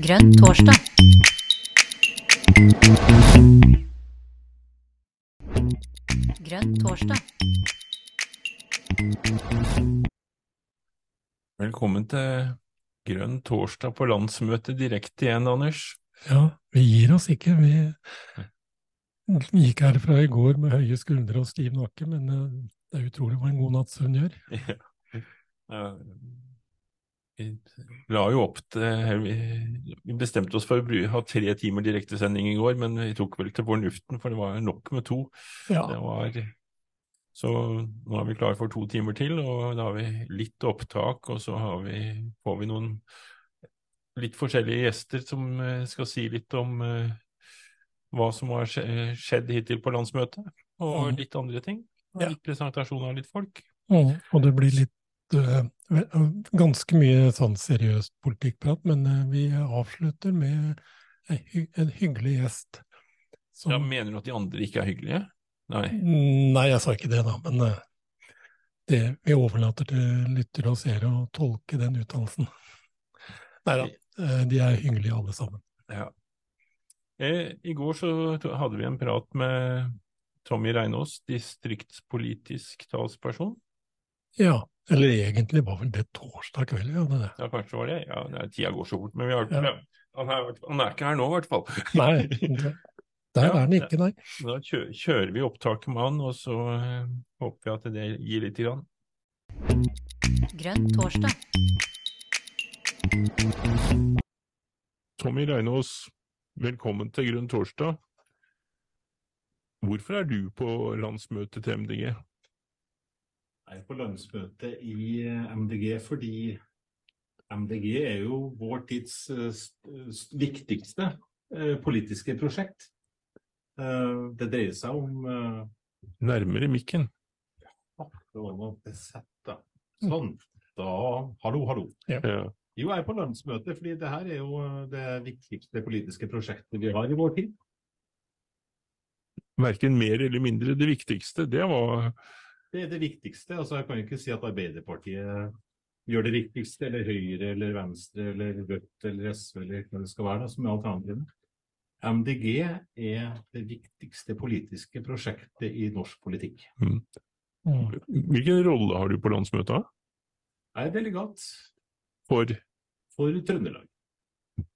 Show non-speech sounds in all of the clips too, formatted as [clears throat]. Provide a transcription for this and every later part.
Grønn torsdag. Grønn torsdag. Velkommen til Grønn torsdag på landsmøtet direkte igjen, Anders. Ja, vi gir oss ikke. Vi gikk herfra i går med høye skuldre og stiv nakke, men eh, det er utrolig hva en god natts søvn gjør. [laughs] Ja. Vi la jo opp til Vi vi bestemte oss for å ha tre timer direktesending i går, men vi tok vel til fornuften, for det var nok med to. Ja, Det var, så nå er vi klar for to timer til, og da har vi litt opptak, og så har vi, får vi noen litt forskjellige gjester som eh, skal si litt om eh, hva som har skjedd hittil på landsmøtet, og Mhm. litt andre ting. Og Litt presentasjon av litt folk. Mm, og det blir litt eh, ganske mye sånn seriøst politikkprat, men eh, vi avslutter med en, hyggelig gjest. Som, Ja, mener du at de andre ikke er hyggelige? Nei. Nei, jeg sa ikke det, da, men eh, det, vi overlater til lyttere og seere å tolke den uttalelsen. Nei da, eh, de er hyggelige alle sammen. Ja. Eh, I går så hadde vi en prat med Tommy Reinås, distriktspolitisk talsperson. Ja, eller egentlig var vel det torsdag kveld, ja. Det, det. Ja, kanskje var det. Ja, nei, tida går så fort. Men vi har, Ja. han, er, han er ikke her nå, i hvert fall. [laughs] Nei, det, der Ja, er han ikke, nei. Da kjører vi opptaket med han, og så eh, håper vi at det gir litt. Grann. Grønn torsdag. Tommy Reinås, velkommen til Grønn torsdag. Hvorfor er du på landsmøtet til MDG? Jeg er på landsmøte i eh, MDG fordi MDG er jo vår tids eh, st- st- viktigste eh, politiske prosjekt. Det dreier seg om Nærmere mikken. Ja, Det var noe besett, da. Sånn. Da Hallo, hallo. Ja. Jo, jeg er på landsmøte fordi det her er jo det viktigste politiske prosjektet vi har i vår tid. Verken mer eller mindre. Det viktigste, det var Det er det viktigste. Altså, jeg kan ikke si at Arbeiderpartiet gjør det viktigste, eller Høyre, eller Venstre, eller Rødt, eller SV, eller hva det skal være, da, som er alternativene. MDG er det viktigste politiske prosjektet i norsk politikk. Mm. Hvilken rolle har du på landsmøtet? Jeg er delegat For for Trøndelag.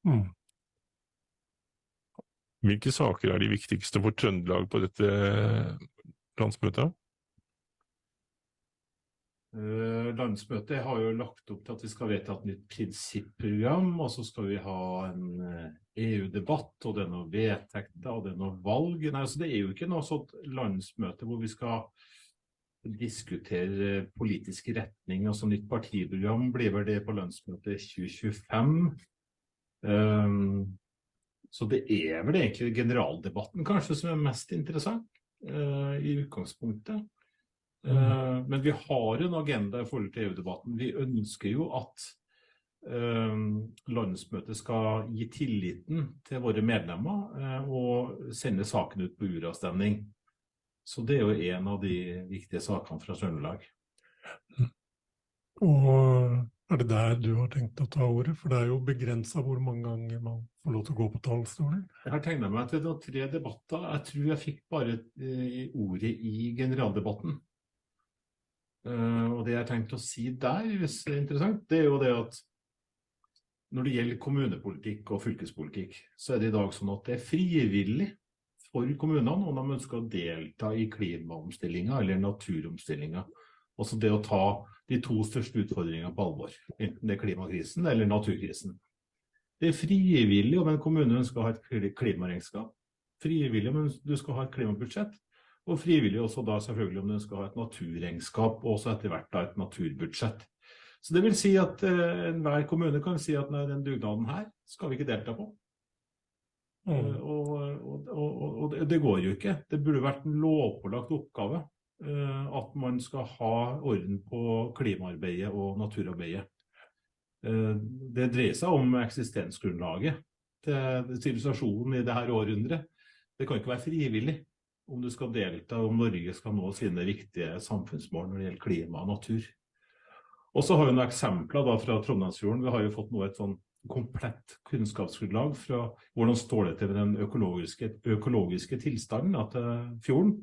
Mm. hvilke saker er de viktigste for Trøndelag på dette landsmøtet? Eh, Landsmøtet har jo lagt opp til at vi skal vedta et nytt prinsipprogram, og så skal vi ha en eh, EU-debatt, og det er noen vedtekter, og det er noen valg. Nei, altså Det er jo ikke noe sånt landsmøte hvor vi skal diskutere politisk retning. altså Nytt partiprogram blir vel det på landsmøtet 2025. Um, så det er vel egentlig generaldebatten kanskje som er mest interessant uh, i utgangspunktet. Eh, men vi har en agenda i forhold til EU-debatten. Vi ønsker jo at eh, landsmøtet skal gi tilliten til våre medlemmer eh, og sende saken ut på uravstemning. Så det er jo en av de viktige sakene fra Trøndelag. Og er det der du har tenkt å ta ordet? For det er jo begrensa hvor mange ganger man får lov til å gå på talerstolen. Jeg har tegna meg til tre debatter. Jeg tror jeg fikk bare ordet i generaldebatten. Eh, og det jeg har tenkt å si der, hvis det er interessant, det er jo det at når det gjelder kommunepolitikk og fylkespolitikk, så er det i dag sånn at det er frivillig for kommunene om de ønsker å delta i klimaomstillinga eller naturomstillinga. Også det å ta de to største utfordringene på alvor, enten det er klimakrisen eller naturkrisen. Det er frivillig om en kommune ønsker å ha et kli- klimaregnskap. Frivillig om du skal ha et klimabudsjett. Og frivillig også da selvfølgelig om den skal ha et naturregnskap, og også etter hvert da et naturbudsjett. Så det vil si at eh, enhver kommune kan si at nei, den dugnaden her skal vi ikke delta på. Mm. og, og, og, og det- det går jo ikke. Det burde vært en lovpålagt oppgave eh, at man skal ha orden på klimaarbeidet og naturarbeidet. Eh, Det dreier seg om eksistensgrunnlaget til sivilisasjonen i dette århundret. Det kan ikke være frivillig om du skal delta, om Norge skal nå sine viktige samfunnsmål når det gjelder klima og natur. Og så har vi noen eksempler fra Trondheimsfjorden. Vi har jo fått nå et sånn komplett kunnskapsgrunnlag fra hvordan står det til med den økologiske, økologiske tilstanden til fjorden.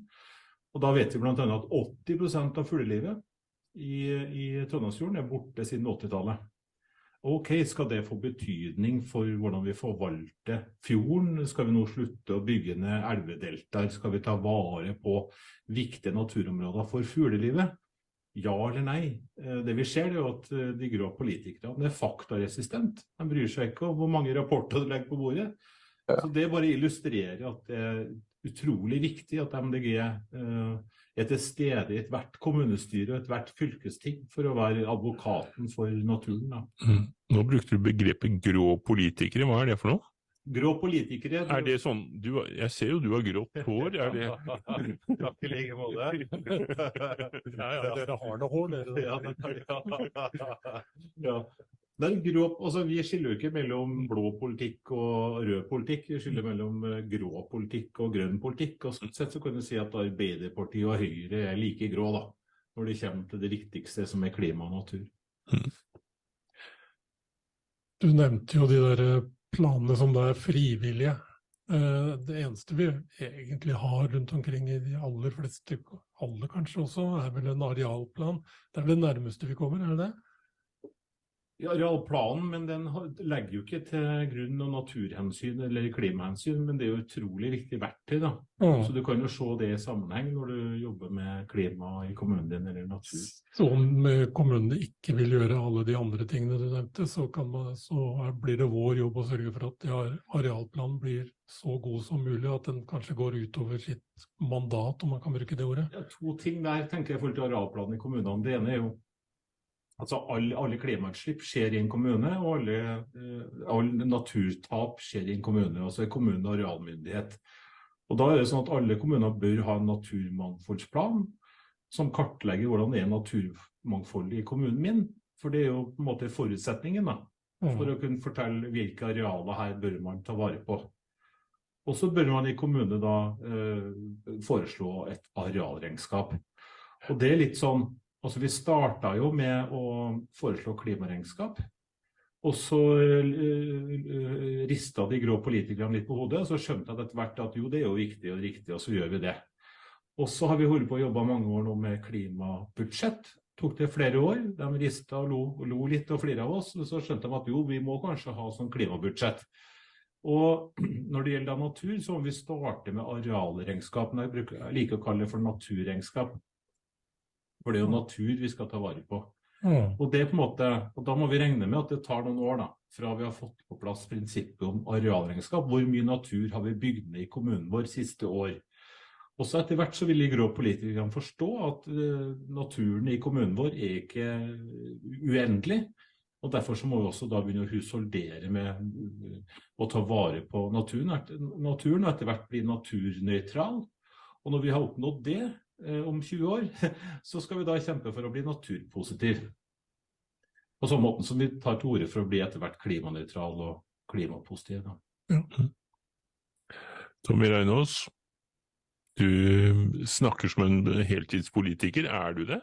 Og da vet vi bl.a. at 80 av fuglelivet i, i Trondheimsfjorden er borte siden 80-tallet. Ok, skal det få betydning for hvordan vi forvalter fjorden? Skal vi nå slutte å bygge ned elvedeltaer? Skal vi ta vare på viktige naturområder for fuglelivet? Ja eller nei? Eh, det vi ser, er jo at eh, de grå politikerne er faktaresistent. De bryr seg ikke om hvor mange rapporter de legger på bordet. Så Det bare illustrerer at det er utrolig viktig at MDG eh, er til stede i ethvert kommunestyre og ethvert fylkesting for å være advokaten for naturen. Da. Mm. Nå brukte du begrepet grå politikere, hva er det for noe? Grå politikere Er det sånn du, Jeg ser jo du har grått hår, er det Takk i like måte. [laughs] Ja, ja, dere har noe hår, dere. Ja, ja. Det er grå, altså Vi skiller jo ikke mellom blå politikk og rød politikk, vi skiller mellom eh, grå politikk og grønn politikk. og Sånn sett så kan du si at Arbeiderpartiet og Høyre er like grå da, når det kommer til det viktigste, som er klima og natur. Du nevnte jo de der eh, planene som da er frivillige. Eh, Det eneste vi egentlig har rundt omkring i de aller fleste, alle kanskje også, er vel en arealplan. Det er vel det nærmeste vi kommer, er det det? Ja, Realplanen, men den legger jo ikke til grunn noen naturhensyn eller klimahensyn, men det er jo utrolig viktig verktøy. da. Mm. Så du kan jo se det i sammenheng når du jobber med klima i kommunen din eller natur. Så om eh, kommunene ikke vil gjøre alle de andre tingene du nevnte, så, kan man, så blir det vår jobb å sørge for at arealplanen blir så god som mulig, at den kanskje går utover sitt mandat, om man kan bruke det ordet. Ja, to ting der tenker jeg i forhold til arealplanen i kommunene. Det ene er jo altså alle, alle klimautslipp skjer i en kommune, og alle, eh, alle naturtap skjer i en kommune. Altså i kommune og arealmyndighet. Og Da er det sånn at alle kommuner bør ha en naturmangfoldsplan som kartlegger hvordan det er naturmangfoldet i kommunen min. For det er jo på en måte forutsetningen da, for å kunne fortelle hvilke arealer her bør man ta vare på. Og så bør man i kommune da eh, foreslå et arealregnskap. Og det er litt sånn Altså Vi starta jo med å foreslå klimaregnskap. Og så uh, rista de grå politikerne litt på hodet, og så skjønte jeg etter hvert at jo, det er jo viktig og riktig, og så gjør vi det. Og så har vi holdt på å jobbe mange år nå med klimabudsjett. Tok det flere år. De rista og lo, lo litt og flira av oss. Og så skjønte de at jo, vi må kanskje ha sånn klimabudsjett. Og [clears throat] når det gjelder natur, så må vi starte med arealregnskap. Jeg liker å kalle det for naturregnskap. For det er jo natur vi skal ta vare på. Mm. Og, det er på en måte, og da må vi regne med at det tar noen år da, fra vi har fått på plass prinsippet om arealregnskap. Hvor mye natur har vi bygd ned i kommunen vår siste år? Også etter hvert så vil de grå politikerne forstå at uh, naturen i kommunen vår er ikke uendelig. Og Derfor så må vi også da begynne å husholdere med å ta vare på naturen. Naturen og etter hvert bli naturnøytral. Og når vi har oppnådd det, om 20 år, [laughs] så skal vi da kjempe for å bli naturpositiv. På samme måte som vi tar til orde for å bli etter hvert klimanøytral og klimapositiv. Ja. Tommy Reinås, du snakker som en heltidspolitiker. Er du det?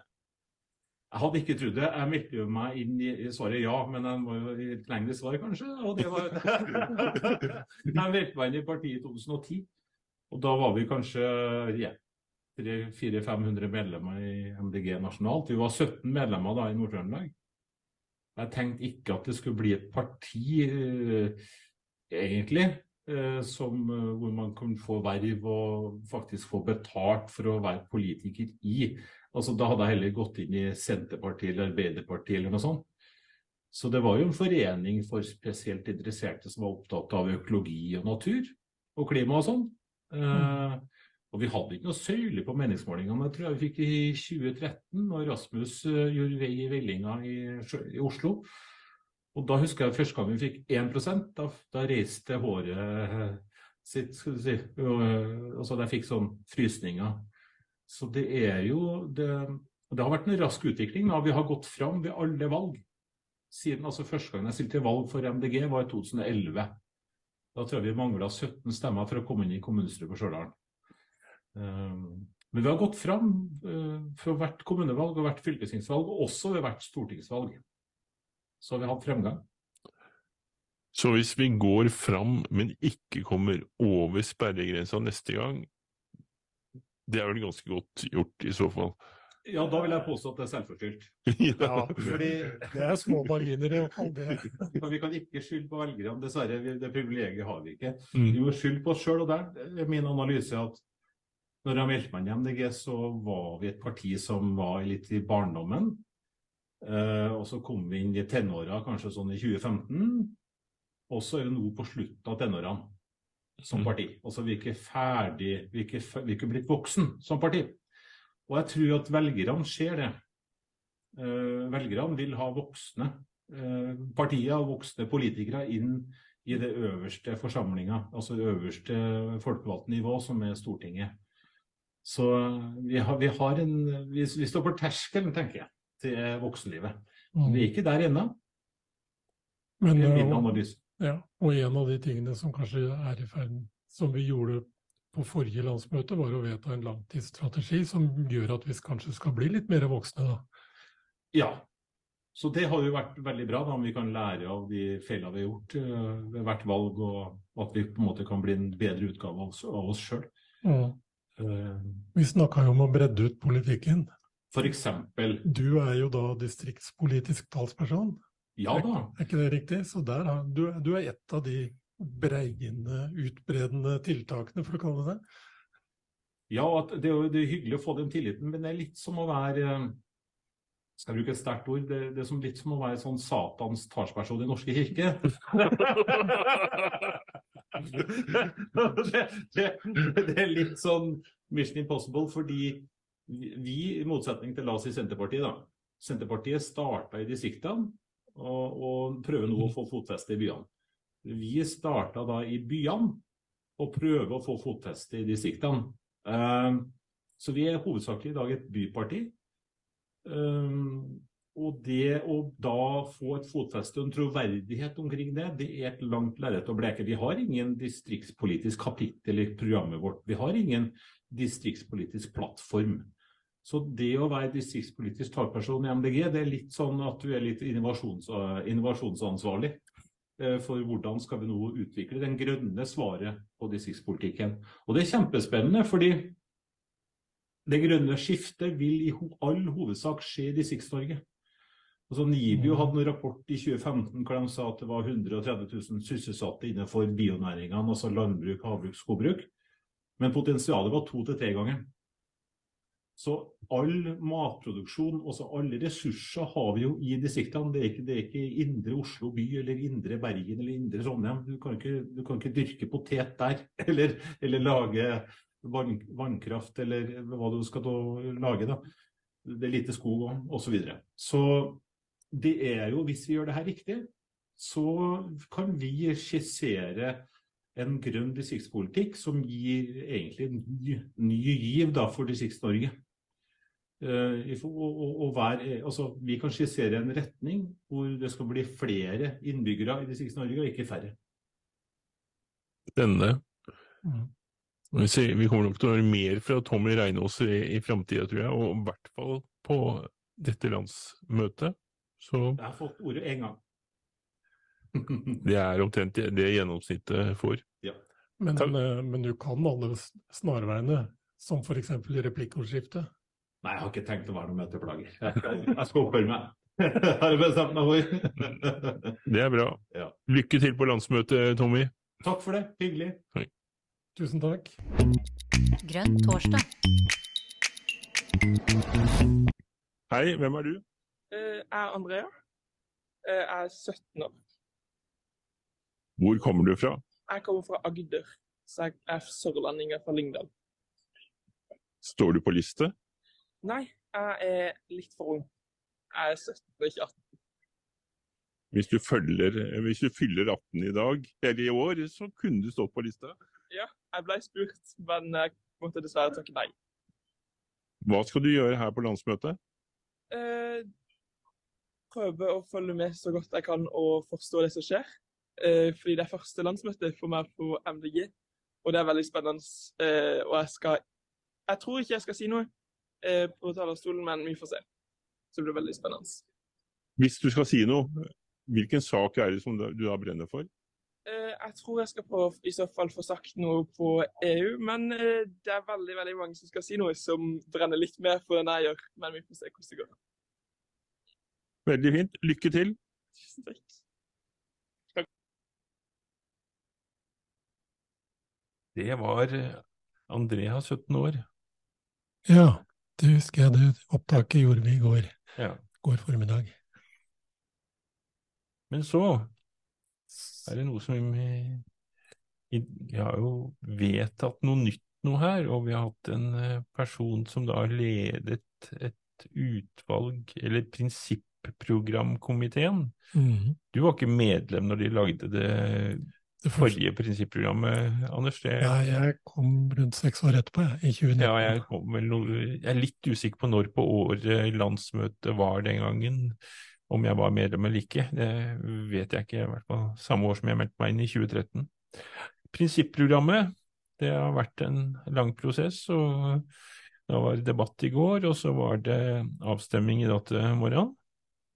Jeg hadde ikke trodd det. Jeg meldte jo meg inn i svaret ja, men jeg må jo i et lengre svar, kanskje. Og det var [laughs] Jeg meldte meg inn i partiet i 2010. Og da var vi kanskje ja, 400-500 medlemmer i MDG nasjonalt. Vi var 17 medlemmer da i Nord-Trøndelag. Jeg tenkte ikke at det skulle bli et parti, eh, egentlig, eh, som, eh, hvor man kunne få verv og faktisk få betalt for å være politiker i. Altså, da hadde jeg heller gått inn i Senterpartiet eller Arbeiderpartiet eller noe sånt. Så det var jo en forening for spesielt interesserte som var opptatt av økologi og natur og klima og sånn. Eh, og vi hadde ikke noe søyle på meningsmålingene. Jeg tror jeg vi fikk i 2013, når Rasmus eh, gjorde vei i vellinga i, i Oslo. Og da husker jeg første gang vi fikk 1 da, da reiste håret eh, sitt, skal du si. Og, så altså jeg fikk sånn frysninger. Så det er jo det, det har vært en rask utvikling. Da. Vi har gått fram ved alle valg. Siden altså Første gang jeg stilte til valg for MDG, var i 2011. Da tror jeg vi mangla 17 stemmer for å komme inn i kommunestyret på Stjørdal. Um, men vi har gått fram fra for hvert kommunevalg og hvert fylkestingsvalg, og også ved hvert stortingsvalg. Så vi har hatt fremgang. Så hvis vi går fram, men ikke kommer over sperregrensa neste gang, det er vel ganske godt gjort i så fall. Ja, da vil jeg påstå at det er selvforskyldt. [laughs] Ja, Fordi det er små marginer i hvert [laughs] vi kan ikke skylde på velgerne, dessverre. Det privilegiet har vi ikke. Vi Mm. må skylde på oss sjøl, og der er min analyse at når jeg meldte meg inn i MDG, så var vi et parti som var litt i barndommen. Eh, og så kom vi inn i tenåra, kanskje sånn i 2015. Og så er vi nå på slutten av tenårene som Mm. parti. Altså vi er ikke ferdig, vi er ikke, vi er ikke blitt voksen som parti. Og jeg tror at velgerne ser det. Eh, velgerne vil ha voksne eh, partier og voksne politikere inn i det øverste forsamlinga, altså det øverste folkevalgte nivå, som er Stortinget. Så vi har, vi har en vi, vi står på terskelen, tenker jeg, til voksenlivet. Men Vi er ikke der ennå. Men, eh, ja, og en av de tingene som kanskje er i ferd som vi gjorde på forrige landsmøte, var å vedta en langtidsstrategi som gjør at vi kanskje skal bli litt mer voksne. da. Ja. Så det har jo vært veldig bra, da, om vi kan lære av de feilene vi har gjort eh, ved hvert valg, og at vi på en måte kan bli en bedre utgave av oss, av oss sjøl. Vi snakka jo om å bredde ut politikken. For eksempel Du er jo da distriktspolitisk talsperson, Ja da. er ikke det riktig? Så der har, du, du er et av de breiende, utbredende tiltakene, for å kalle det det. Ja, det, er jo- det er hyggelig å få den tilliten, men det er litt som å være eh, Skal jeg bruke et sterkt ord? Det, det er som, litt som å være sånn Satans talsperson i Norske kirke. [laughs] det, det, det er litt sånn Mission Impossible, fordi vi, i motsetning til la oss si Senterpartiet, da. Senterpartiet starta i distriktene og, og prøver nå å få fotfeste i byene. Vi starta da i byene og prøver å få fotfeste i distriktene. Eh, Så vi er hovedsakelig i dag et byparti. Eh, Og det å da få et fotfeste og en troverdighet omkring det, det er et langt lerret å bleke. Vi har ingen distriktspolitisk kapittel i programmet vårt. Vi har ingen distriktspolitisk plattform. Så det å være distriktspolitisk talsperson i MDG, det er litt sånn at du er litt innovasjons, innovasjonsansvarlig eh, for hvordan skal vi nå utvikle den grønne svaret på distriktspolitikken. Og det er kjempespennende, fordi det grønne skiftet vil i all hovedsak skje i Distrikts-Norge. Altså NIBIO hadde en rapport i 2015 hvor de sa at det var 130 000 sysselsatte innenfor bionæringene, altså landbruk, havbruk, skogbruk. Men potensialet var to til tre ganger. Så all matproduksjon, også alle ressurser, har vi jo i distriktene. Det er ikke, det er ikke indre Oslo by eller indre Bergen eller indre Trondheim. Du kan ikke, du kan ikke dyrke potet der, [laughs] eller, eller lage vann, vannkraft, eller hva du skal da lage. da. Det er lite skog og, og så videre. Så det er jo, hvis vi gjør det her riktig, så kan vi skissere en grønn distriktspolitikk som gir egentlig en ny, ny giv da, for Distrikts-Norge. Hver- altså, vi kan skissere en retning hvor det skal bli flere innbyggere i Distrikts-Norge, og ikke færre. Denne. Vi ser- vi kommer nok til å høre mer fra Tommy Reinås i, i framtida, tror jeg, og i hvert fall på dette landsmøtet. Så Jeg har fått ordet én gang. [laughs] [laughs] det er omtrent det, det gjennomsnittet får. Men, Takk. eh, men du kan alle snarveiene, som f.eks. i replikkordskiftet. Nei, jeg har ikke tenkt å være noe møteplager. Jeg skal, jeg skal oppføre meg. [laughs] Jeg har bestemt meg for. Det er bra. Ja. Lykke til på landsmøtet, Tommy. Takk for det. Hyggelig. Tusen takk. Grønn torsdag. Hei, hvem er du? Eh, Jeg er Andrea. Eh, Jeg er 17 år. Hvor kommer du fra? Jeg kommer fra Agder, så jeg er sørlending fra Lyngdal. Står du på liste? Nei, jeg er litt for ung. Jeg er 17 og ikke 18. Hvis du, følger, hvis du fyller 18 i dag, eller i år, så kunne du stått på lista. Jeg ble spurt, men jeg måtte dessverre takke nei. Hva skal du gjøre her på landsmøtet? Eh, Prøve å følge med så godt jeg kan og forstå det som skjer. Eh, Fordi det er første landsmøte for meg på MDG, og det er veldig spennende. Eh, Og jeg skal Jeg tror ikke jeg skal si noe eh, på talerstolen, men vi får se. Så det blir veldig spennende. Hvis du skal si noe, hvilken sak er det som du da brenner for? Eh, Jeg tror jeg skal prøve å i så fall få sagt noe på EU, men eh, det er veldig veldig mange som skal si noe som brenner litt mer for enn jeg gjør. Men vi får se hvordan det går. Veldig fint. Lykke til. Tusen takk. Det var eh, Andrea, 17 år. Ja, det husker jeg. Det opptaket gjorde vi i går, Ja. går formiddag. Men så er det noe som vi, vi har jo vedtatt noe nytt nå her, og vi har hatt en eh, person som da har ledet et utvalg, eller prinsipprogramkomiteen. Mm. Du var ikke medlem når de lagde det Det forrige prinsipprogrammet, Anders? Det, Ja, jeg kom rundt seks år etterpå, jeg, i 2019. Ja, jeg, kom noe, jeg er litt usikker på når på året landsmøtet var den gangen. Om jeg var medlem eller ikke, det vet jeg ikke. I hvert fall samme år som jeg meldte meg inn i 2013. Prinsipprogrammet, det har vært en lang prosess. og Da var det debatt i går, og så var det avstemning i dag til morgenen.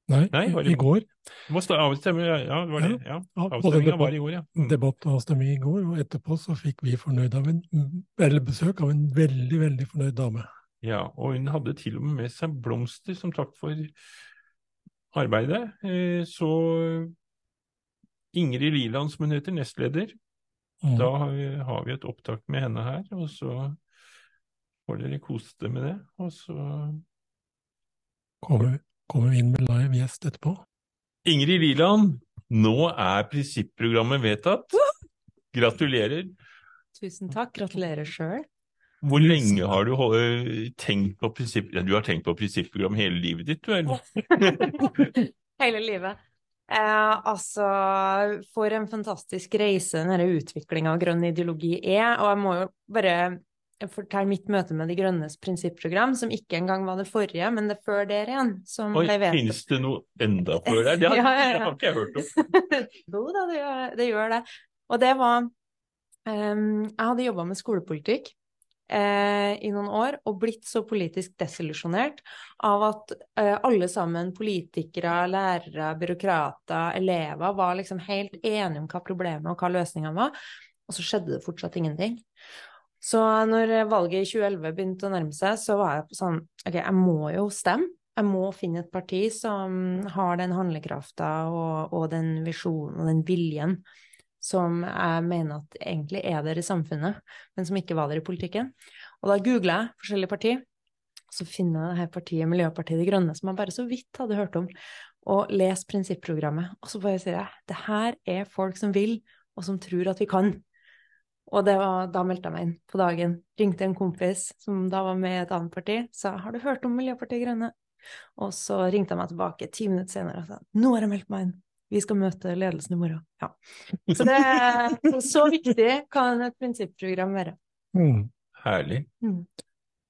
Nei, Nei, var det- i går. Det var avstemning, ja, det var det. Ja. Ja, Avstemninga var i går, ja. Mm. debatt og avstemning i går, og etterpå så fikk vi av en, besøk av en veldig, veldig fornøyd dame. Ja, og hun hadde til og med med seg blomster som takk for arbeidet. Eh, Så Ingrid Liland, som hun heter, nestleder, Mm. da har vi, har vi et opptak med henne her, og så får dere kose dere med det. Og så Kommer, kommer vi inn med live gjest etterpå? Ingrid Liland, nå er prinsipprogrammet vedtatt. Gratulerer. Tusen takk. Gratulerer sjøl. Hvor lenge har du tenkt på prinsipp... Ja, du har tenkt på prinsipprogram hele livet ditt, du, eller? [laughs] Hele livet. Eh, altså, for en fantastisk reise denne utviklinga av grønn ideologi er. Og jeg må jo bare fortelle mitt møte med De grønnes prinsipprogram, som ikke engang var det forrige, men det før der igjen. Som Oi, finnes det noe enda før der? Det har, [laughs] Ja, ja, ja. det har ikke jeg hørt om. [laughs] jo da, det gjør, det gjør det. Og det var um, Jeg hadde jobba med skolepolitikk eh, i noen år og blitt så politisk desillusjonert av at eh, alle sammen, politikere, lærere, byråkrater, elever, var liksom helt enige om hva problemet og hva løsningene var, og så skjedde det fortsatt ingenting. Så når valget i 2011 begynte å nærme seg, så var jeg sånn Ok, jeg må jo stemme. Jeg må finne et parti som har den handlekrafta og, og den visjonen og den viljen som jeg mener at egentlig er der i samfunnet, men som ikke var der i politikken. Og da googla jeg forskjellige partier, så finner jeg det her partiet Miljøpartiet De Grønne, som jeg bare så vidt hadde hørt om, og lest prinsipprogrammet. Og så bare sier jeg det her er folk som vil, og som tror at vi kan. Og var, da meldte jeg meg inn på dagen. Ringte en kompis som da var med i et annet parti, sa har du hørt om Miljøpartiet Grønne? Og så ringte jeg meg tilbake ti minutter senere og sa nå har jeg meldt meg inn. Vi skal møte ledelsen i morgen. Ja. Så det er så viktig kan et prinsipprogram være. Mm. Herlig.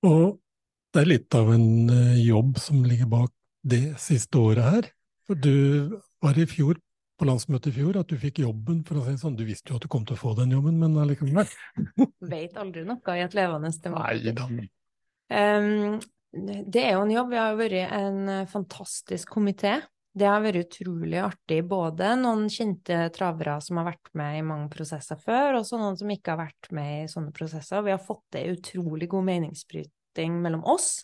Og det er litt av en eh, jobb som ligger bak det siste året her. For du var i fjor, på landsmøtet i fjor, at du fikk jobben, for å si sånn. Du visste jo at du kom til å få den jobben, men allikevel. [laughs] Vet aldri noe i et levende Nei. Um, det er jo en jobb. Vi har jo vært en eh, fantastisk komité. Det har vært utrolig artig. Både noen kjente travere som har vært med i mange prosesser før, og noen som ikke har vært med i sånne prosesser. Vi har fått til utrolig god meningsbryting mellom oss,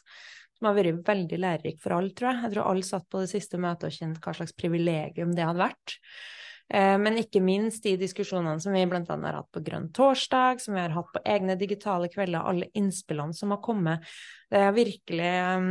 som har vært veldig lærerik for alle, tror jeg. Jeg tror alle satt på det siste møtet og kjente hva slags privilegium det hadde vært. Eh, Men ikke minst de diskusjonene som vi annet har hatt på Grønn torsdag, som vi har hatt på egne digitale kvelder, alle innspillene som har kommet. Det har virkelig um,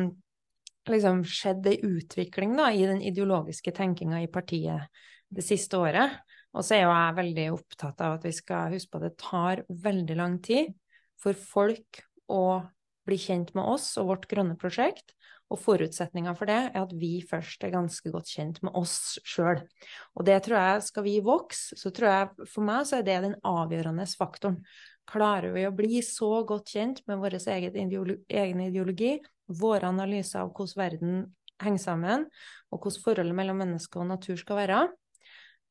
liksom skjedd ei utvikling da, i den ideologiske tenkinga i partiet det siste året. Og så er jo jeg veldig opptatt av at vi skal huske på at det tar veldig lang tid for folk å bli kjent med oss og vårt grønne prosjekt. Og forutsetninga for det er at vi først er ganske godt kjent med oss sjøl. Og det tror jeg skal vi vokse, så tror jeg for meg så er det den avgjørende faktoren. Klarer vi å bli så godt kjent med vår egen ideologi, våre analyser av hvordan verden henger sammen, og hvordan forholdet mellom menneske og natur skal være,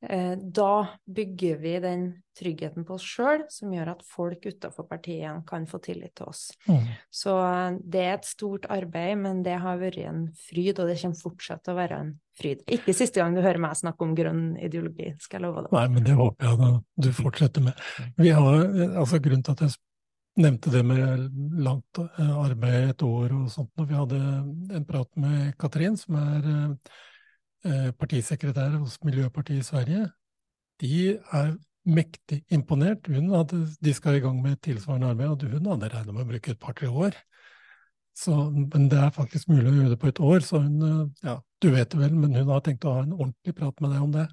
Eh, da bygger vi den tryggheten på oss sjøl, som gjør at folk utafor partiene kan få tillit til oss. Mm. Så eh, det er et stort arbeid, men det har vært en fryd, og det kommer fortsatt til å være en fryd. Ikke siste gang du hører meg snakke om grønn ideologi, skal jeg love deg. Nei, men det håper jeg da du fortsetter med. Vi har, altså Grunnen til at jeg nevnte det med langt eh, arbeid, et år og sånt, når vi hadde en prat med Katrin, som er eh, partisekretær hos Miljøpartiet i Sverige, de er mektig imponert. Hun hadde, de skal i gang med tilsvarende arbeid, og hun hadde regnet med å bruke et par-tre år. Så, men det er faktisk mulig å gjøre det på et år, så hun, eh, ja, du vet det vel, men hun har tenkt å ha en ordentlig prat med deg om det.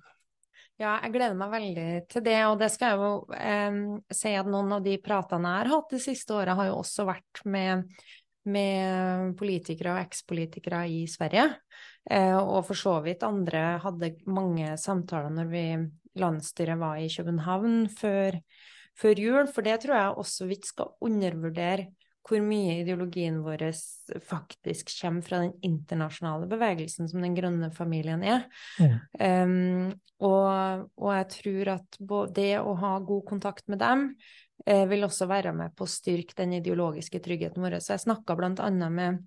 Ja, jeg gleder meg veldig til det, og det skal jeg jo eh, si at noen av de pratene jeg har hatt de siste året, har jo også vært med, med politikere og ekspolitikere i Sverige. Eh, og for så vidt andre hadde mange samtaler når vi landsstyret var i København før, før jul, for det tror jeg også vi ikke skal undervurdere hvor mye ideologien vår faktisk kommer fra den internasjonale bevegelsen som den grønne familien er. Mm. Um, og, og, jeg tror at det å ha god kontakt med dem eh, vil også være med på å styrke den ideologiske tryggheten vår. Så jeg snakka annet med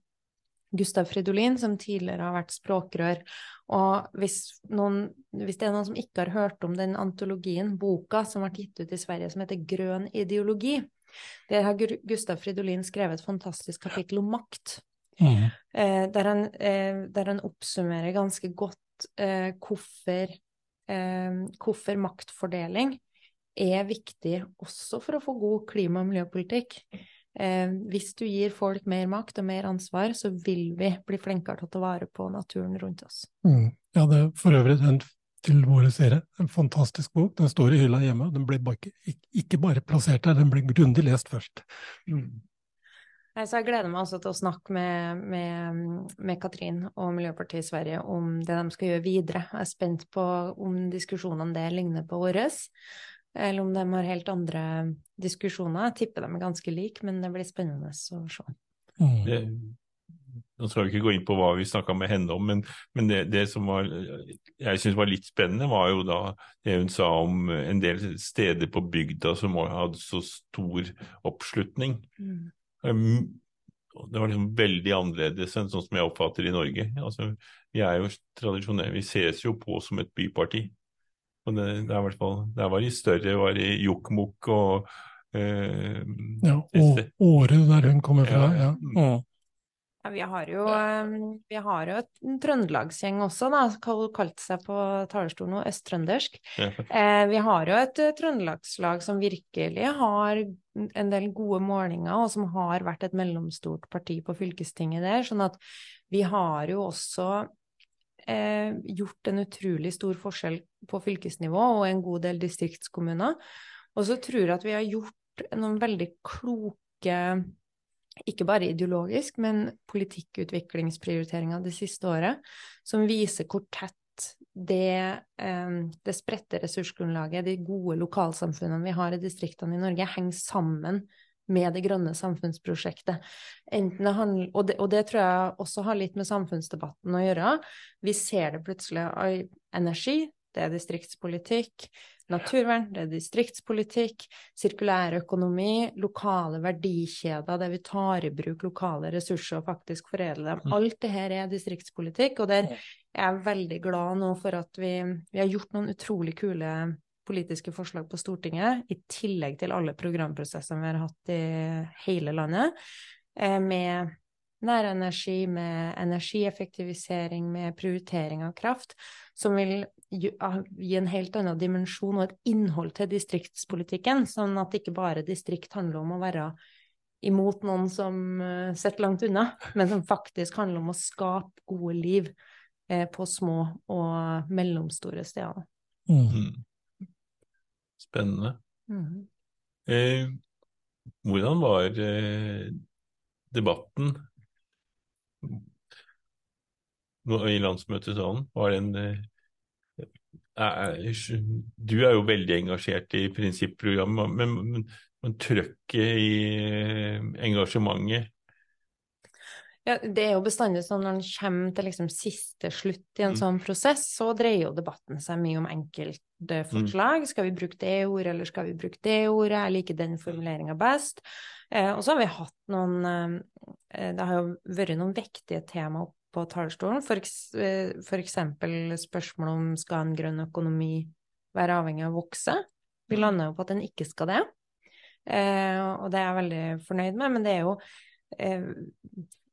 Gustav Fridolin, som tidligere har vært språkrør. Og hvis, noen, hvis, det er noen som ikke har hørt om den antologien, boka som ble gitt ut i Sverige, som heter Grønn ideologi, der har Gustav Fridolin skrevet et fantastisk kapittel om makt. Mm. Eh, der, han, eh, der, han, oppsummerer ganske godt eh, hvorfor, hvorfor maktfordeling er viktig også for å få god klima- og miljøpolitikk. Eh, hvis du gir folk mer makt og mer ansvar, så vil vi bli flinkere til å ta vare på naturen rundt oss. Mm. Ja, det er for øvrig den til våre seere. En fantastisk bok. Den står i hylla hjemme. Den ble bare, ikke bare plassert der, den ble grundig lest først. Mm. Så jeg gleder meg også til å snakke med, med, med, Katrin og Miljøpartiet i Sverige om det de skal gjøre videre. Jeg er spent på om diskusjonene det ligner på våre, eller om de har helt andre diskusjoner. Jeg tipper de er ganske like, men det blir spennende å se. Mm. Det, nå skal vi ikke gå inn på hva vi snakka med henne om, men, men det, det, som var, jeg syns var litt spennende, var jo da det hun sa om en del steder på bygda som hadde så stor oppslutning. Mm. Um, det var liksom veldig annerledes enn sånn som jeg oppfatter i Norge. Altså, vi er jo tradisjonelle, vi ses jo på som et byparti. Og det, det, er i hvert fall, Der var i større, var i Jokkmokk og eh, Ja, Åre, der hun kommer fra. ja. ja. Mm. Ja, vi har jo, vi har jo et trøndelagsgjeng også, da, kalt seg på talerstolen nå østtrøndersk. Eh, vi har jo et trøndelagslag som virkelig har en del gode målinger, og som har vært et mellomstort parti på fylkestinget der. Sånn at vi har jo også eh, gjort en utrolig stor forskjell på fylkesnivå og en god del distriktskommuner. Og så tror jeg at vi har gjort noen veldig kloke ikke bare ideologisk, men politikkutviklingsprioriteringa det siste året, som viser hvor tett det, eh, det spredte ressursgrunnlaget, de gode lokalsamfunnene vi har i distriktene i Norge, henger sammen med det grønne samfunnsprosjektet. Handler, og, det, og, det, tror jeg også har litt med samfunnsdebatten å gjøre. Vi ser det plutselig av energi, det er distriktspolitikk. Naturvern, det er distriktspolitikk, sirkulær økonomi, lokale verdikjeder der vi tar i bruk lokale ressurser og faktisk foredler dem. Mm. Alt det her er distriktspolitikk, og der er jeg veldig glad nå for at vi, vi har gjort noen utrolig kule politiske forslag på Stortinget, i tillegg til alle programprosessene vi har hatt i hele landet, eh, med nærenergi, med energieffektivisering, med prioritering av kraft, som vil gi en helt annen dimensjon og et innhold til distriktspolitikken, sånn at ikke bare distrikt handler om å være imot noen som uh, sitter langt unna, men som faktisk handler om å skape gode liv eh, på små og mellomstore steder. Mm. mm. Spennende. Mm. Eh, hvordan var eh, debatten i landsmøtesalen? Var det en eh, du er jo veldig engasjert i prinsipprogrammet, men, men, men trøkket i eh, engasjementet Ja, det er jo bestandig sånn når en kommer til liksom siste slutt i en Mm. sånn prosess, så dreier jo debatten seg mye om enkeltforslag. forslag. Skal vi bruke det ordet, eller skal vi bruke det ordet? Jeg liker den formuleringa best. Eh, og så har vi hatt noen eh, Det har jo vært noen vektige tema oppe på talerstolen. For, eks, eh, spørsmål om skal en grønn økonomi være avhengig av å vokse? Vi lander jo på at den ikke skal det. Eh, og det er jeg veldig fornøyd med, men det er jo eh,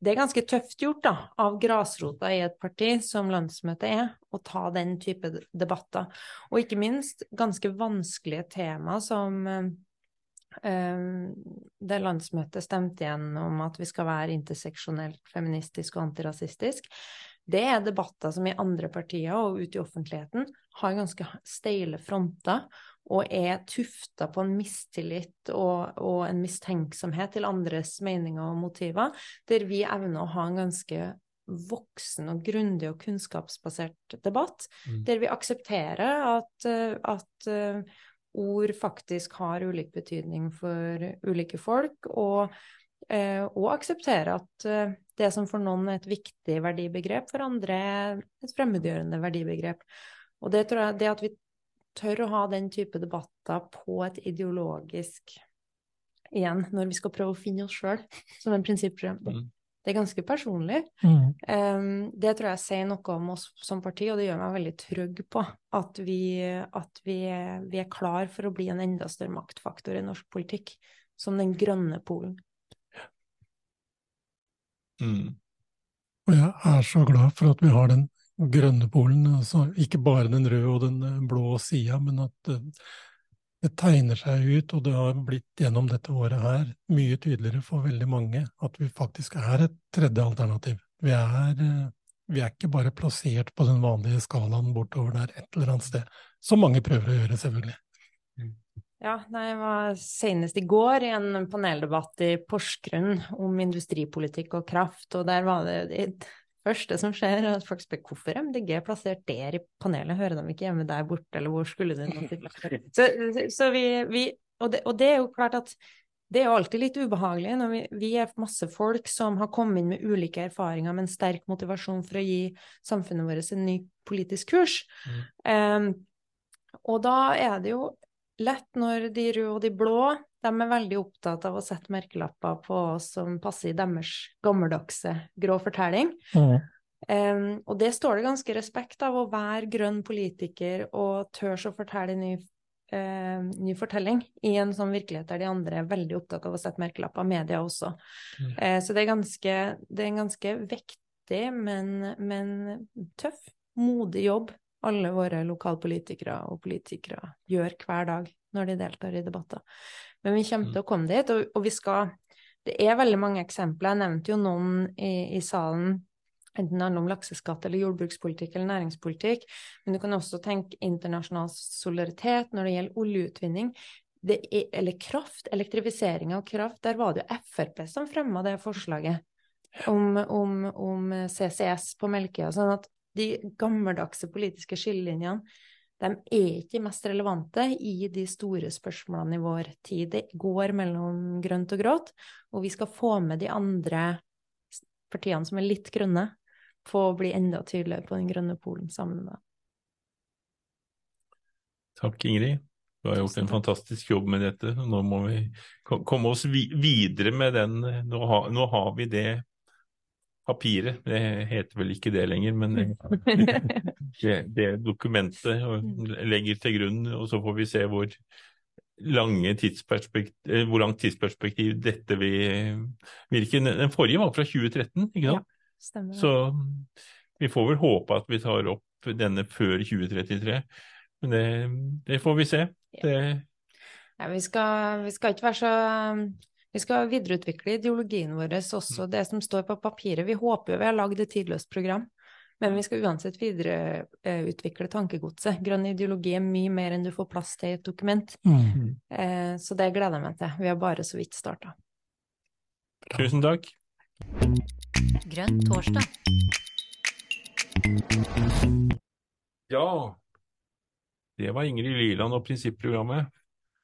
det er ganske tøft gjort da, av grasrota i et parti som landsmøtet er, å ta den type debatter. Og ikke minst ganske vanskelige tema som eh, det landsmøtet stemte igjennom at vi skal være interseksjonelt feministisk og antirasistisk. Det er debatter som i andre partier og ute i offentligheten har ganske steile fronter og er tufta på en mistillit og, og, en mistenksomhet til andres meninger og motiver, der vi evner å ha en ganske voksen og grundig og kunnskapsbasert debatt, mm. der vi aksepterer at, at uh, ord faktisk har ulik betydning for ulike folk, og, uh, og akseptere at uh, det som for noen er et viktig verdibegrep, for andre er et fremmedgjørende verdibegrep. Og det tror jeg, det at vi tør å ha den type debatter på et ideologisk Igjen, når vi skal prøve å finne oss sjøl som en prinsippprogram. Det er ganske personlig. Mm. Um, det tror jeg sier noe om oss som parti, og det gjør meg veldig trygg på at, vi, at vi, vi, er klar for å bli en enda større maktfaktor i norsk politikk, som den grønne polen. Mm. Og jeg er så glad for at vi har den grønne polen, altså ikke bare den røde og den eh, blå sida, men at det, tegner seg ut, og det har blitt gjennom dette året her mye tydeligere for veldig mange at vi faktisk er et tredje alternativ. Vi er, eh, vi er ikke bare plassert på den vanlige skalaen bortover der et eller annet sted, som mange prøver å gjøre, selvfølgelig. Ja, jeg var senest i går i en paneldebatt i Porsgrunn om industripolitikk og kraft, og der var det første som skjer, er at folk spør hvorfor MDG er plassert der i panelet, hører de ikke hjemme der borte, eller hvor skulle de nå til? [laughs] Så, så vi, vi og, det, og det er jo klart at det er jo alltid litt ubehagelig når vi, vi, er masse folk som har kommet inn med ulike erfaringer, med en sterk motivasjon for å gi samfunnet vårt en ny politisk kurs. Mm. Um, og da er det jo lett når de røde og de blå de er veldig opptatt av å sette merkelapper på oss som passer i deres gammeldagse grå fortelling. Mm. Um, og det står det ganske respekt av å være grønn politiker og tørs å fortelle ny, uh, ny fortelling i en sånn virkelighet der de andre er veldig opptatt av å sette merkelapper, media også. Mm. Uh, så det er, ganske, det er en ganske vektig, men, men tøff, modig jobb alle våre lokalpolitikere og politikere gjør hver dag når de deltar i debatter. Men vi kommer mm. til å komme dit, og, og vi skal Det er veldig mange eksempler. Jeg nevnte jo noen i, i salen enten det handler om lakseskatt eller jordbrukspolitikk eller næringspolitikk. Men du kan også tenke internasjonal solidaritet når det gjelder oljeutvinning. Er, eller kraft, elektrifisering av kraft. Der var det jo Frp som fremma det forslaget om, om, om, CCS på Melkøya. Sånn at de gammeldagse politiske skillelinjene de er ikke mest relevante i de store spørsmålene i vår tid. Det går mellom grønt og grått, og vi skal få med de andre partiene som er litt grønne, få bli enda tydeligere på den grønne polen sammen med. Takk, Ingrid. Du har gjort en fantastisk jobb med dette. Nå må vi komme oss videre med den. Nå har vi det papiret, det heter vel ikke det lenger, men [laughs] det, det dokumentet legger til grunn, og så får vi se hvor lange tidsperspektiv, eh, hvor langt tidsperspektiv dette vil virke. Den forrige var fra 2013, ikke sant? Ja, stemmer. Så vi får vel håpe at vi tar opp denne før 2033, men det, det får vi se. Det... Ja, vi, skal, vi skal ikke være så vi skal videreutvikle ideologien vår, også mm. det som står på papiret. Vi håper jo vi har lagd et tidløst program, men vi skal uansett videreutvikle tankegodset. Grønn ideologi er mye mer enn du får plass til i et dokument. Mm. Eh, så det gleder jeg meg til. Vi har bare så vidt starta. Tusen takk. Grønn torsdag. Ja, det var Ingrid Liland og prinsipprogrammet.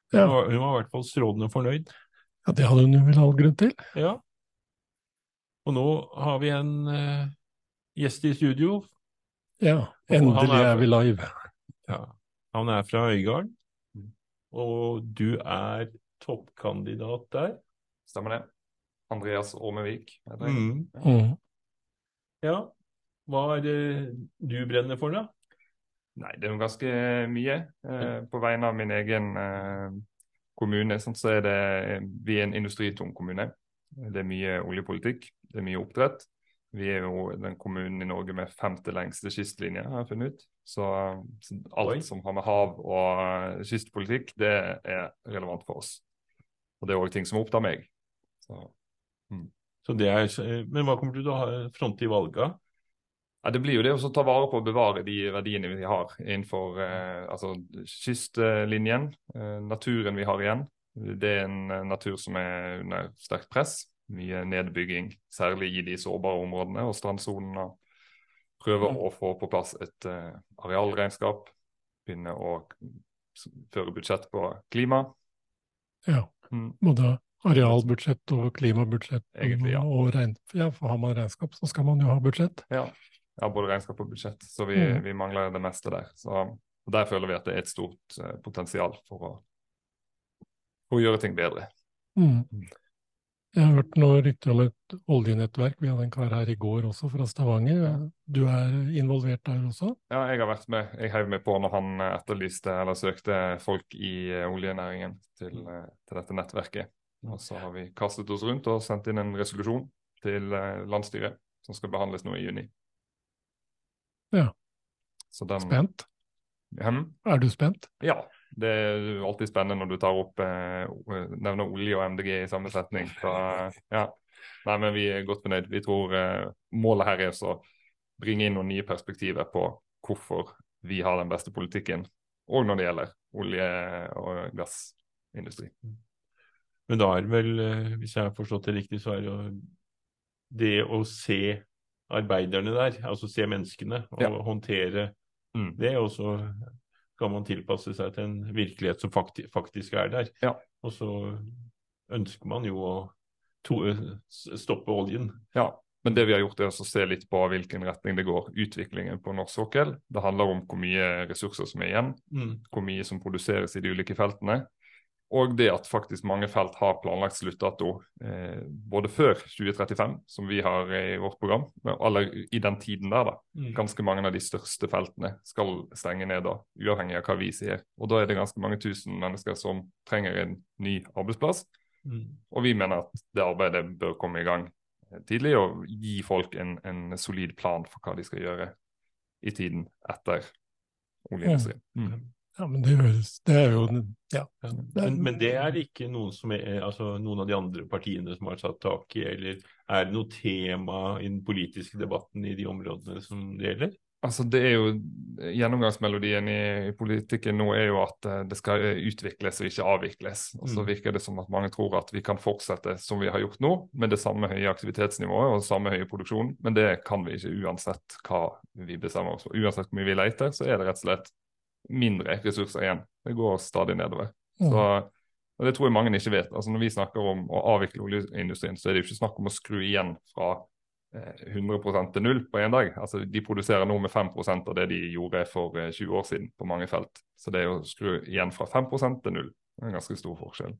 Hun, var, hun var i hvert fall strålende fornøyd. Ja, det hadde hun vel all grunn til. Ja. Og nå har vi en uh, gjest i studio. Ja, endelig er- er vi live. Ja. Han er fra Øygarden, og du er toppkandidat der. Stemmer det. Andreas Åmevik. heter jeg. Mm. Mm. Ja. Hva er det du brenner for, da? Nei, det er jo ganske mye. Eh, på vegne av min egen eh, kommune, sånn, så er det Vi er en industritung kommune. Det er mye oljepolitikk, det er mye oppdrett. Vi er jo den kommunen i Norge med femte lengste kystlinje, har jeg funnet ut. Så, så alt Oi. som har med hav og kystpolitikk, det er relevant for oss. Og det er òg ting som opptar meg. Så, Så det er, men hva kommer du til å fronte i valga? Ja, det blir jo det å ta vare på og bevare de verdiene vi har innenfor eh, altså kystlinjen, eh, naturen vi har igjen. Det er en eh, natur som er under sterkt press. Mye nedbygging, særlig i de sårbare områdene og strandsonene. Prøve å få på plass et eh, arealregnskap. Begynne å føre budsjett på klima. Ja. Mm. Både arealbudsjett og klimabudsjett. Egentlig, ja. Og regn, ja, for har man regnskap, så skal man jo ha budsjett. Ja, ja både regnskap og budsjett. Så vi, Mm. vi mangler det meste der. Så Der føler vi at det er et stort uh, potensial for å, for å gjøre ting bedre. Mm. Jeg har hørt noen rykter om et oljenettverk. Vi hadde en kar her i går også fra Stavanger. Du er involvert der også? Ja, jeg har vært med. Jeg heiv meg på når han eh, etterlyste eller søkte folk i eh, oljenæringen til, til dette nettverket. Og så har vi kastet oss rundt og sendt inn en resolusjon til landsstyret som skal behandles nå i juni. Ja. Så den, Spent? Hem? Er du spent? Ja. Det er alltid spennende når du tar opp eh, nevner olje og MDG i samme setning. Så eh, ja. Nei, men vi er godt fornøyd. Vi tror eh, målet her er å bringe inn noen nye perspektiver på hvorfor vi har den beste politikken, og når det gjelder olje- og gassindustri. Men da er det vel, hvis jeg har forstått det riktig, så er det jo det å se arbeiderne der, altså se menneskene og Ja. håndtere Mm. det, og så kan man tilpasse seg til en virkelighet som fakti faktisk er der. Ja. Og så ønsker man jo å to stoppe oljen. Ja, men det vi har gjort er å se litt på hvilken retning det går, utviklingen på norsk sokkel. Det handler om hvor mye ressurser som er igjen, hvor mye som produseres i de ulike feltene. Og det at faktisk mange felt har planlagt sluttdato eh, både før 2035, som vi har i vårt program, eller i den tiden der, da. Mm. Ganske mange av de største feltene skal stenge ned da, uavhengig av hva vi sier. Og da er det ganske mange tusen mennesker som trenger en ny arbeidsplass. Mm. Og vi mener at det arbeidet bør komme i gang eh, tidlig og gi folk en, en solid plan for hva de skal gjøre i tiden etter oljeindustrien. Mm. Ja, men det høres Det er jo Ja. Ja. Men, men det er ikke noen, som er, altså noen av de andre partiene som har satt tak i, eller er det noe tema i den politiske debatten i de områdene som det gjelder? Altså det er jo Gjennomgangsmelodien i, i politikken nå er jo at eh, det skal utvikles og ikke avvikles. Og så Mm. virker det som at mange tror at vi kan fortsette som vi har gjort nå, med det samme høye aktivitetsnivået og samme høye produksjon. Men det kan vi ikke uansett hva vi bestemmer oss for. Uansett hvor mye vi leter, så er det rett og slett mindre ressurser igjen. Det går stadig nedover. Så, og Det tror jeg mange ikke vet. Altså Når vi snakker om å avvikle oljeindustrien, så er det jo ikke snakk om å skru igjen fra eh, 100% til null på én dag. Altså De produserer nå med 5 av det de gjorde for eh, 20 år siden på mange felt. Så det er å skru igjen fra 5 til null. Det er en ganske stor forskjell.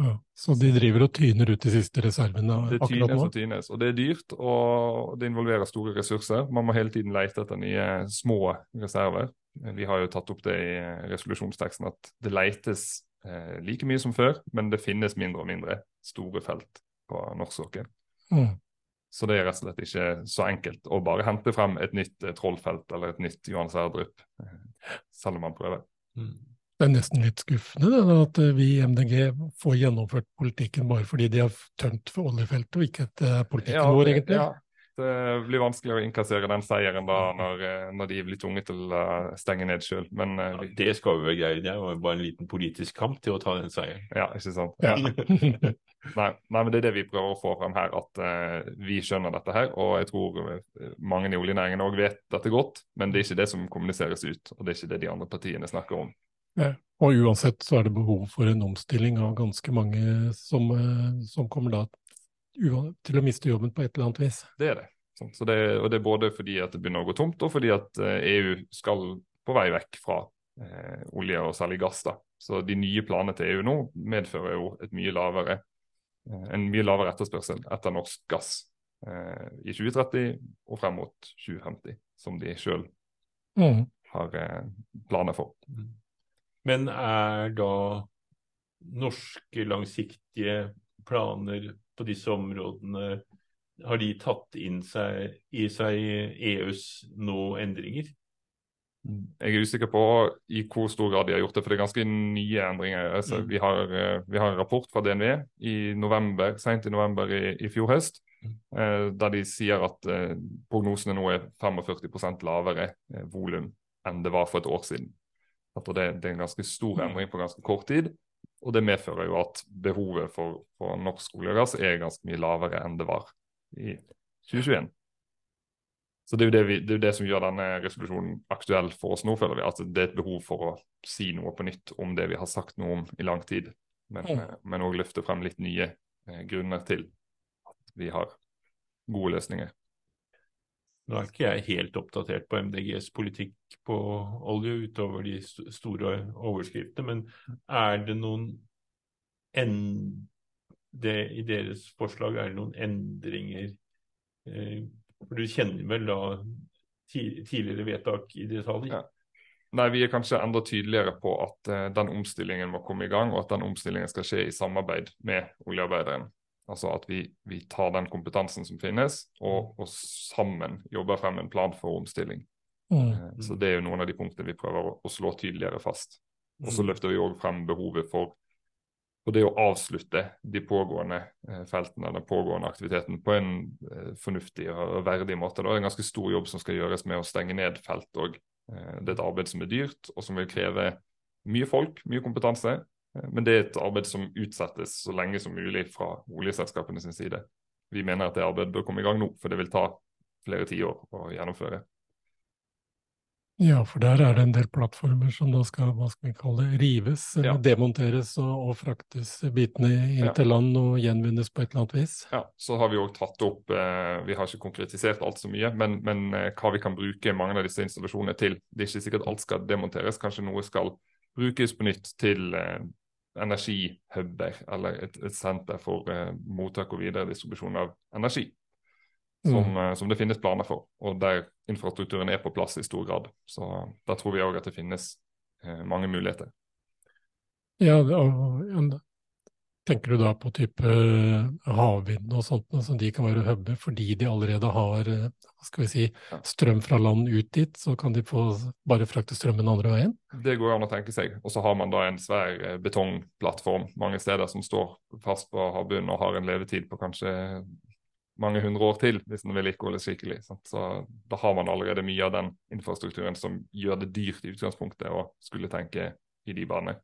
Ja. Så de driver og tyner ut de siste reservene akkurat nå? Det tynes og tynes, og det er dyrt, og det involverer store ressurser. Man må hele tiden lete etter nye små reserver. Vi har jo tatt opp det i resolusjonsteksten at det leites eh, like mye som før, men det finnes mindre og mindre store felt på norsk sokkel. Mm. Så det er rett og slett ikke så enkelt å bare hente frem et nytt eh, Trollfelt eller et nytt Johan Sverdrup, eh, selv om man prøver. Mm. Det er nesten litt skuffende det, at eh, vi i MDG får gjennomført politikken bare fordi de har tømt for oljefeltet, og ikke etter politikken vår, det- egentlig. ja, det blir vanskelig å innkassere den seieren da når, eh, når de blir tvunget til å stenge ned sjøl. Men eh, Ja, det skal vi vel greie. Det var bare en liten politisk kamp til å ta den seieren. ja, ikke sant. Ja. [laughs] Nei, nei, men det er det vi prøver å få frem her, at uh, vi skjønner dette her. Og jeg tror mange i oljenæringen òg vet dette godt, men det er ikke det som kommuniseres ut. Og det er ikke det de andre partiene snakker om. Ja. Og uansett så er det behov for en omstilling av ganske mange som, som kommer da til å miste jobben på et eller annet vis. Det er det. Så det, og det er både fordi at det begynner å gå tomt, og fordi at eh, EU skal på vei vekk fra eh, olje og særlig gass. da. Så de nye planene til EU nå medfører jo et mye lavere, eh, en mye lavere etterspørsel etter norsk gass eh, i 2030 og frem mot 2050, som de sjøl Mm. har eh, planer for. Men er da norske langsiktige planer på disse områdene Har de tatt inn seg, i seg EUs nå endringer? Jeg er usikker på i hvor stor grad de har gjort det, for det er ganske nye endringer. Altså, Mm. vi, har, eh, vi har en rapport fra DNV i november, sent i november i, i fjor høst, eh, der de sier at eh, prognosene nå er 45% lavere eh, volum enn det var for et år siden. At det, det er en ganske stor endring på ganske kort tid. Og det medfører jo at behovet for, for norsk olje og gass er ganske mye lavere enn det var i 2021. Så det er, jo det, vi, det er jo det som gjør denne resolusjonen aktuell for oss nå, føler vi. At det er et behov for å si noe på nytt om det vi har sagt noe om i lang tid. Men Mm. eh, men òg løfte frem litt nye eh, grunner til at vi har gode løsninger. Nå er ikke jeg helt oppdatert på MDGs politikk på olje utover de store overskriftene, men er det noen en det, I deres forslag er det noen endringer eh, For du kjenner vel da ti tidligere vedtak i detalj? Ja. Nei, Vi er kanskje enda tydeligere på at eh, den omstillingen må komme i gang, og at den omstillingen skal skje i samarbeid med oljearbeideren. Altså at vi, vi tar den kompetansen som finnes, og, og sammen jobber frem en plan for omstilling. Mm. Eh, Så Det er jo noen av de punktene vi prøver å, å slå tydeligere fast. Og så løfter vi òg frem behovet for, for det å avslutte de pågående eh, feltene, den pågående aktiviteten, på en eh, fornuftig og verdig måte. Det er en ganske stor jobb som skal gjøres med å stenge ned felt òg. Det er et arbeid som er dyrt, og som vil kreve mye folk, mye kompetanse. Eh, men det er et arbeid som utsettes så lenge som mulig fra oljeselskapene sin side. Vi mener at det arbeidet bør komme i gang nå, for det vil ta flere tiår å gjennomføre. Ja, for der er det en del plattformer som da skal, hva skal vi kalle det, rives, Ja. demonteres og, og fraktes bitene inn Ja. til land og gjenvinnes på et eller annet vis. Ja, så har vi òg tatt opp eh, Vi har ikke konkretisert alt så mye, men, men eh, hva vi kan bruke mange av disse installasjonene til. Det er ikke sikkert alt skal demonteres. Kanskje noe skal brukes på nytt til eh, energihuber eller et, et senter for eh, mottak og videre distribusjon av energi. Som, eh, som det finnes planer for, og der infrastrukturen er på plass i stor grad. Så da tror vi òg at det finnes eh, mange muligheter. Ja, og, tenker du da på type eh, havvind og sånt, som de kan være hubber fordi de allerede har eh, hva skal vi si, strøm fra land ut dit, så kan de få bare frakte strømmen andre veien? Det går an å tenke seg. Og så har man da en svær eh, betongplattform mange steder som står fast på havbunnen og har en levetid på kanskje mange hundre år til, hvis den vedlikeholdes skikkelig. Sant? Så da har man allerede mye av den infrastrukturen som gjør det dyrt i utgangspunktet å skulle tenke i de baner.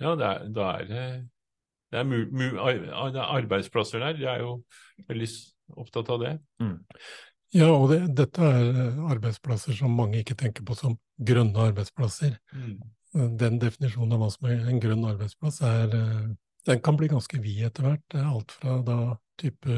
Ja, det er, det er det er, mu, mu, det er arbeidsplasser der. Jeg er jo veldig opptatt av det. Ja, og det, dette er eh, arbeidsplasser som mange ikke tenker på som grønne arbeidsplasser. Mm. Den definisjonen av hva som er en grønn arbeidsplass, er, eh, den kan bli ganske vid etter hvert. Det er alt fra da type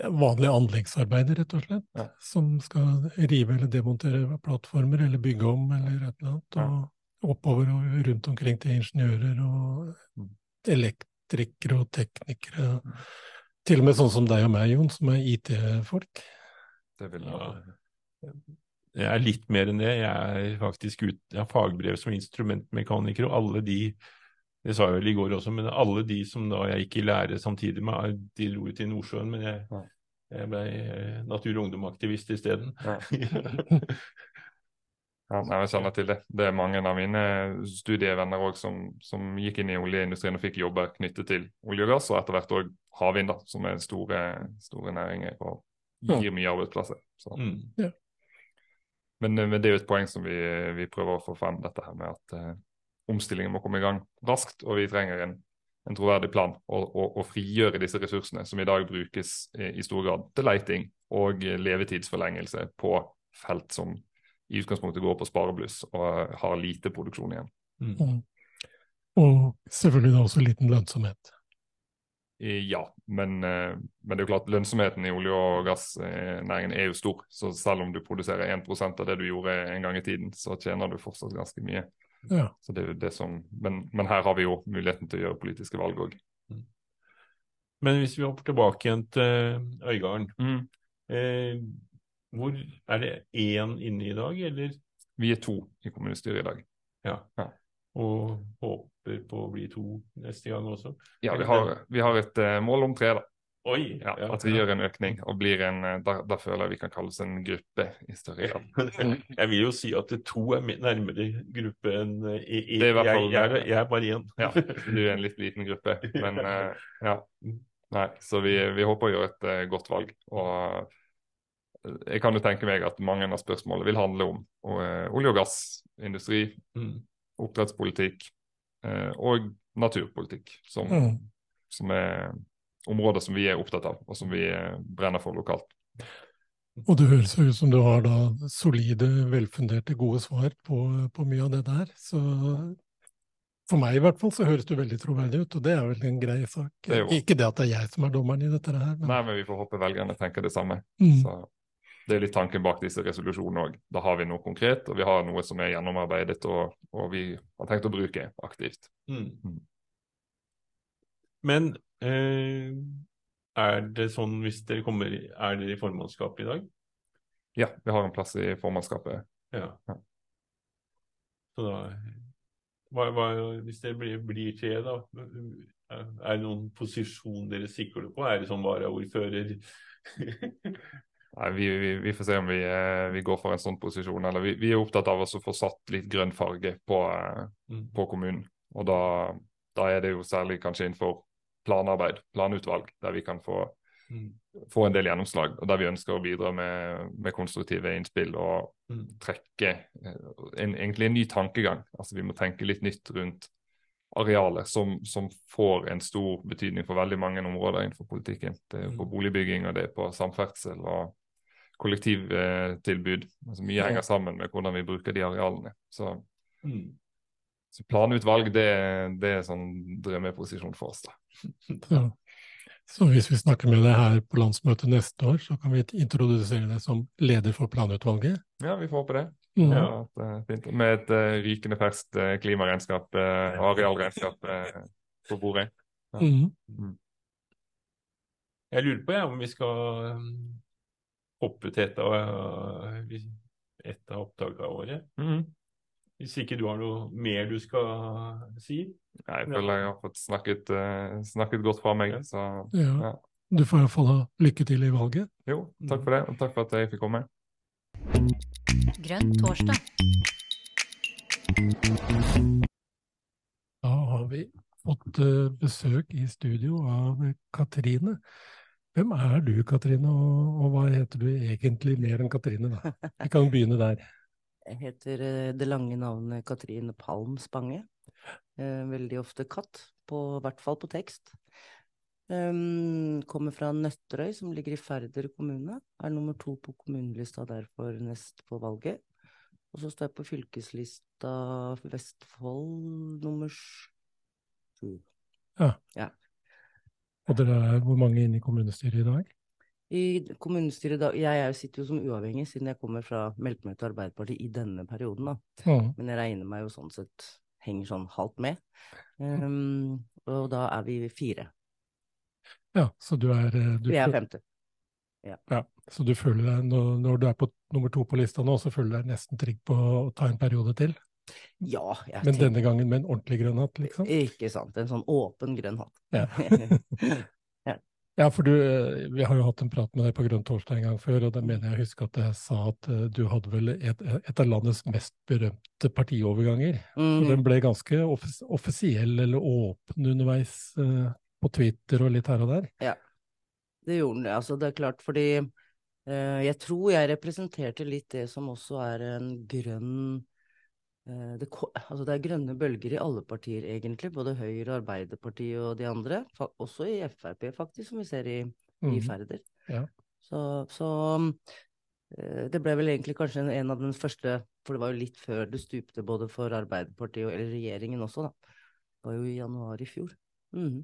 vanlige anleggsarbeider, rett og slett, Ja. som skal rive eller demontere plattformer eller bygge om eller et eller annet. Og oppover og rundt omkring til ingeniører og Mm. elektrikere og teknikere. Til og med sånn som deg og meg, Jon, som er IT-folk. Det vil Ja. Jeg er litt mer enn det. Jeg er faktisk ut, jeg har fagbrev som instrumentmekaniker, og alle de det sa jeg vel i går også, men alle de som da jeg gikk i lære samtidig med, de dro ut i Nordsjøen, men jeg, jeg ble eh, natur- og ungdomaktivist isteden. Ja. [laughs] Ja, jeg kjenner til det. Det er mange av mine studievenner også som, som gikk inn i oljeindustrien og fikk jobber knyttet til olje og gass, og etter hvert òg havvind, da, som er store, store næringer og gir mye arbeidsplasser. Så. mm. Men, eh, men det er jo et poeng som vi, vi prøver å få frem, dette her med at eh, omstillingen må komme i gang raskt, og vi trenger en, en troverdig plan og, og, og frigjøre disse ressursene som i dag brukes i, i stor grad til leiting og levetidsforlengelse på felt som i utgangspunktet går på sparebluss og har lite produksjon igjen. Mm. Mm. Og selvfølgelig da også liten lønnsomhet. Eh, Ja, men, eh, men det er jo klart lønnsomheten i olje- og gassnæringen er jo stor. Så selv om du produserer 1% av det du gjorde en gang i tiden, så tjener du fortsatt ganske mye. Ja. Så det er jo det som, men, men her har vi jo muligheten til å gjøre politiske valg òg. Men hvis vi hopper tilbake igjen til Øygarden, eh, hvor er det én inne i dag, eller? Vi er to i kommunestyret i dag. Ja. Ja. Og håper på å bli to neste gang også? Ja, vi har, vi har et uh, mål om tre, da. Oi! Ja, at vi gjør en økning og blir en eh, Da, da føler jeg vi kan kalle oss en gruppe i større grad. [laughs] Jeg vil jo si at to er nærmere gruppe enn eh, i, i, Det i hvert jeg, fall- jeg, er- jeg er bare én. Ja, du er en litt liten gruppe, men eh, [laughs] ja. Nei, så vi, vi håper å gjøre et eh, godt valg. Og eh, jeg kan jo tenke meg at mange av spørsmålene vil handle om og, uh, olje- og gassindustri, Mm. oppdrettspolitikk uh, og naturpolitikk, som, Mm. som er områder som vi er opptatt av, og som vi eh, brenner for lokalt. Og det høres ut som du har da solide, velfunderte, gode svar på, på mye av det der. Så for meg i hvert fall så høres du veldig troverdig ut, og det er vel en grei sak. Det Ikke det at det er jeg som er dommeren i dette her, men Nei, men vi får håpe velgerne tenker det samme. mm. Så Det er litt tanken bak disse resolusjonene òg. Da har vi noe konkret, og vi har noe som er gjennomarbeidet og, og vi har tenkt å bruke aktivt. Mm. Mm. Men eh, er det sånn hvis dere kommer Er dere i formannskapet i dag? Ja, vi har en plass i formannskapet. Ja. Ja. Så da hva, hva, Hvis dere blir, blir tre, da, er det noen posisjon dere sikler på? Er det som varaordfører? [laughs] Nei, vi, vi, vi får se om vi, eh, vi går for en sånn posisjon. eller Vi, vi er opptatt av å få satt litt grønn farge på, eh, Mm. på kommunen. Og da, da er det jo særlig kanskje innenfor planarbeid, planutvalg, der vi kan få, Mm. få en del gjennomslag. Og der vi ønsker å bidra med, med konstruktive innspill og Mm. trekke eh, en, egentlig en ny tankegang. Altså Vi må tenke litt nytt rundt arealet, som, som får en stor betydning for veldig mange områder innenfor politikken. Det er på boligbygging, og det er på samferdsel og kollektivtilbud. Altså Mye henger sammen med hvordan vi bruker de arealene. Så, Mm. så planutvalg, det, det er sånn drømmeposisjon for oss. da. [laughs] Så, så hvis vi snakker med deg her på landsmøtet neste år, så kan vi introdusere deg som leder for planutvalget. Ja, vi får håpe det. Mm. Ja, at, eh, fint. Med et uh, rykende ferskt uh, klimaregnskap og arealregnskap uh, på bordet. Mm. Jeg lurer på ja, om vi skal hoppe til et av, uh, et av opptakene våre. Mm. Hvis ikke du har noe mer du skal si? Jeg føler jeg har fått snakket, uh, snakket godt fra meg. Så Ja. Ja. Du får iallfall ha lykke til i valget. jo, takk for det, og takk for at jeg fikk komme. Grønn torsdag. Da har vi fått eh, besøk i studio av Katrine. Hvem er du, Katrine, og, og hva heter du egentlig mer enn Katrine? da? Vi kan begynne der. [laughs] Jeg heter eh, det lange navnet Katrine Palm Spange. Eh, veldig ofte katt, på i hvert fall på tekst. Um, kommer fra Nøtterøy, som ligger i Færder kommune. Er nummer to på kommunelista derfor nest på valget. Og så står jeg på fylkeslista Vestfold nummer sju. Og dere er hvor mange inne i kommunestyret i dag? I kommunestyret da, Jeg er sitter jo som uavhengig, siden jeg kommer fra meldte meg til Arbeiderpartiet i denne perioden. da. Ja. Men jeg regner meg jo sånn sett henger sånn halvt med. Um, og da er vi fire. Ja, så du er eh, du, Vi er femte. Ja, så du føler deg, når du er på nummer to på lista nå, så føler du deg nesten trygg på å ta en periode til? Ja, Men tenker denne gangen med en ordentlig grønn hatt, liksom? Ikke sant. En sånn åpen grønn hatt. [laughs] Ja. Ja, for du, eh, vi har jo hatt en prat med deg på Grønn torsdag en gang før, og da mener jeg å huske at jeg sa at eh, du hadde vel et, et av landets mest berømte partioverganger. Så Mhm. den ble ganske offis offisiell eller åpen underveis eh, på Twitter og litt her og der. Ja, Det gjorde den. Altså, det er klart, fordi jeg tror jeg representerte litt det som også er en grønn det, altså det er grønne bølger i alle partier, egentlig. Både Høyre, Arbeiderpartiet og de andre. Også i Frp, faktisk, som vi ser i, i Mhm. Færder. Ja. Så, så eh, det ble vel egentlig kanskje en, en av den første For det var jo litt før det stupte både for Arbeiderpartiet og eller regjeringen også, da. Det var jo i januar i fjor. Mm.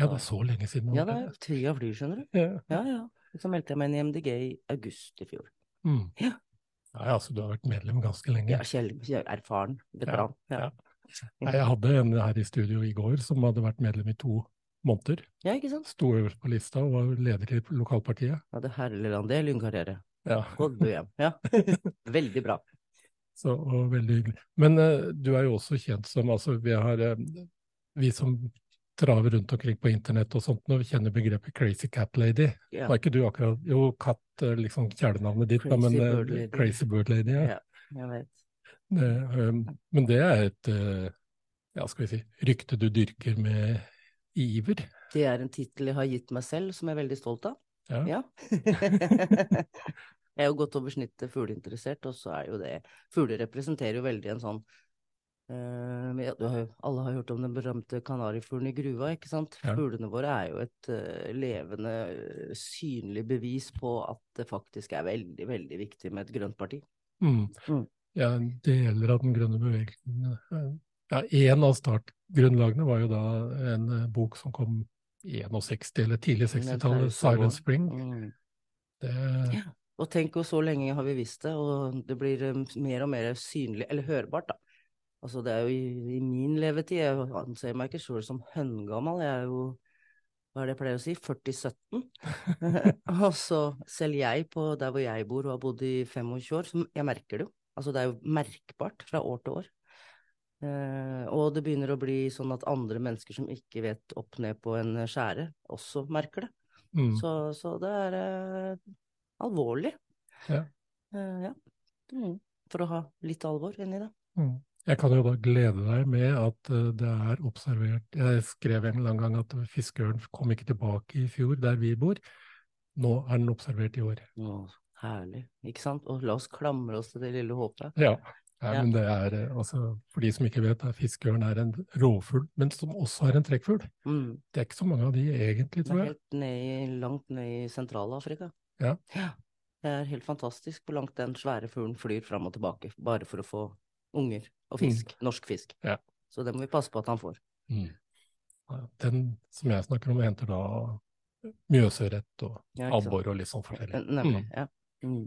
Ja, det er så lenge siden. Ja, det er tida flyr, skjønner du. Ja. Ja, ja. Så meldte jeg meg inn i MDG i august i fjor. Mm. Ja. Nei, altså, du har vært medlem ganske lenge. Ja, Kjell, Kjell- erfaren veteran. Ja. ja. Nei, jeg hadde en her i studio i går som hadde vært medlem i to måneder. ja, ikke sant? Sto øverst på lista og var leder i lokalpartiet. Hadde herlig land, det er lynkarriere. Ja. Godt du hjem. Ja. [laughs] Veldig bra. Så, og veldig hyggelig. Men uh, du er jo også kjent som altså, vi, har, uh, vi som traver rundt omkring på internett og sånt, når vi kjenner begrepet crazy cat lady. Yeah. Var ikke du akkurat Jo, katt, er liksom kjælenavnet ditt, da, men Crazy eh, bird lady. crazy bird lady. Ja. Ja, jeg vet. Det, um, men det er et uh, ja, skal vi si, rykte du dyrker med iver. Det er en tittel jeg har gitt meg selv, som jeg er veldig stolt av. Ja. [laughs] jeg er jo godt over snittet fugleinteressert, og så er jo det Fugler representerer jo veldig en sånn men ja, har Alle har hørt om den berømte kanarifuglen i gruva, ikke sant? Ja. Fuglene våre er jo et uh, levende, eh, synlig bevis på at det faktisk er veldig, veldig viktig med et grønt parti. Mm. Mm. Jeg deler av den grønne bevegelsen. Ja, en av startgrunnlagene var jo da en bok som kom i 61, eller tidlig 60-tallet, Silent Spring. Mm. Det, Ja. Og tenk jo, så lenge har vi visst det, og det blir mer og mer synlig, eller hørbart, da. Altså, det er jo i, i min levetid, jeg anser meg ikke sjøl som høngammal, jeg er jo, hva er det jeg pleier å si, 40-17. og så selv jeg på der hvor jeg bor og har bodd i 25 år, så jeg merker det jo. Altså, det er jo merkbart fra år til år. Eh, og det begynner å bli sånn at andre mennesker som ikke vet opp ned på en skjære, også merker det. mm. Så, så det er eh, alvorlig. Ja. Eh, ja. Mm. For å ha litt alvor inni det. Mm. Jeg kan jo da glede deg med at eh, det er observert Jeg skrev en eller annen gang at fiskeørn kom ikke tilbake i fjor der vi bor. Nå er den observert i år. Å, herlig. Ikke sant? Og la oss klamre oss til det lille håpet. Ja. Ja. men det er, eh, altså, For de som ikke vet, er fiskeørn er en rovfugl, men som også er en trekkfugl. Mm. Det er ikke så mange av de egentlig, Det tror er jeg. helt ned i, langt ned i Sentral-Afrika. Ja. Det er helt fantastisk hvor langt den svære fuglen flyr fram og tilbake, bare for å få unger og fisk. Norsk fisk. Mm. Ja. Så det må vi passe på at han får. Mm. Den som jeg snakker om, henter da mjøsørret og Ja, abbor og litt sånn forskjellig. Nemlig. Mm. Ja. Mm.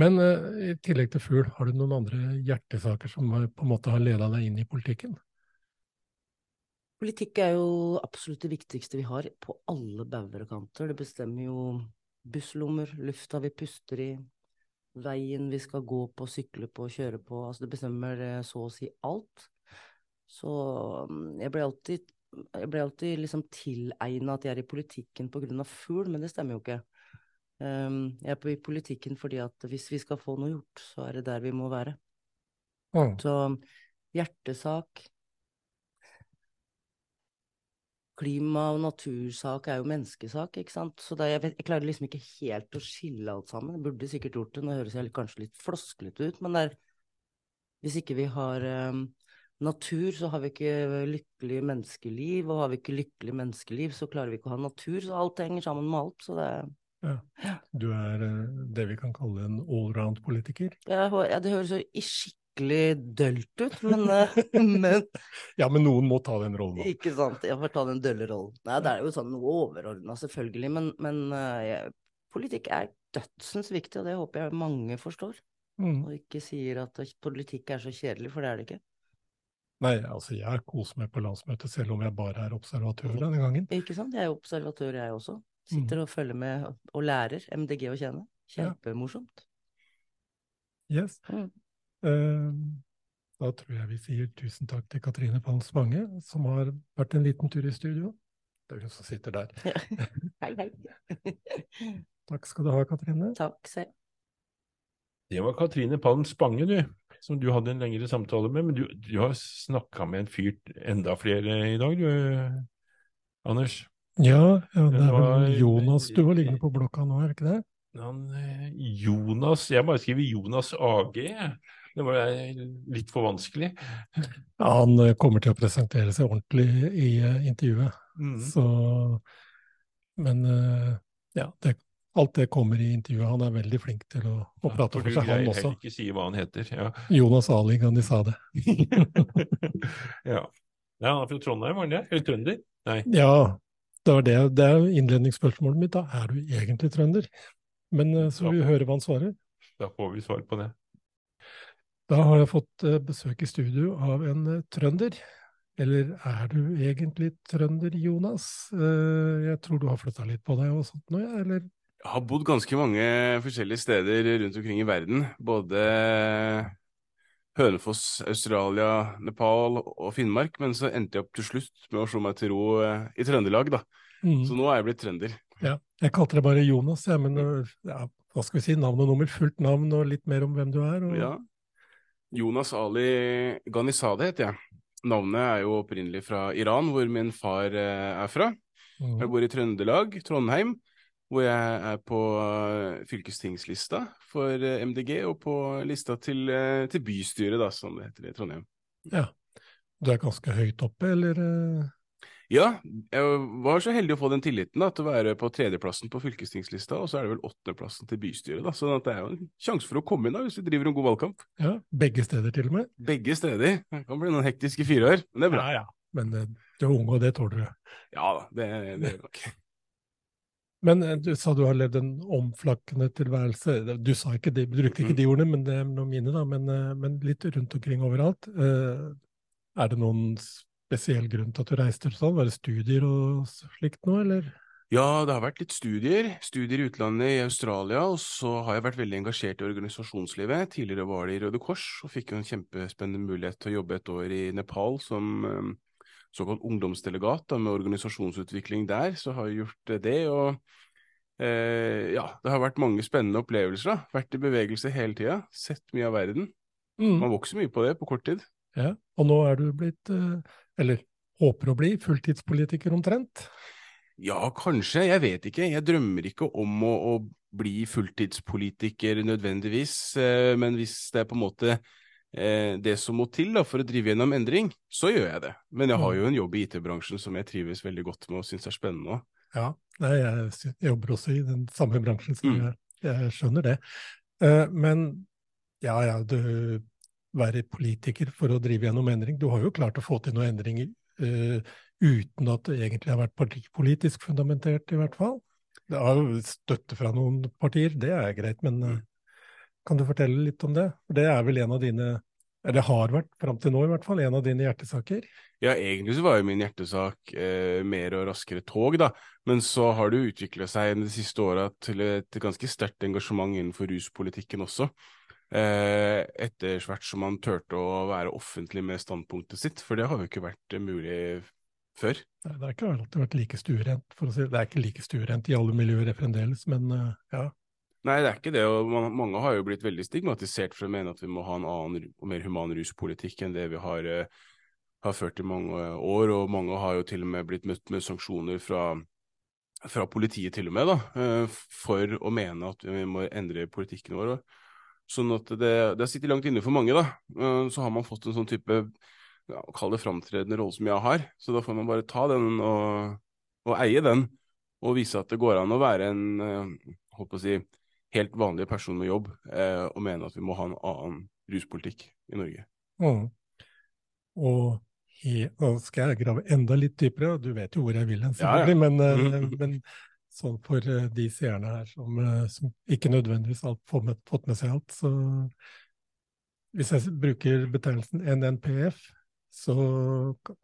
Men uh, i tillegg til fugl, har du noen andre hjertesaker som har, på en måte har leda deg inn i politikken? Politikk er jo absolutt det viktigste vi har på alle bauger og kanter. Det bestemmer jo busslommer, lufta vi puster i, veien vi skal gå på, sykle på, kjøre på. Altså det bestemmer eh, så å si alt. Så mm, jeg ble alltid, jeg ble alltid liksom tilegna at jeg er i politikken av fugl, men det stemmer jo ikke. Um, jeg er i politikken fordi at hvis vi skal få noe gjort, så er det der vi må være. Mm. Så hjertesak Klima- og natursak er jo menneskesak, ikke sant. Så det, jeg, vet, jeg klarer liksom ikke helt å skille alt sammen. Jeg burde sikkert gjort det, nå høres jeg kanskje litt flosklete ut, men det er Hvis ikke vi har um, natur, så har vi ikke lykkelig menneskeliv, og har vi ikke lykkelig menneskeliv, så klarer vi ikke å ha natur, så alt henger sammen med alt. Så det, Du er eh, det vi kan kalle en allround-politiker. ja, det høres jo i skikkelig dølt ut, men, [laughs] eh, men Ja, men noen må ta den rollen. da. Ikke sant, jeg får ta den dølle rollen. Nei, det er jo sånn noe overordna, selvfølgelig, men, men eh, jeg, politikk er dødsens viktig, og det håper jeg mange forstår. Mm. Og ikke sier at politikk er så kjedelig, for det er det ikke. Nei, altså jeg koser meg på landsmøtet selv om jeg bare er observatør denne gangen. Ikke sant, jeg er observatør, jeg også. Mm. Sitter og følger med og lærer MDG å kjenne. Ja. Kjempemorsomt. Yes. Mm. Eh, da tror jeg vi sier tusen takk til Katrine Palm Spange, som har vært en liten tur i studio. Det er hun som sitter der. [laughs] Hei, hei. Takk skal du ha, Katrine. Takk selv. Det var Katrine Palm Spange, du, som du hadde en lengre samtale med. Men du, du har snakka med en fyr enda flere i dag, du, Anders. Ja, ja, det er var- vel Jonas du var liggende på blokka nå, er det ikke det? Han, eh, Jonas Jeg bare skriver Jonas AG. Det var litt for vanskelig. Ja, han eh, kommer til å presentere seg ordentlig i eh, intervjuet. Mm. Så Men eh, ja, det, alt det kommer i intervjuet. Han er veldig flink til å, å Ja, prate for for seg, han også. heller ikke si hva han heter. Ja. Jonas Ali Gandisade. [laughs] ja. Ja, han er fra Trondheim, var han det? Eller trønder? Nei. Ja, det var det. Det er innledningsspørsmålet mitt. Da er du egentlig trønder? Men så vil vi høre hva han svarer. Da får vi svar på det. Da har jeg fått eh, besøk i studio av en eh, trønder. Eller er du egentlig trønder, Jonas? Eh, Jeg tror du har flytta litt på deg og sånt nå, ja? Eller? Jeg har bodd ganske mange forskjellige steder rundt omkring i verden. Både Hønefoss, Australia, Nepal og Finnmark. Men så endte jeg opp til slutt med å slå meg til ro i Trøndelag, da. Mm. Så nå er jeg blitt trønder. Ja, jeg kalte deg bare Jonas, jeg, men øh, ja, hva skal vi si, navn og nummer, fullt navn og litt mer om hvem du er. Og... Ja. Jonas Ali Ghanizadeh heter jeg. Navnet er jo opprinnelig fra Iran, hvor min far eh, er fra. Mm. Jeg bor i Trøndelag, Trondheim, hvor jeg er på eh, fylkestingslista for eh, MDG, og på lista til, til bystyret, da, som det heter i Trondheim. Ja. Du er ganske høyt oppe, eller? Ja, jeg var så heldig å få den tilliten da, til å være på tredjeplassen på fylkestingslista, og så er det vel åttendeplassen til bystyret. da, sånn at det er jo en sjanse for å komme inn da, hvis vi driver en god valgkamp. Ja, begge steder til og med? Begge steder. Det kan bli noen hektiske fire år, men det er bra. Ja, ja. Men øh, du er ung, og det tåler du. Ja da, det, det er nok. [laughs] Men øh, du sa du har levd en omflakkende tilværelse. Du sa ikke det, brukte ikke de ordene, men det er noen mine, da. Men, øh, men litt rundt omkring overalt. Eh, Er det noen spesiell grunn til at du reiste til sånn? Var det studier og slikt noe, eller? Ja, det har vært litt studier. Studier i utlandet i Australia, og så har jeg vært veldig engasjert i organisasjonslivet. Tidligere var det i Røde Kors, og fikk jo en kjempespennende mulighet til å jobbe et år i Nepal som eh, såkalt ungdomsdelegat da, med organisasjonsutvikling der. Så har jeg gjort eh, det, og eh, ja, det har vært mange spennende opplevelser. da. Vært i bevegelse hele tida, sett mye av verden. Mm. Man vokser mye på det på kort tid. Ja, og nå er du blitt, øh, eller håper å bli, fulltidspolitiker omtrent? Ja, kanskje. Jeg vet ikke. Jeg drømmer ikke om å, å bli fulltidspolitiker nødvendigvis, eh, men hvis det er på en måte eh, det som må til da, for å drive gjennom endring, så gjør jeg det. Men jeg har jo en jobb i IT-bransjen som jeg trives veldig godt med og syns er spennende òg. Ja, jeg jobber også i den samme bransjen, som Mm. jeg, jeg skjønner det. Eh, men ja, ja, du være politiker for å drive gjennom endring. Du har jo klart å få til noen endringer uh, uten at det egentlig har vært partipolitisk fundamentert, i hvert fall. Det har jo støtte fra noen partier, det er greit, men uh, kan du fortelle litt om det? For det er vel en av dine, eller har vært fram til nå i hvert fall, en av dine hjertesaker? Ja, egentlig så var jo min hjertesak eh, mer og raskere tog, da. Men så har det utvikla seg de siste åra til et ganske sterkt engasjement innenfor ruspolitikken også. Eh, etter hvert som man turte å være offentlig med standpunktet sitt, for det har jo ikke vært eh, mulig før. Nei, Det har ikke alltid vært like stuerent, for å si det. Det er ikke like stuerent i alle miljøer fremdeles, men eh, ja. Nei, det er ikke det, og man, mange har jo blitt veldig stigmatisert for å mene at vi må ha en annen og mer human ruspolitikk enn det vi har, eh, har ført i mange år, og mange har jo til og med blitt møtt med sanksjoner fra, fra politiet til og med, da, for å mene at vi må endre politikken vår. Sånn at det, det har sittet langt inne for mange, da. Eh, Så har man fått en sånn type, ja, kall det framtredende rolle som jeg har, så da får man bare ta den og, og eie den, og vise at det går an å være en, eh, holdt på å si, helt vanlig person med jobb eh, og mene at vi må ha en annen ruspolitikk i Norge. Mm. Og nå skal jeg grave enda litt dypere, og du vet jo hvor jeg vil hen, Ja, ja. selvfølgelig, men, eh, Mhm. men sånn for eh, de seerne her som, eh, som ikke nødvendigvis har fått med seg alt, så hvis jeg bruker betegnelsen NNPF, så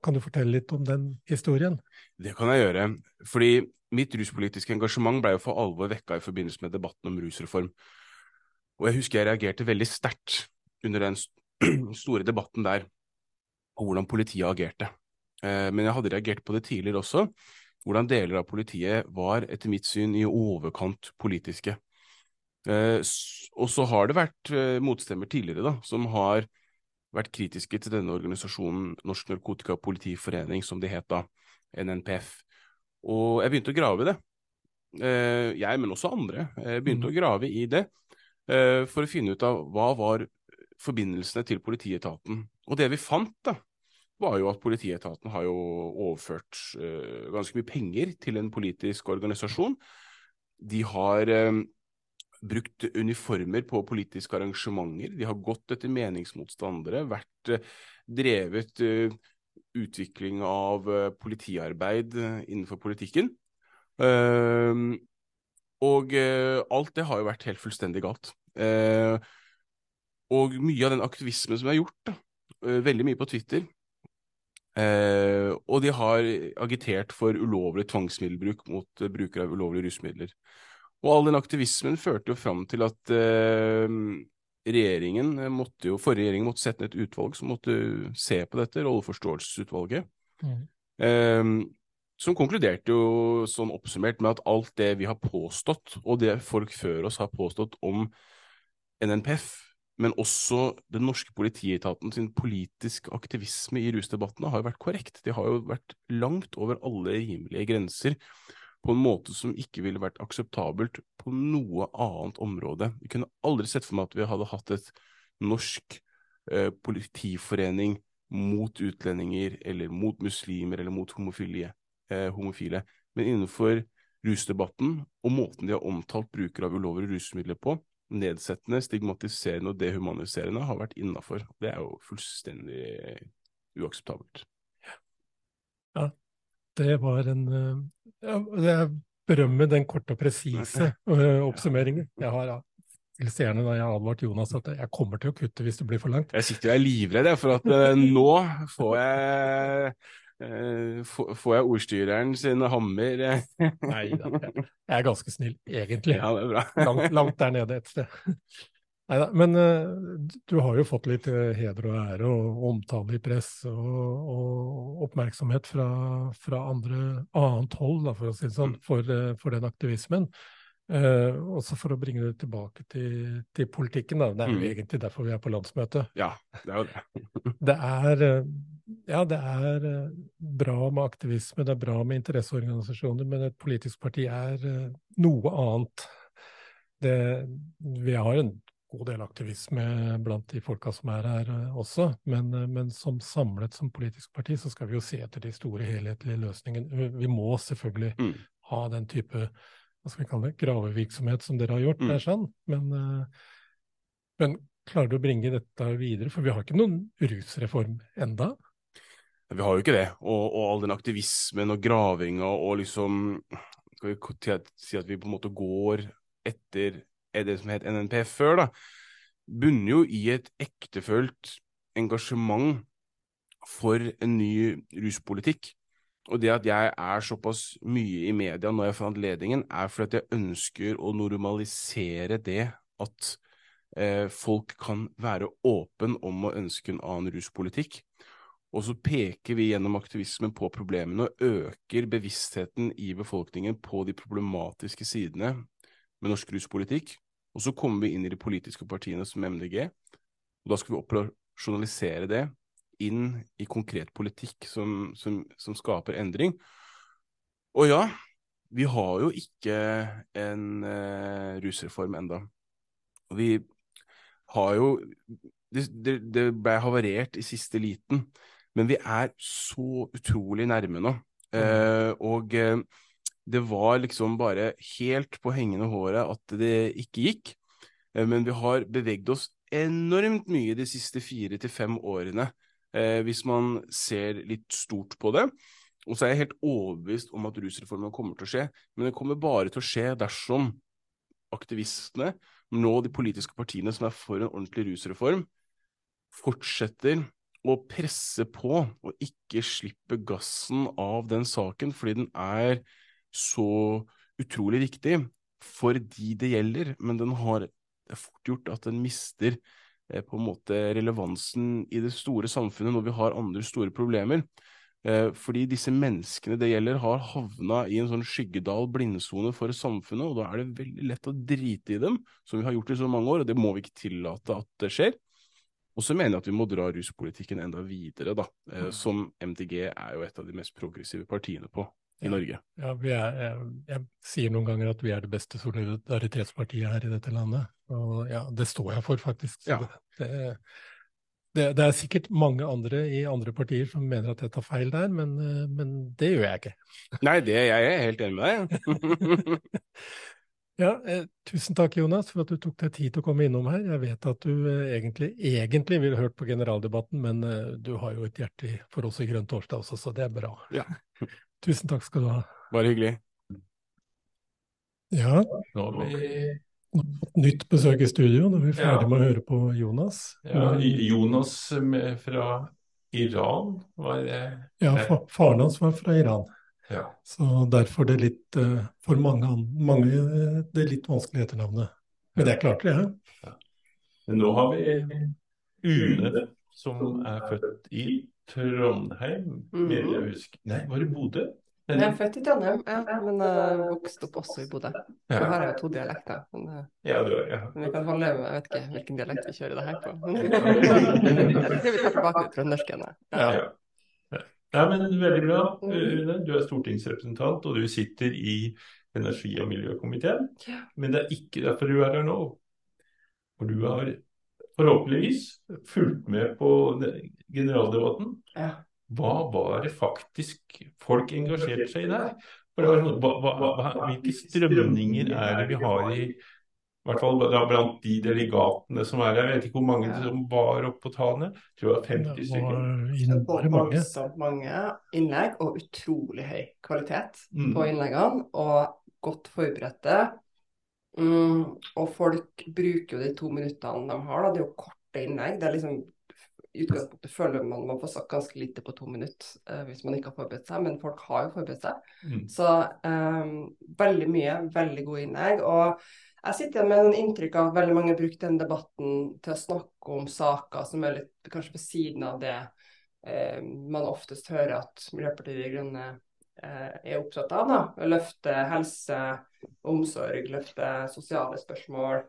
kan du fortelle litt om den historien? Det kan jeg gjøre, fordi mitt ruspolitiske engasjement ble jo for alvor vekka i forbindelse med debatten om rusreform. Og jeg husker jeg reagerte veldig sterkt under den [clears throat] store debatten der, på hvordan politiet agerte. Eh, Men jeg hadde reagert på det tidligere også, hvordan deler av politiet var etter mitt syn i overkant politiske. Eh, Og så har det vært eh, motstemmer tidligere da, som har vært kritiske til denne organisasjonen, Norsk Narkotikapolitiforening, som det het da, NNPF. Og jeg begynte å grave i det. Eh, jeg, men også andre, eh, begynte å grave i det eh, for å finne ut av hva var forbindelsene til politietaten. Og det vi fant, da, var jo at politietaten har jo overført uh, ganske mye penger til en politisk organisasjon. De har uh, brukt uniformer på politiske arrangementer. De har gått etter meningsmotstandere, vært uh, drevet utvikling av politiarbeid innenfor politikken. Eh, og alt det har jo vært helt fullstendig galt. Eh, og mye av den aktivismen som er gjort, da, veldig mye på Twitter, eh, og de har agitert for ulovlig tvangsmiddelbruk mot eh, brukere av ulovlige rusmidler. Og all den aktivismen førte jo fram til at eh, regjeringen måtte jo, forrige regjering måtte sette ned et utvalg som måtte se på dette, rolleforståelsesutvalget. Mm. Eh, som konkluderte jo sånn oppsummert med at alt det vi har påstått, og det folk før oss har påstått om NNPF, men også den norske politietaten sin politiske aktivisme i rusdebattene har jo vært korrekt. De har jo vært langt over alle rimelige grenser på en måte som ikke ville vært akseptabelt på noe annet område. Vi kunne aldri sett for meg at vi hadde hatt et norsk eh, politiforening mot utlendinger, eller mot muslimer, eller mot homofile, eh, homofile. Men innenfor rusdebatten og måten de har omtalt brukere av ulovlige rusmidler på, nedsettende, stigmatiserende og dehumaniserende, har vært innafor. Det er jo fullstendig uakseptabelt. Ja, det var en eh, ja, Jeg berømmer den korte og presise eh, oppsummeringen. Jeg har ja, gjerne da jeg har advart Jonas at jeg kommer til å kutte hvis det blir for langt. Jeg sitter og er livredd, for at eh, nå får jeg får, får jeg ordstyreren sin hammer. eh. [laughs] Nei da, jeg er ganske snill, egentlig. Ja, det er bra. [laughs] Langt, langt der nede et sted. [laughs] Neida, men eh, du- har jo fått litt eh, heder og ære og omtale i press og, og oppmerksomhet fra, fra andre, annet hold, da, for å si det sånn, for, eh, for den aktivismen. Eh, også for å bringe det tilbake til, til politikken. Da. Det er jo Mm. egentlig derfor vi er på landsmøtet. Ja, det er jo det. Det er, eh, ja, det er eh, bra med aktivisme, det er bra med interesseorganisasjoner, men et politisk parti er eh, noe annet. Det, vi har en god del aktivisme blant de folka som er her eh, også, men, men som samlet som politisk parti så skal vi jo se etter de store helhetlige løsningene. Vi, må selvfølgelig Mm. ha den type hva skal vi kalle det, gravevirksomhet som dere har gjort, Mm. det er sant, men, men klarer du å bringe dette videre? For vi har ikke noen rusreform enda. Vi har jo ikke det. Og, og all den aktivismen og gravinga og liksom Skal vi si at vi på en måte går etter er det som het NNP før, da, bunner jo i et ektefølt engasjement for en ny ruspolitikk. Og det at jeg er såpass mye i media når jeg får anledningen, er fordi at jeg ønsker å normalisere det at eh, folk kan være åpen om å ønske en annen ruspolitikk. Og så peker vi gjennom aktivismen på problemene og øker bevisstheten i befolkningen på de problematiske sidene med norsk ruspolitikk. Og så kommer vi inn i de politiske partiene som MDG, og da skal vi operasjonalisere det inn i konkret politikk som, som, som skaper endring. Og ja, vi har jo ikke en uh, rusreform enda. Vi har jo det, det, det ble havarert i siste liten, men vi er så utrolig nærme nå. Eh, og eh, det var liksom bare helt på hengende håret at det ikke gikk. Eh, men vi har beveget oss enormt mye de siste fire til fem årene, eh, hvis man ser litt stort på det. Og så er jeg helt overbevist om at rusreformen kommer til å skje, men det kommer bare til å skje dersom aktivistene, nå de politiske partiene som er for en ordentlig rusreform, fortsetter å presse på og ikke slippe gassen av den saken, fordi den er så utrolig viktig for de det gjelder, men den har fort gjort at den mister eh, på en måte relevansen i det store samfunnet når vi har andre store problemer. Eh, fordi disse menneskene det gjelder, har havna i en sånn skyggedal, blindsone for samfunnet, og da er det veldig lett å drite i dem, som vi har gjort i så mange år, og det må vi ikke tillate at det skjer. Og så mener jeg at vi må dra ruspolitikken enda videre, da, eh, som MDG er jo et av de mest progressive partiene på i Ja. Norge. Ja, vi er, jeg, jeg sier noen ganger at vi er det beste solidaritetspartiet her i dette landet. Og ja, det står jeg for, faktisk. Ja. det, det, det er sikkert mange andre i andre partier som mener at jeg tar feil der, men, eh, men det gjør jeg ikke. Nei, det, jeg er helt enig med deg. [laughs] [laughs] Ja, eh, tusen takk, Jonas, for at du tok deg tid til å komme innom her. Jeg vet at du eh, egentlig, egentlig ville hørt på generaldebatten, men eh, du har jo et hjerte for oss i Grønn torsdag også, så det er bra. Ja. [laughs] Tusen takk skal du ha. Bare hyggelig. Ja, Nå har vi fått nytt besøk i studio. Nå er vi ferdig Ja. med å høre på Jonas. ja, Jonas med, fra Iran, var det Ja, fa faren hans var fra Iran. Ja. Så derfor det litt eh, For mange, an- mange eh, det litt vanskelig etternavnet. Men det klarte jeg. Men nå har vi Une, som er født i Trondheim, mener jeg å huske. Nei, var det Bodø? Jeg er født i Trondheim, ja, men uh, vokste opp også i Bodø. Ja. Ja. har jeg jo to dialekter. Men, uh, Ja, du, ja. men vi kan holde med, jeg vet ikke hvilken dialekt vi kjører det her på. [laughs] Jeg tror vi tar tilbake til trøndersken. jeg. Ja. ja. Ja, men veldig bra. Rune. du er stortingsrepresentant, og du sitter i energi- og miljøkomiteen. Men det er ikke derfor du er her nå. For du har forhåpentligvis fulgt med på generaldebatten. Ja. Hva var det faktisk folk engasjerte seg i der? Sånn, hva, hva, hva, hvilke strømninger er det vi har i i hvert fall blant de delegatene som er her. Jeg vet ikke hvor mange som var oppe på Tane. Jeg tror det var 50 Det stykker. var Det var voldsomt mange innlegg, og utrolig høy kvalitet Mm. på innleggene. Og godt forberedte. Mm, og folk bruker jo de to minuttene de har, da. Det er jo korte innlegg. Det er liksom i utgangspunktet føler man man får sagt ganske lite på to minutter eh, hvis man ikke har forberedt seg, men folk har jo forberedt seg. Mm. Så eh, veldig mye, veldig gode innlegg. Og jeg sitter med en inntrykk av at veldig mange bruker den debatten til å snakke om saker som er litt kanskje på siden av det eh, man oftest hører at Miljøpartiet De Grønne eh, er opptatt av. da. Løfte helse, omsorg, løfte sosiale spørsmål,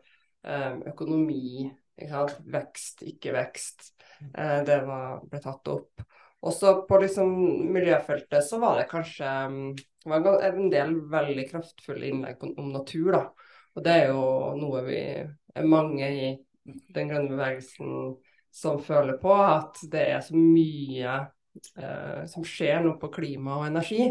eh, økonomi, ikke vekst, ikke vekst. Eh, det var, ble tatt opp. Også på liksom miljøfeltet så var det kanskje mm, var en del veldig kraftfulle innlegg om natur. da. Og det er jo noe vi er mange i den grønne bevegelsen som føler på, at det er så mye eh, som skjer nå på klima og energi,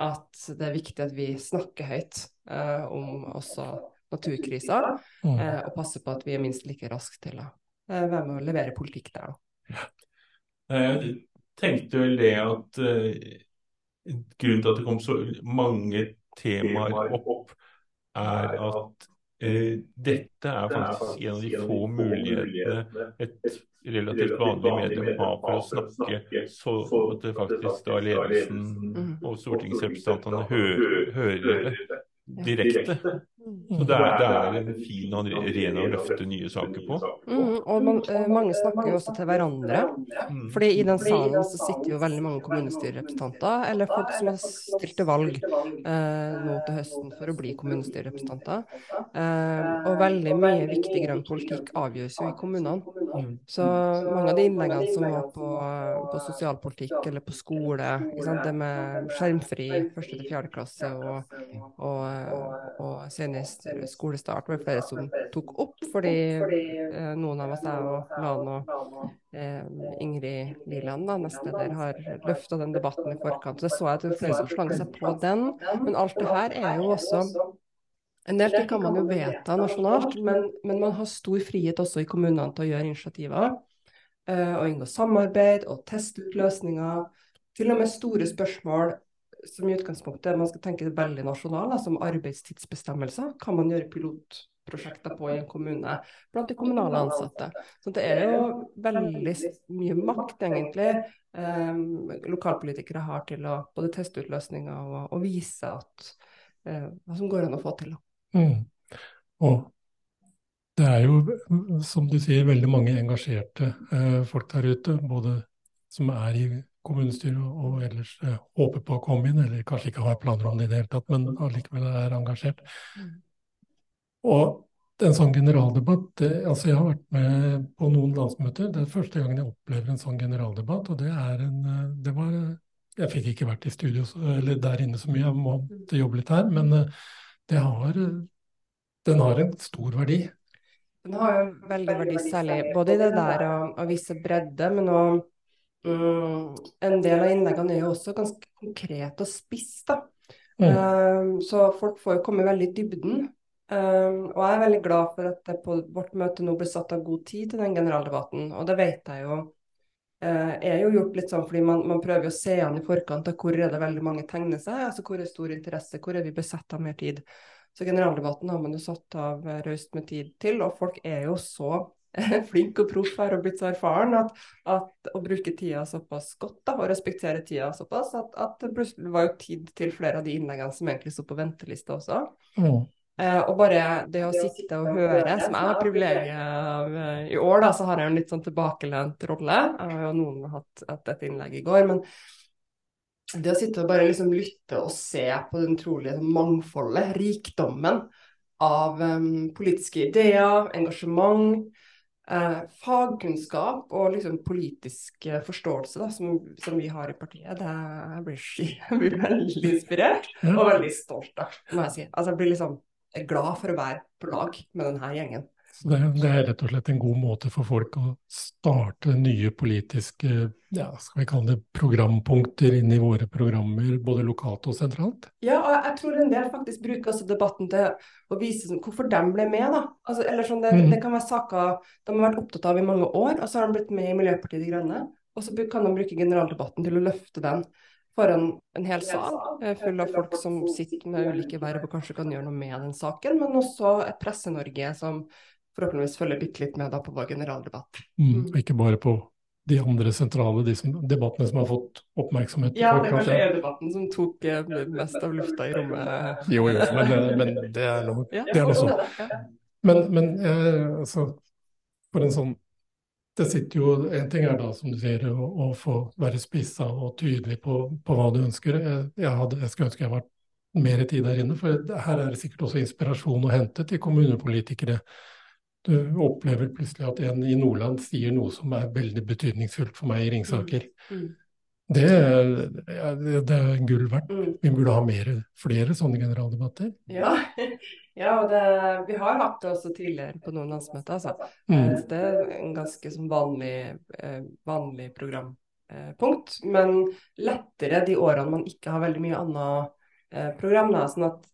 at det er viktig at vi snakker høyt eh, om også naturkrisa, Mm. eh, og passer på at vi er minst like raske til å eh, være med å levere politikk der. Jeg tenkte vel det at eh, grunnen til at det kom så mange temaer opp, er at eh, dette er faktisk en av de få mulighetene et relativt vanlig medium har for å snakke så at det faktisk da ledelsen og stortingsrepresentantene hø hører det direkte. Så det er, det er en fin arena å løfte nye saker på. Mm, og man, eh, mange snakker jo også til hverandre. Mm. Fordi i den salen så sitter jo veldig mange kommunestyrerepresentanter, eller folk som har stilt til valg eh, nå til høsten for å bli kommunestyrerepresentanter. Eh, og veldig mye viktig grønn politikk avgjøres jo i kommunene. Så mange av de innleggene som var på, på sosialpolitikk eller på skole, ikke sant? det med skjermfri første til fjerde klasse og, og, og senest skolestart, var flere som tok opp, fordi eh, noen av oss, jeg og Lan og eh, Ingrid Liland, da, nestleder, har løfta den debatten i forkant. Så så jeg at det flere som slang seg på den. Men alt det her er jo også en del ting kan man jo vedta nasjonalt, men, men man har stor frihet også i kommunene til å gjøre initiativer. eh, og inngå samarbeid og teste ut løsninger. Til og med store spørsmål som i utgangspunktet man skal tenke veldig nasjonal, som arbeidstidsbestemmelser, kan man gjøre pilotprosjekter på i en kommune blant de kommunale ansatte. Så det er jo veldig mye makt, egentlig, eh, lokalpolitikere har til å både teste ut løsninger og, og vise at, eh, hva som går an å få til. Mm. Og det er jo, som du sier, veldig mange engasjerte eh, folk der ute. Både som er i kommunestyret og ellers eh, håper på å komme inn, eller kanskje ikke har planer om det i det hele tatt, men allikevel er engasjert. Og en sånn generaldebatt det, altså Jeg har vært med på noen landsmøter. Det er første gangen jeg opplever en sånn generaldebatt. Og det er en eh, det var, Jeg fikk ikke vært i studio eller der inne så mye, jeg måtte jobbe litt her. Men eh, det har, den har en stor verdi. Den har jo veldig verdi, særlig både i det der og, og vise bredde, men òg mm, En del av innleggene er jo også ganske konkrete og spiss, da. Mm. Eh, så folk får jo komme veldig i dybden. Um, og jeg er veldig glad for at det på vårt møte nå ble satt av god tid til den generaldebatten. Og det vet jeg jo eh, er jo gjort litt sånn fordi man, man prøver å se an i forkant av hvor er det veldig mange tegner seg. Altså hvor er stor interesse, hvor er vi besatt av mer tid. Så generaldebatten har man jo satt av eh, raust med tid til, og folk er jo så [laughs] flink og proff her og blitt så erfaren at, at å bruke tida såpass godt da, og respektere tida såpass at, at det plutselig var jo tid til flere av de innleggene som egentlig sto på ventelista også. Mm. Eh, og bare det å sitte og høre, som jeg har privilegiet av eh, i år, da, så har jeg en litt sånn tilbakelent rolle. Jeg har jo noen hatt, hatt et innlegg i går, men det å sitte og bare liksom lytte og se på den trolige mangfoldet, rikdommen av um, politiske ideer, engasjement, eh, fagkunnskap og liksom politisk eh, forståelse da, som, som, vi har i partiet, det, jeg, blir, [laughs] jeg blir veldig inspirert og veldig stolt av, må jeg si. Altså, jeg blir liksom glad for å være på lag med denne gjengen. Så det, det, er rett og slett en god måte for folk å starte nye politiske ja, skal vi kalle det programpunkter inn i våre programmer, både lokalt og sentralt? Ja, og jeg tror en del faktisk bruker også debatten til å vise sånn, hvorfor de ble med. da. Altså, eller sånn, det, mm. det, kan være saker de har vært opptatt av i mange år, og så har de blitt med i Miljøpartiet De Grønne. Og så kan de bruke generaldebatten til å løfte den foran en hel sal eh, full av folk som sitter med ulike verv og kanskje kan gjøre noe med den saken, men også et Presse-Norge som forhåpentligvis følger bitte litt med da på vår generaldebatt. Mm, og ikke bare på de andre sentrale de som, debattene som har fått oppmerksomhet. Ja, det er kanskje EU-debatten som tok eh, mest av lufta i rommet. Jo, jo, men, eh, men det er noe, ja, det er sånn. Men, men eh, altså, for en sånn det sitter jo, En ting er da, som du sier, å, å få være spissa og tydelig på, på, hva du ønsker. Jeg, hadde, jeg skulle ønske jeg vært mer tid der inne, for her er det sikkert også inspirasjon å hente til kommunepolitikere du opplever plutselig at en i Nordland sier noe som er veldig betydningsfullt for meg i Ringsaker. Mm. Mm. Det, det, er gull verdt. Mm. Vi burde ha mer, flere sånne generaldebatter. Ja, [laughs] ja og det, vi har hatt det også tidligere på noen landsmøter. Altså. Mm. Eh, det er en ganske vanlig, eh, vanlig programpunkt. Men lettere de årene man ikke har veldig mye annet eh, program. Da, sånn at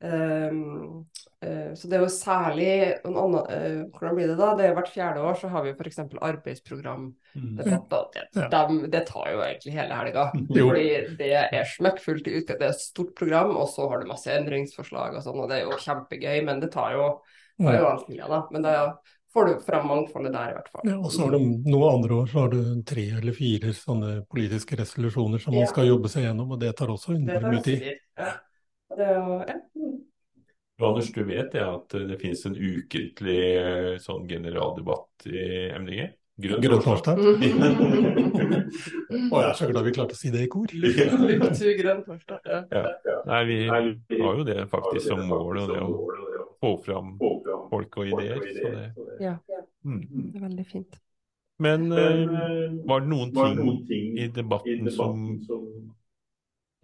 Um, uh, så det er jo særlig annen, uh, Hvordan blir det da? Det er Hvert fjerde år så har vi f.eks. arbeidsprogram. Mm. Det, det, de, det, tar jo egentlig hele helga. [laughs] Fordi det er smekkfullt i utgangspunktet. Det er et stort program, og så har du masse endringsforslag og sånn, og det er jo kjempegøy, men det tar jo, tar jo all tida, da. Men da får du fram mangfoldet der, i hvert fall. Ja, og så har du noen andre år så har du tre eller fire sånne politiske resolusjoner som man skal jobbe seg gjennom, og det tar også enormt mye tid. Ja. Det, ja. Anders, du vet det at det finnes en ukentlig eh, sånn generaldebatt i MDG? Grønn torsdag. og jeg er så glad vi klarte å si det i kor. grønn torsdag. Ja. Ja. Nei, vi har jo det faktisk som mål, og det å få fram folk og ideer. Så det, ja, mm. det er veldig fint. Men uh, var det noen ting i debatten som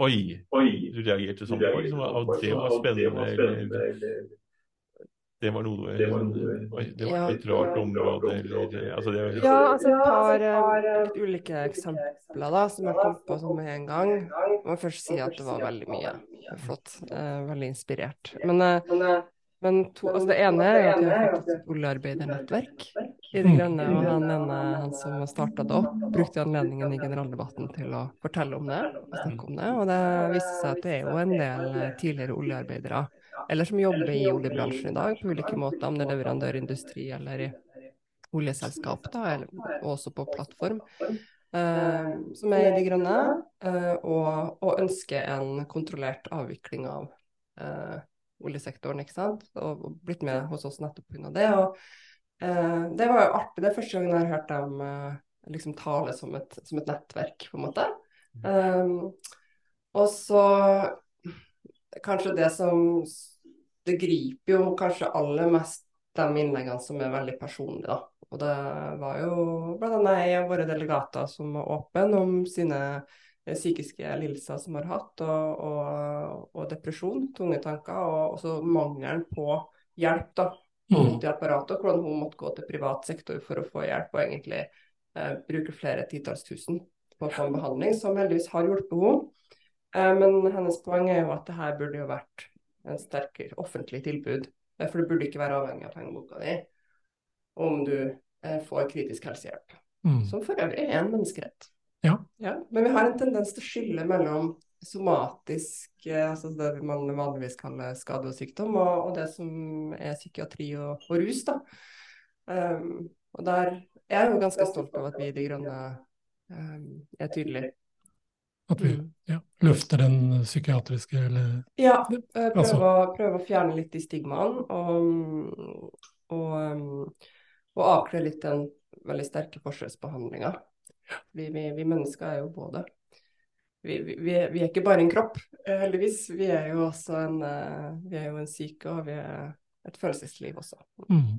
Oi, Oi, du reagerte sånn på liksom, og det var spennende. Eller, det var noe det var, det et rart område, eller altså det var, Ja, altså et par uh, ulike eksempler da, som jeg kom på sånn med en gang. Jeg må først si at det var veldig mye flott. Uh, veldig inspirert. Men uh, men to, altså det ene er at vi har fått et oljearbeidernettverk i De Grønne. Og han ene, han som starta det opp, brukte anledningen i generaldebatten til å fortelle om det. Og snakke om det. Og det viste seg at det er jo en del tidligere oljearbeidere, eller som jobber i oljebransjen i dag på ulike måter, om det er leverandørindustri eller i oljeselskap, da, eller også på plattform. Uh, som er i De Grønne, uh, og, og, ønsker en kontrollert avvikling av uh, oljesektoren, ikke sant. Og, blitt med hos oss nettopp pga. det. Og eh, det var jo artig. Det er første gangen jeg har hørt dem eh, liksom tale som et, som et, nettverk, på en måte. Um, og så kanskje det som Det griper jo kanskje aller mest de innleggene som er veldig personlige, da. Og det var jo annet en av våre delegater som var åpen om sine Eh, psykiske lidelser som har hatt, og, og, og depresjon, tunge tanker, og også mangelen på hjelp da, mm. i apparatet, og hvordan hun måtte gå til privat sektor for å få hjelp, og egentlig eh, bruke flere titalls tusen på å få en behandling, som heldigvis har hjulpet henne. Eh, men hennes poeng er jo at det her burde jo vært en sterkere offentlig tilbud Eh, For du burde ikke være avhengig av pengeboka di om du eh, får kritisk helsehjelp. Mm. Som for øvrig er en menneskerett. Ja. Men vi har en tendens til å skille mellom somatisk, eh, altså det man vanligvis kaller skade og sykdom, og, og det som er psykiatri og, og rus. da. Um, og der jeg er jo ganske stolt av at vi i De Grønne um, er tydelige. At vi Mm. ja, løfter den psykiatriske eller Ja, eh, prøve, Altså- å, prøve å fjerne litt de stigmaene, og, og, um, og avkle litt den veldig sterke forskjellsbehandlinga. Vi, vi, vi mennesker er jo både vi, vi, vi er vi er ikke bare en kropp, eh, heldigvis. Vi er jo også en, eh, vi er jo en syke, og vi er et følelsesliv også. mm.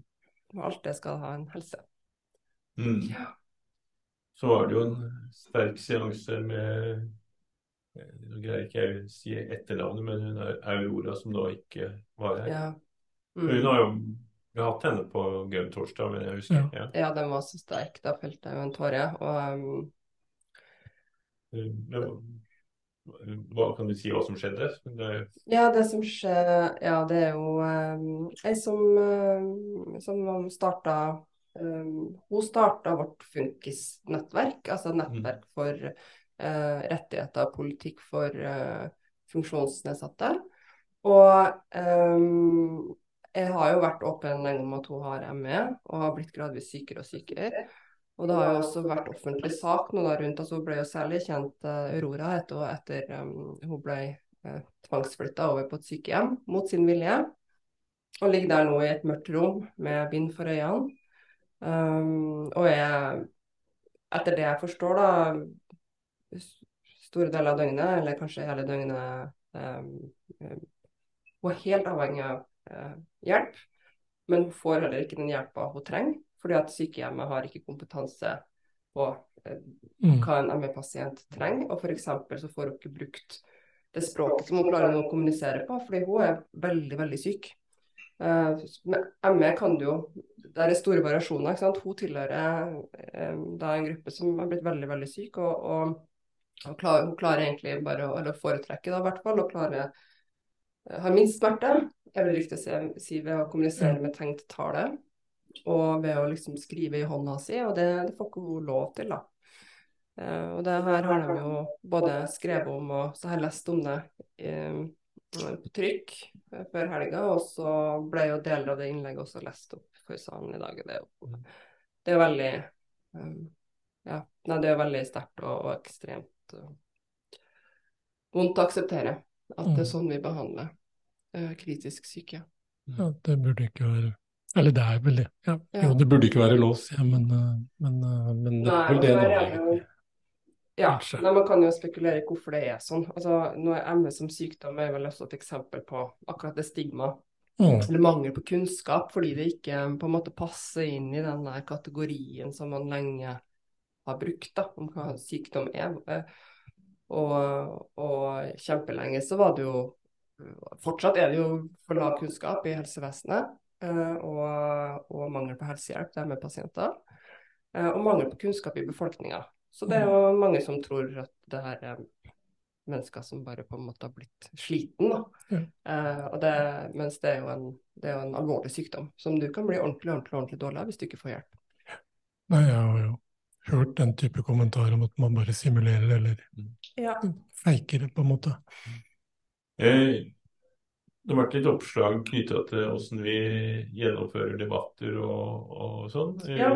Og alt det skal ha en helse. Mm. Så var det jo en sterk seanse med Nå greier ikke jeg å si etternavnet, men hun er Aurora som da ikke var her. Ja. Hun Mm. har jo vi har hatt henne på Gaum torsdag, men jeg husker ja. ja, den var så sterk. Da felte jeg jo en tåre. Og um, hva kan du si hva som skjedde? Det, Ja, det som skjer Ja, det er jo um, ei som, um, som starta um, Hun starta vårt Funkis-nettverk, altså et nettverk for uh, rettigheter og politikk for uh, funksjonsnedsatte. Og um, jeg har jo vært åpen lenge om at hun har ME, og har blitt gradvis sykere og sykere. Og det har jo også vært offentlig sak nå da rundt, altså hun ble jo særlig kjent, uh, Aurora hun, etter um, hun ble uh, tvangsflytta over på et sykehjem mot sin vilje. Og ligger der nå i et mørkt rom med bind for øynene. Um, og er, etter det jeg forstår, da, store deler av døgnet, eller kanskje hele døgnet um, Hun er helt avhengig av uh, hjelp, men hun får heller ikke den hjelpa hun trenger. Fordi at sykehjemmet har ikke kompetanse på eh, Mm. hva en ME-pasient trenger. Og f.eks. så får hun ikke brukt det språket som hun klarer å kommunisere på, fordi hun er veldig, veldig syk. Eh, med ME kan du jo Det er store variasjoner. ikke sant? Hun tilhører eh, da en gruppe som har blitt veldig, veldig syk. og, og og klar, hun klarer egentlig bare å eller foretrekke da, i hvert fall, å klare har minst smerte, jeg vil riktig si, si ved å kommunisere med tegn til tale. Og ved å liksom skrive i hånda si, og det, det får ikke hun lov til, da. Eh, og det her har de jo både skrevet om, og så har jeg lest om det eh, på trykk eh, før helga. Og så ble jo deler av det innlegget også lest opp for salen i dag. Det er jo det er veldig eh, Ja, nei, det er veldig sterkt og, og ekstremt vondt å akseptere at det er sånn vi behandler eh, kritisk syke. Ja, det burde ikke være Eller det er vel det. Ja. Ja. Jo, det burde ikke være lov, sier jeg, men, eh, men, eh, men det er vel det nå, egentlig. Ja, nei, man kan jo spekulere i hvorfor det er sånn. Altså, nå er ME som sykdom er vel også et eksempel på akkurat det stigma, Mm. eller mangel på kunnskap, fordi det ikke på en måte passer inn i den kategorien som man lenge har brukt da, om hva sykdom er. Eh, Og, og kjempelenge så var det jo Fortsatt er det jo for lav kunnskap i helsevesenet, eh, og, og mangel på helsehjelp det er med pasienter. eh, Og mangel på kunnskap i befolkninga. Så det er jo mange som tror at det her er mennesker som bare på en måte har blitt sliten. Da. Ja. Eh, og det, mens det er, jo en, det er jo en alvorlig sykdom som du kan bli ordentlig, ordentlig, ordentlig dårlig av hvis du ikke får hjelp. Nei, jeg har jo hørt den type kommentarer om at man bare simulerer eller Ja. feiker det, på en måte. Eh, det har vært litt oppslag knytta til hvordan vi gjennomfører debatter og, og sånn. Eh, Ja.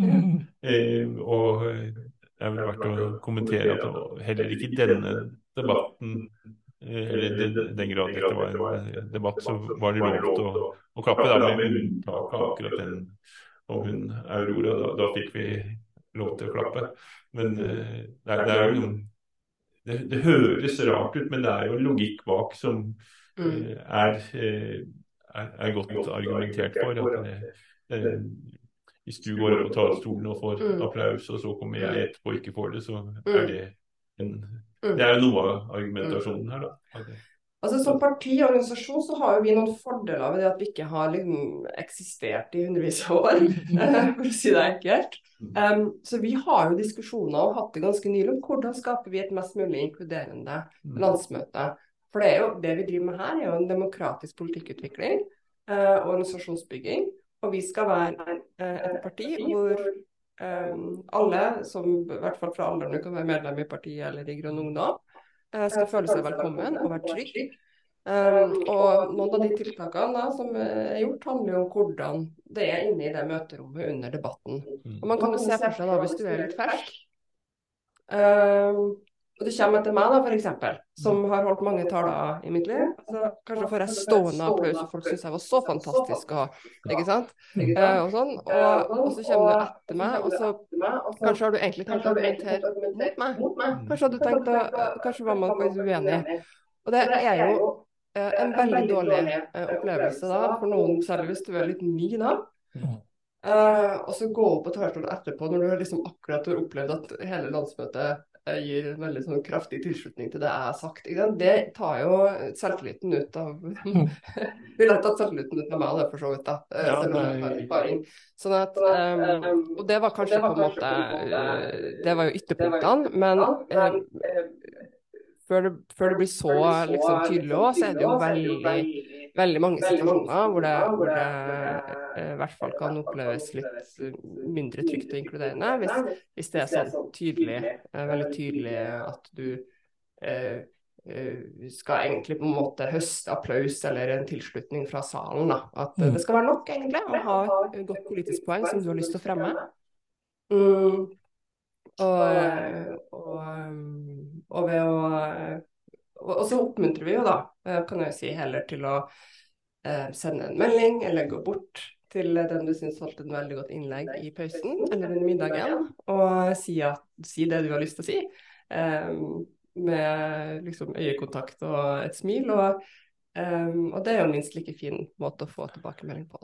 Mm. eh, og det er vel verdt å kommentere at heller ikke denne debatten, eh, eller i den, den grad dette var en eh, debatt, så var det lov til å, å klappe, da, med unntak av akkurat den om hun Aurora. Da, da fikk vi lov til å klappe. Men eh, det, er, det er jo det, det høres rart ut, men det er jo logikk bak som er, eh, er, er godt argumentert for. At det, det, hvis du går opp på talerstolen og får Mm. applaus, og så kommer jeg etterpå og ikke får det, så Mm. er det en Mm. Det er jo noe av argumentasjonen her, da. Altså Som parti og organisasjon så har jo vi noen fordeler ved det at vi ikke har liksom eksistert i hundrevis av år, [laughs] for å si det enkelt. Um, så vi har jo diskusjoner og hatt det ganske nylig om hvordan skaper vi et mest mulig inkluderende landsmøte. For det er jo det vi driver med her, er jo en demokratisk politikkutvikling. eh, og organisasjonsbygging. Og vi skal være eh, et parti hvor eh, alle, som i hvert fall fra alderen kan være medlem i partiet eller i Grønn Ungdom, eh, skal føle seg velkommen og være trygg. Um, og noen av de tiltakene da, som er gjort, handler jo om hvordan det er inne i det møterommet under debatten. Og Man kan jo se for seg da, hvis du er litt fersk, um, og du kommer etter meg, da, f.eks., som har holdt mange taler i mitt liv. Så kanskje får jeg stående applaus, og folk syns jeg var så fantastisk, og ikke sant? Eh, og sånn. Og, og, så kommer du etter meg, og så kanskje har du egentlig tenkt å argumentere mot meg. Kanskje hadde du tenkt å Kanskje var man faktisk uenig. Og det er jo eh, en veldig dårlig eh, opplevelse da, for noen, særlig hvis du er litt ny da. Eh, og så gå opp på talerstolen etterpå når du har liksom akkurat har opplevd at hele landsmøtet eh, en veldig sånn kraftig tilslutning til det jeg har sagt. Det tar jo selvtilliten ut av [laughs] Ville tatt selvtilliten ut av meg, det for så vidt. da. eh, Ja, erfaring. Sånn at, um, og det var kanskje på en måte Det var jo ytterpunktene, men før det, før det blir så liksom, tydelig òg, så er det jo veldig, veldig mange situasjoner hvor det, hvor det eh, i hvert fall kan oppleves litt eh, mindre trygt og inkluderende, hvis, hvis det er sånn tydelig, eh, veldig tydelig at du eh, eh, skal egentlig på en måte høste applaus eller en tilslutning fra salen. Da. At eh, det skal være nok egentlig å ha et godt politisk poeng som du har lyst til å fremme. Mm. Og, eh, og, um, og ved å og, så oppmuntrer vi jo da, eh, kan jeg jo si, heller til å eh, sende en melding eller gå bort til den du syns holdt en veldig godt innlegg i pausen eller under middagen, og si, at, si det du har lyst til å si. eh, med liksom øyekontakt og et smil. Og, og det er jo en minst like fin måte å få tilbakemelding på.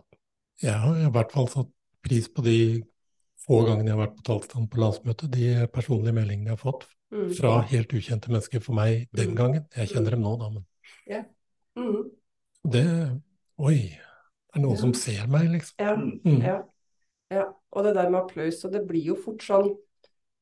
Ja, Jeg har i hvert fall satt pris på de få gangene jeg har vært på talsstand på landsmøtet, de personlige meldingene jeg har fått Mm. fra helt ukjente mennesker for meg den Mm. gangen. Jeg kjenner dem nå, da, men Ja. mm. det Oi, det er noen Ja. som ser meg, liksom. Ja, Mm. ja, ja. Og det der med applaus, og det blir jo fort sånn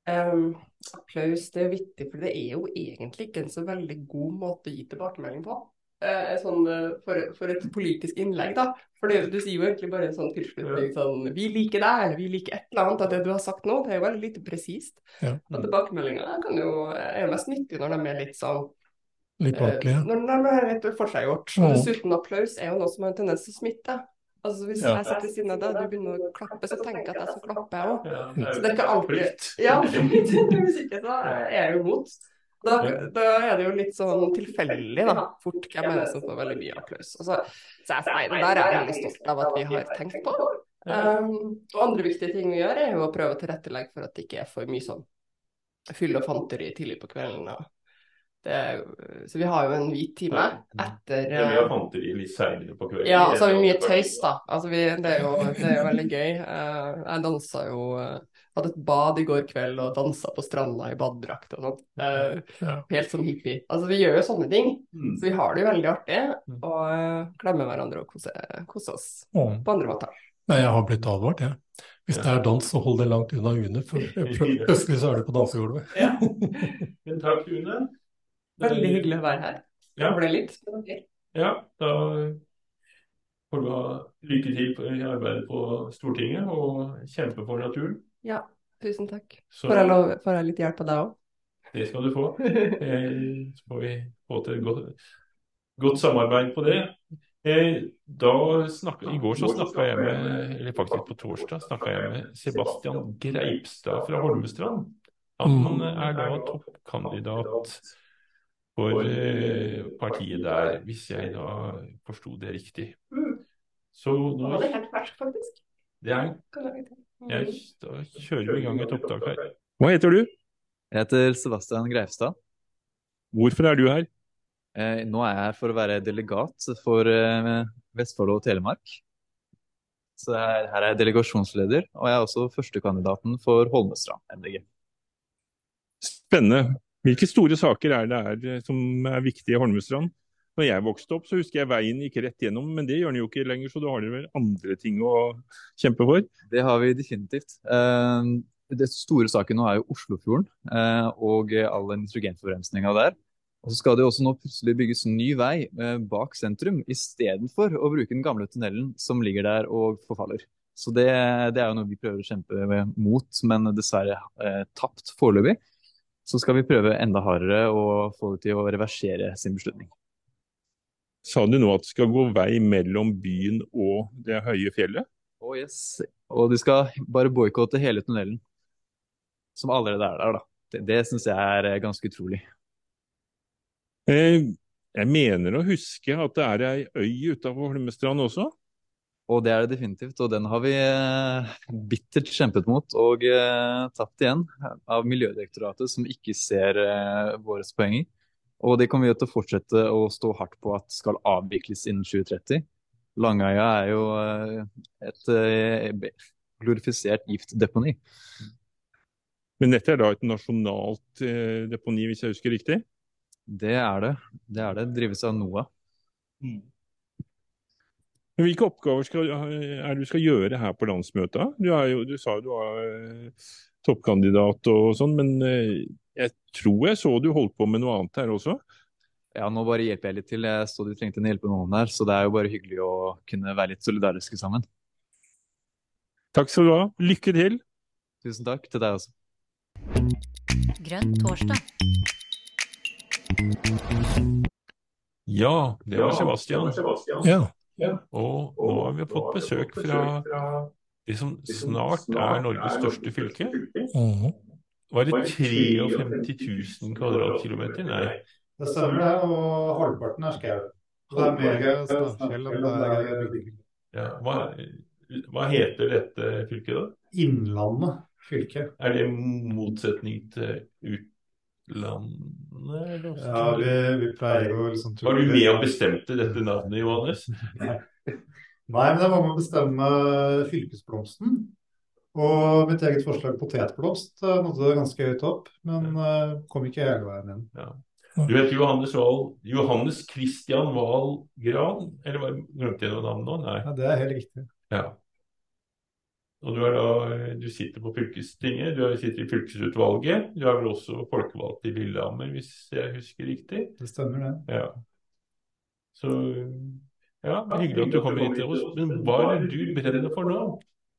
um, Applaus, det er viktig, for det er jo egentlig ikke en så veldig god måte å gi tilbakemelding på. Eh, sånn, eh, for, for et politisk innlegg, da. For det, du sier jo egentlig bare en sånn tilslutning sånn Vi liker deg, eller vi liker et eller annet av det du har sagt nå. Det er jo veldig lite presist. Ja. Og tilbakemeldinger kan jo, er jo mest nyttig når de er litt sånn Litt Eh, ordentlige. Når, når det er litt forseggjort. Mm. Dessuten applaus er jo noe som har en tendens til å smitte. Altså Hvis Ja. jeg sitter ved siden av deg, du begynner å klappe, så tenker jeg at jeg skal klappe, jeg òg. Ja, Så det er ikke alltid. Ja, [laughs] hvis ikke så er jeg jo imot. Da, da er det jo litt sånn tilfeldig, da, fort hvem er det som får veldig mye applaus. Altså, så, så jeg, nei, det der er jeg veldig stolt av at vi har tenkt på. Um, og andre viktige ting vi gjør, er jo å prøve å tilrettelegge for at det ikke er for mye sånn fyll og fanteri tidlig på kvelden. Og det, så vi har jo en hvit time etter Ja, vi har fanteri litt seinere på kvelden. ja, så har vi mye tøys, da. Altså, vi, det, er jo, det er jo veldig gøy. Uh, jeg dansa jo eh, Hadde et bad i går kveld og dansa på stranda i badedrakt og sånn. Uh, Ja. helt sånn hippie. Altså, vi gjør jo sånne ting. Mm. Så vi har det jo veldig artig. Og uh, klemmer hverandre og koser kose oss Å. på andre måter. Nei, jeg har blitt advart, jeg. Hvis det er dans, så hold det langt unna Une, for [laughs] plutselig så er du på dansegulvet. Ja. [laughs] Men takk, Une. Veldig hyggelig å være her. Ja. Det ble litt. men ok. Ja, da får du ha lykke til på- i arbeidet på Stortinget, og kjempe for naturen. Ja, tusen takk. Så Får jeg, lov, får jeg litt hjelp av deg òg? det skal du få. Eh, Så får vi få til et godt, godt samarbeid på det. Eh, Da snakket, I går så snakka jeg med, eller faktisk på torsdag, snakka jeg med Sebastian Greipstad fra Holmestrand. Han er da toppkandidat for eh, partiet der, hvis jeg da forsto det riktig. Så nå Det er helt ferskt, faktisk? det er, jeg Da kjører vi i gang et opptak her. Hva heter du? Jeg heter Sebastian Greivstad. Hvorfor er du her? Eh, nå er jeg her for å være delegat for eh, Vestfold og Telemark. Så her, her er jeg delegasjonsleder, og jeg er også førstekandidaten for Holmestrand MDG. Spennende. Hvilke store saker er det her eh, som er viktige i Holmestrand? Når jeg vokste opp, så husker jeg veien gikk rett gjennom, men det gjør den jo ikke lenger, så da har vel andre ting å kjempe for? Det har vi definitivt. Eh, det store saken nå er jo Oslofjorden eh, og all den nitrogenforurensninga der. Og så skal det jo også nå plutselig bygges ny vei eh, bak sentrum, istedenfor å bruke den gamle tunnelen som ligger der og forfaller. Så det, det er jo noe vi prøver å kjempe mot, men dessverre eh, tapt foreløpig. Så skal vi prøve enda hardere å få det til å reversere sin beslutning. Sa du nå at det skal gå vei mellom byen og det høye fjellet? Oh yes. Og de skal bare boikotte hele tunnelen. Som allerede er der, da. Det, det syns jeg er eh, ganske utrolig. Eh, jeg mener å huske at det er ei øy utafor Holmestrand også? Og det er det definitivt, og den har vi eh, bittert kjempet mot og eh, tapt igjen av Miljødirektoratet, som ikke ser eh, våre poenger. Og det kommer vi til å fortsette å stå hardt på at skal avvikles innen 2030. Langøya er jo eh, et eh, glorifisert giftdeponi. Men dette er da et nasjonalt eh, deponi, hvis jeg husker riktig? Det er det. Det er det. Drives av NOAH. Mm. Hvilke oppgaver skal, er det du skal gjøre her på landsmøtet? Du, jo, du sa du var eh, toppkandidat og sånn, men eh, jeg tror jeg så du holdt på med noe annet her også? Ja, nå bare hjelper jeg litt til. Jeg så du trengte en hjelpende her, så det er jo bare hyggelig å kunne være litt solidariske sammen. Takk skal du ha. Lykke til. Tusen takk til deg også. Grønn torsdag. Ja, det var Sebastian. Ja. Og nå har vi fått besøk fra det som snart er Norges største fylke. Var det 53 000 kvadratkilometer? Nei. Det stemmer det, og halvparten er skau. Det er mer stavfjell enn det er bygd. Ja, hva, hva heter dette fylket, da? Innlandet fylke. Er det motsetning til utlandet? Ja, vi, vi pleier jo liksom Var du med og bestemte dette navnet, Johannes? Nei. [laughs] Nei, men det var med å bestemme fylkesblomsten. Og mitt eget forslag potetblomst eh, nådde det ganske høyt opp, men eh, kom ikke hele veien inn. Ja. Du vet Johannes Wahl Johannes Christian Wahl Gran? Eller var- glemte jeg noe navn nå? Nei. Ja, det er helt riktig. Ja. Og du, er da, du sitter på fylkestinget, du er- sitter i fylkesutvalget. Du er vel også folkevalgt i Lillehammer, hvis jeg husker riktig? Det stemmer, det. Ja. Så ja, hyggelig at du kommer hit til oss. Men hva er det du brenner for nå?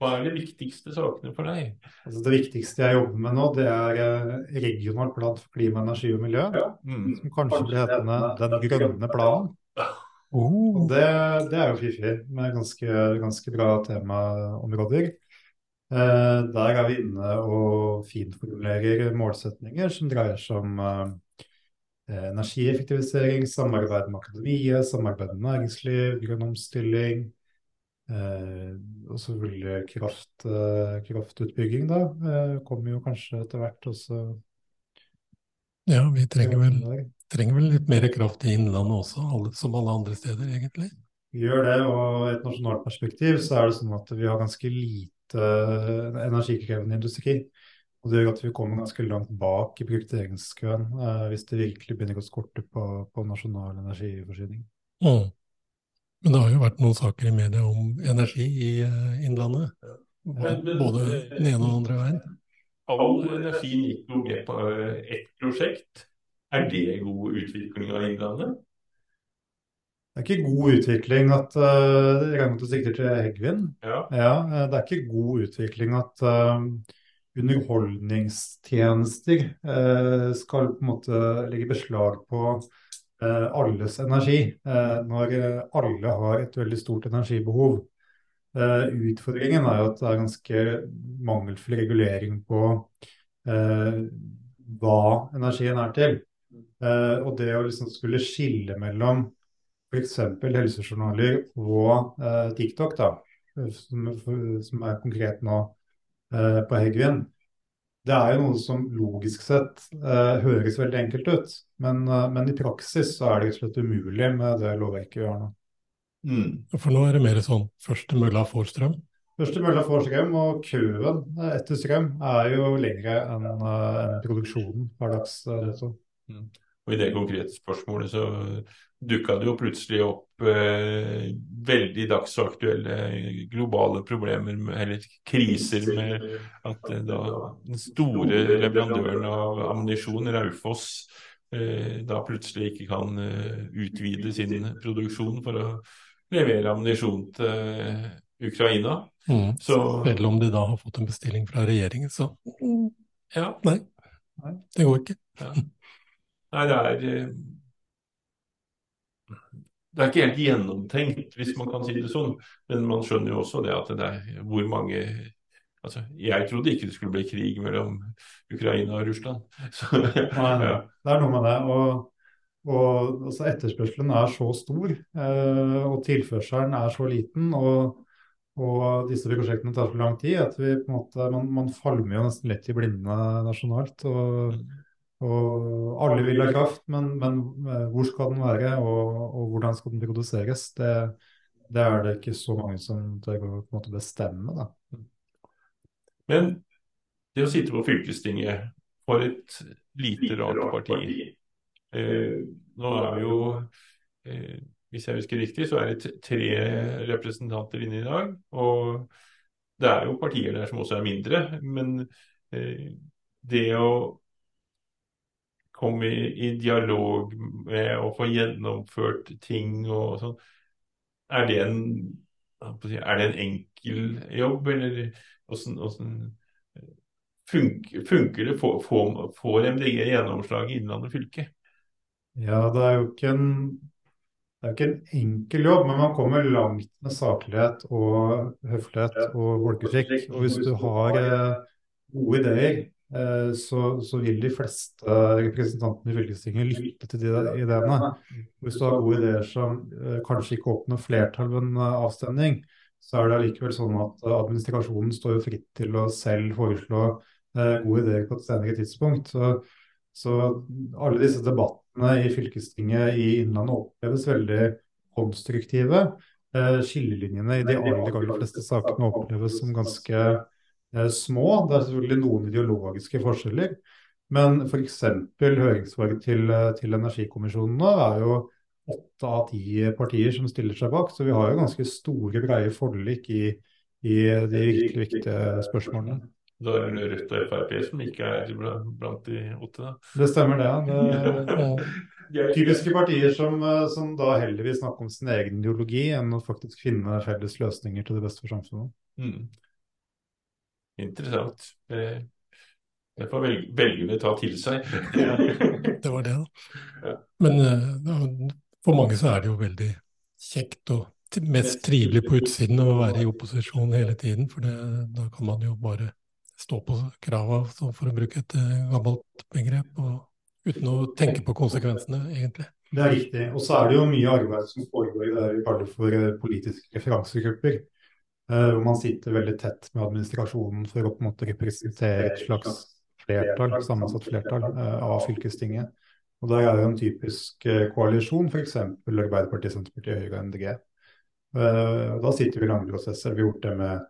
Hva er de viktigste sakene for deg? Altså, det viktigste jeg jobber med nå, det er regionalt regional plan for klima, energi og miljø. Mm. Som kanskje blir hetende Den grønne planen. Oh. det, det er jo fiffig, med ganske, ganske bra temaområder. Eh, der er vi inne og finformulerer målsetninger som dreier seg om eh, energieffektivisering, samarbeid med akademiet, samarbeid med næringsliv, grønn omstilling. Eh, og så vil kraft, eh, kraftutbygging, da. Eh, kommer jo kanskje etter hvert også. Ja, vi trenger vel, trenger vel litt mer kraft i Innlandet også, alle, som alle andre steder, egentlig. Vi gjør det, og i et nasjonalt perspektiv så er det sånn at vi har ganske lite energikrevende industri. Og det gjør at vi kommer ganske langt bak i prioriteringskøen eh, hvis det virkelig begynner å skorte på, på nasjonal energiforsyning. Mm. Men det har jo vært noen saker i media om energi i eh, Innlandet. Både den ene og den andre veien. All energien gikk jo med på eh, ett prosjekt. Er det god utvikling av Innlandet? Det er ikke god utvikling at uh, Jeg sikter til Heggvin? Ja. Ja, det er ikke god utvikling at uh, underholdningstjenester uh, skal på en måte legge beslag på alles energi, eh, når eh, alle har et veldig stort energibehov. Eh, utfordringen er jo at det er ganske mangelfull regulering på eh, hva energien er til. Eh, og det å liksom skulle skille mellom f.eks. helsejournaler og eh, TikTok, da, som, er konkret nå eh, på Heggvin. Det er jo noe som logisk sett eh, høres veldig enkelt ut, men, eh, men i praksis så er det rett og slett umulig med det lovverket vi har nå. For nå er det mer sånn første mølla får strøm. Første mølla får strøm, og køen etter strøm er jo lengre enn eh, produksjonen per dags eh, Mm. Og i det konkrete spørsmålet så dukka det jo plutselig opp eh, veldig dagsaktuelle globale problemer, med, eller kriser, med at eh, da den store leverandøren av ammunisjon, Raufoss, eh, da plutselig ikke kan eh, utvide sin produksjon for å levere ammunisjon til eh, Ukraina. Mm. Så Selv om de da har fått en bestilling fra regjeringen, så ja. nei, det går ikke. Ja. Nei, det er eh, Det er ikke helt gjennomtenkt, hvis man kan si det sånn. Men man skjønner jo også det at det er hvor mange Altså, jeg trodde ikke det skulle bli krig mellom Ukraina og Russland. [laughs] Så, ja. Det er noe med det. Og, og altså etterspørselen er så stor, eh, og tilførselen er så liten. Og, og disse prosjektene tar så lang tid at vi på en måte, man, man falmer jo nesten lett i blinde nasjonalt. Og, og alle vil ha kraft, men, men eh, hvor skal den være, og, og hvordan skal den produseres? Det, det er det ikke så mange som tør å på en måte bestemme. da. Men det å sitte på fylkestinget for et lite, rart parti eh, Nå er vi jo eh, Hvis jeg husker riktig, så er det tre representanter inne i dag. Og det er jo partier der som også er mindre. Men eh, det å komme i, i dialog med å få gjennomført ting og sånn, er det en er det en enkel jobb, eller åssen funker, funker det? Får, MDG gjennomslag i Innlandet fylke? Ja, det er jo ikke en, det er jo ikke en enkel jobb, men man kommer langt med saklighet og høflighet og folkeskikk. Og hvis du har eh, gode ideer, så, så vil de fleste representantene i fylkestinget lytte til de ideene. Hvis du har gode ideer som eh, kanskje ikke åpner flertall ved en eh, avstemning, så er det allikevel sånn at eh, administrasjonen står jo fritt til å selv foreslå eh, gode ideer på et senere tidspunkt. Så, så alle disse debattene i fylkestinget i Innlandet oppleves veldig konstruktive. Eh, skillelinjene i de aller, aller fleste sakene oppleves som ganske eh, små. Det er selvfølgelig noen ideologiske forskjeller. Men f.eks. høringssvaret til, til nå er jo åtte av ti partier som stiller seg bak. Så vi har jo ganske store, breie forlik i, i de virkelig viktige spørsmålene. Da er det Rødt og Frp som ikke er blant de åtte. Det stemmer det. ja. Det [laughs] typiske partier som, som da heller vil snakke om sin egen ideologi enn å faktisk finne felles løsninger til det beste for samfunnet. Mm. Interessant. Det, det får velg velgerne ta til seg. [laughs] Det var det, da. Men eh, for mange så er det jo veldig kjekt og mest trivelig på utsiden å være i opposisjon hele tiden, for det, da kan man jo bare stå på krava, for å bruke et eh, gammelt begrep, og uten å tenke på konsekvensene, egentlig. Det er riktig. Og så er det jo mye arbeid som foregår i det vi kaller for eh, politiske referansegrupper. Eh, Hvor man sitter veldig tett med administrasjonen for å på en måte representere et slags flertall, sammensatt flertall eh, av fylkestinget. Og der er det en typisk eh, koalisjon, f.eks. Arbeiderpartiet, Senterpartiet, Høyre og MDG. Og Da sitter vi i lange prosesser. Vi har gjort det med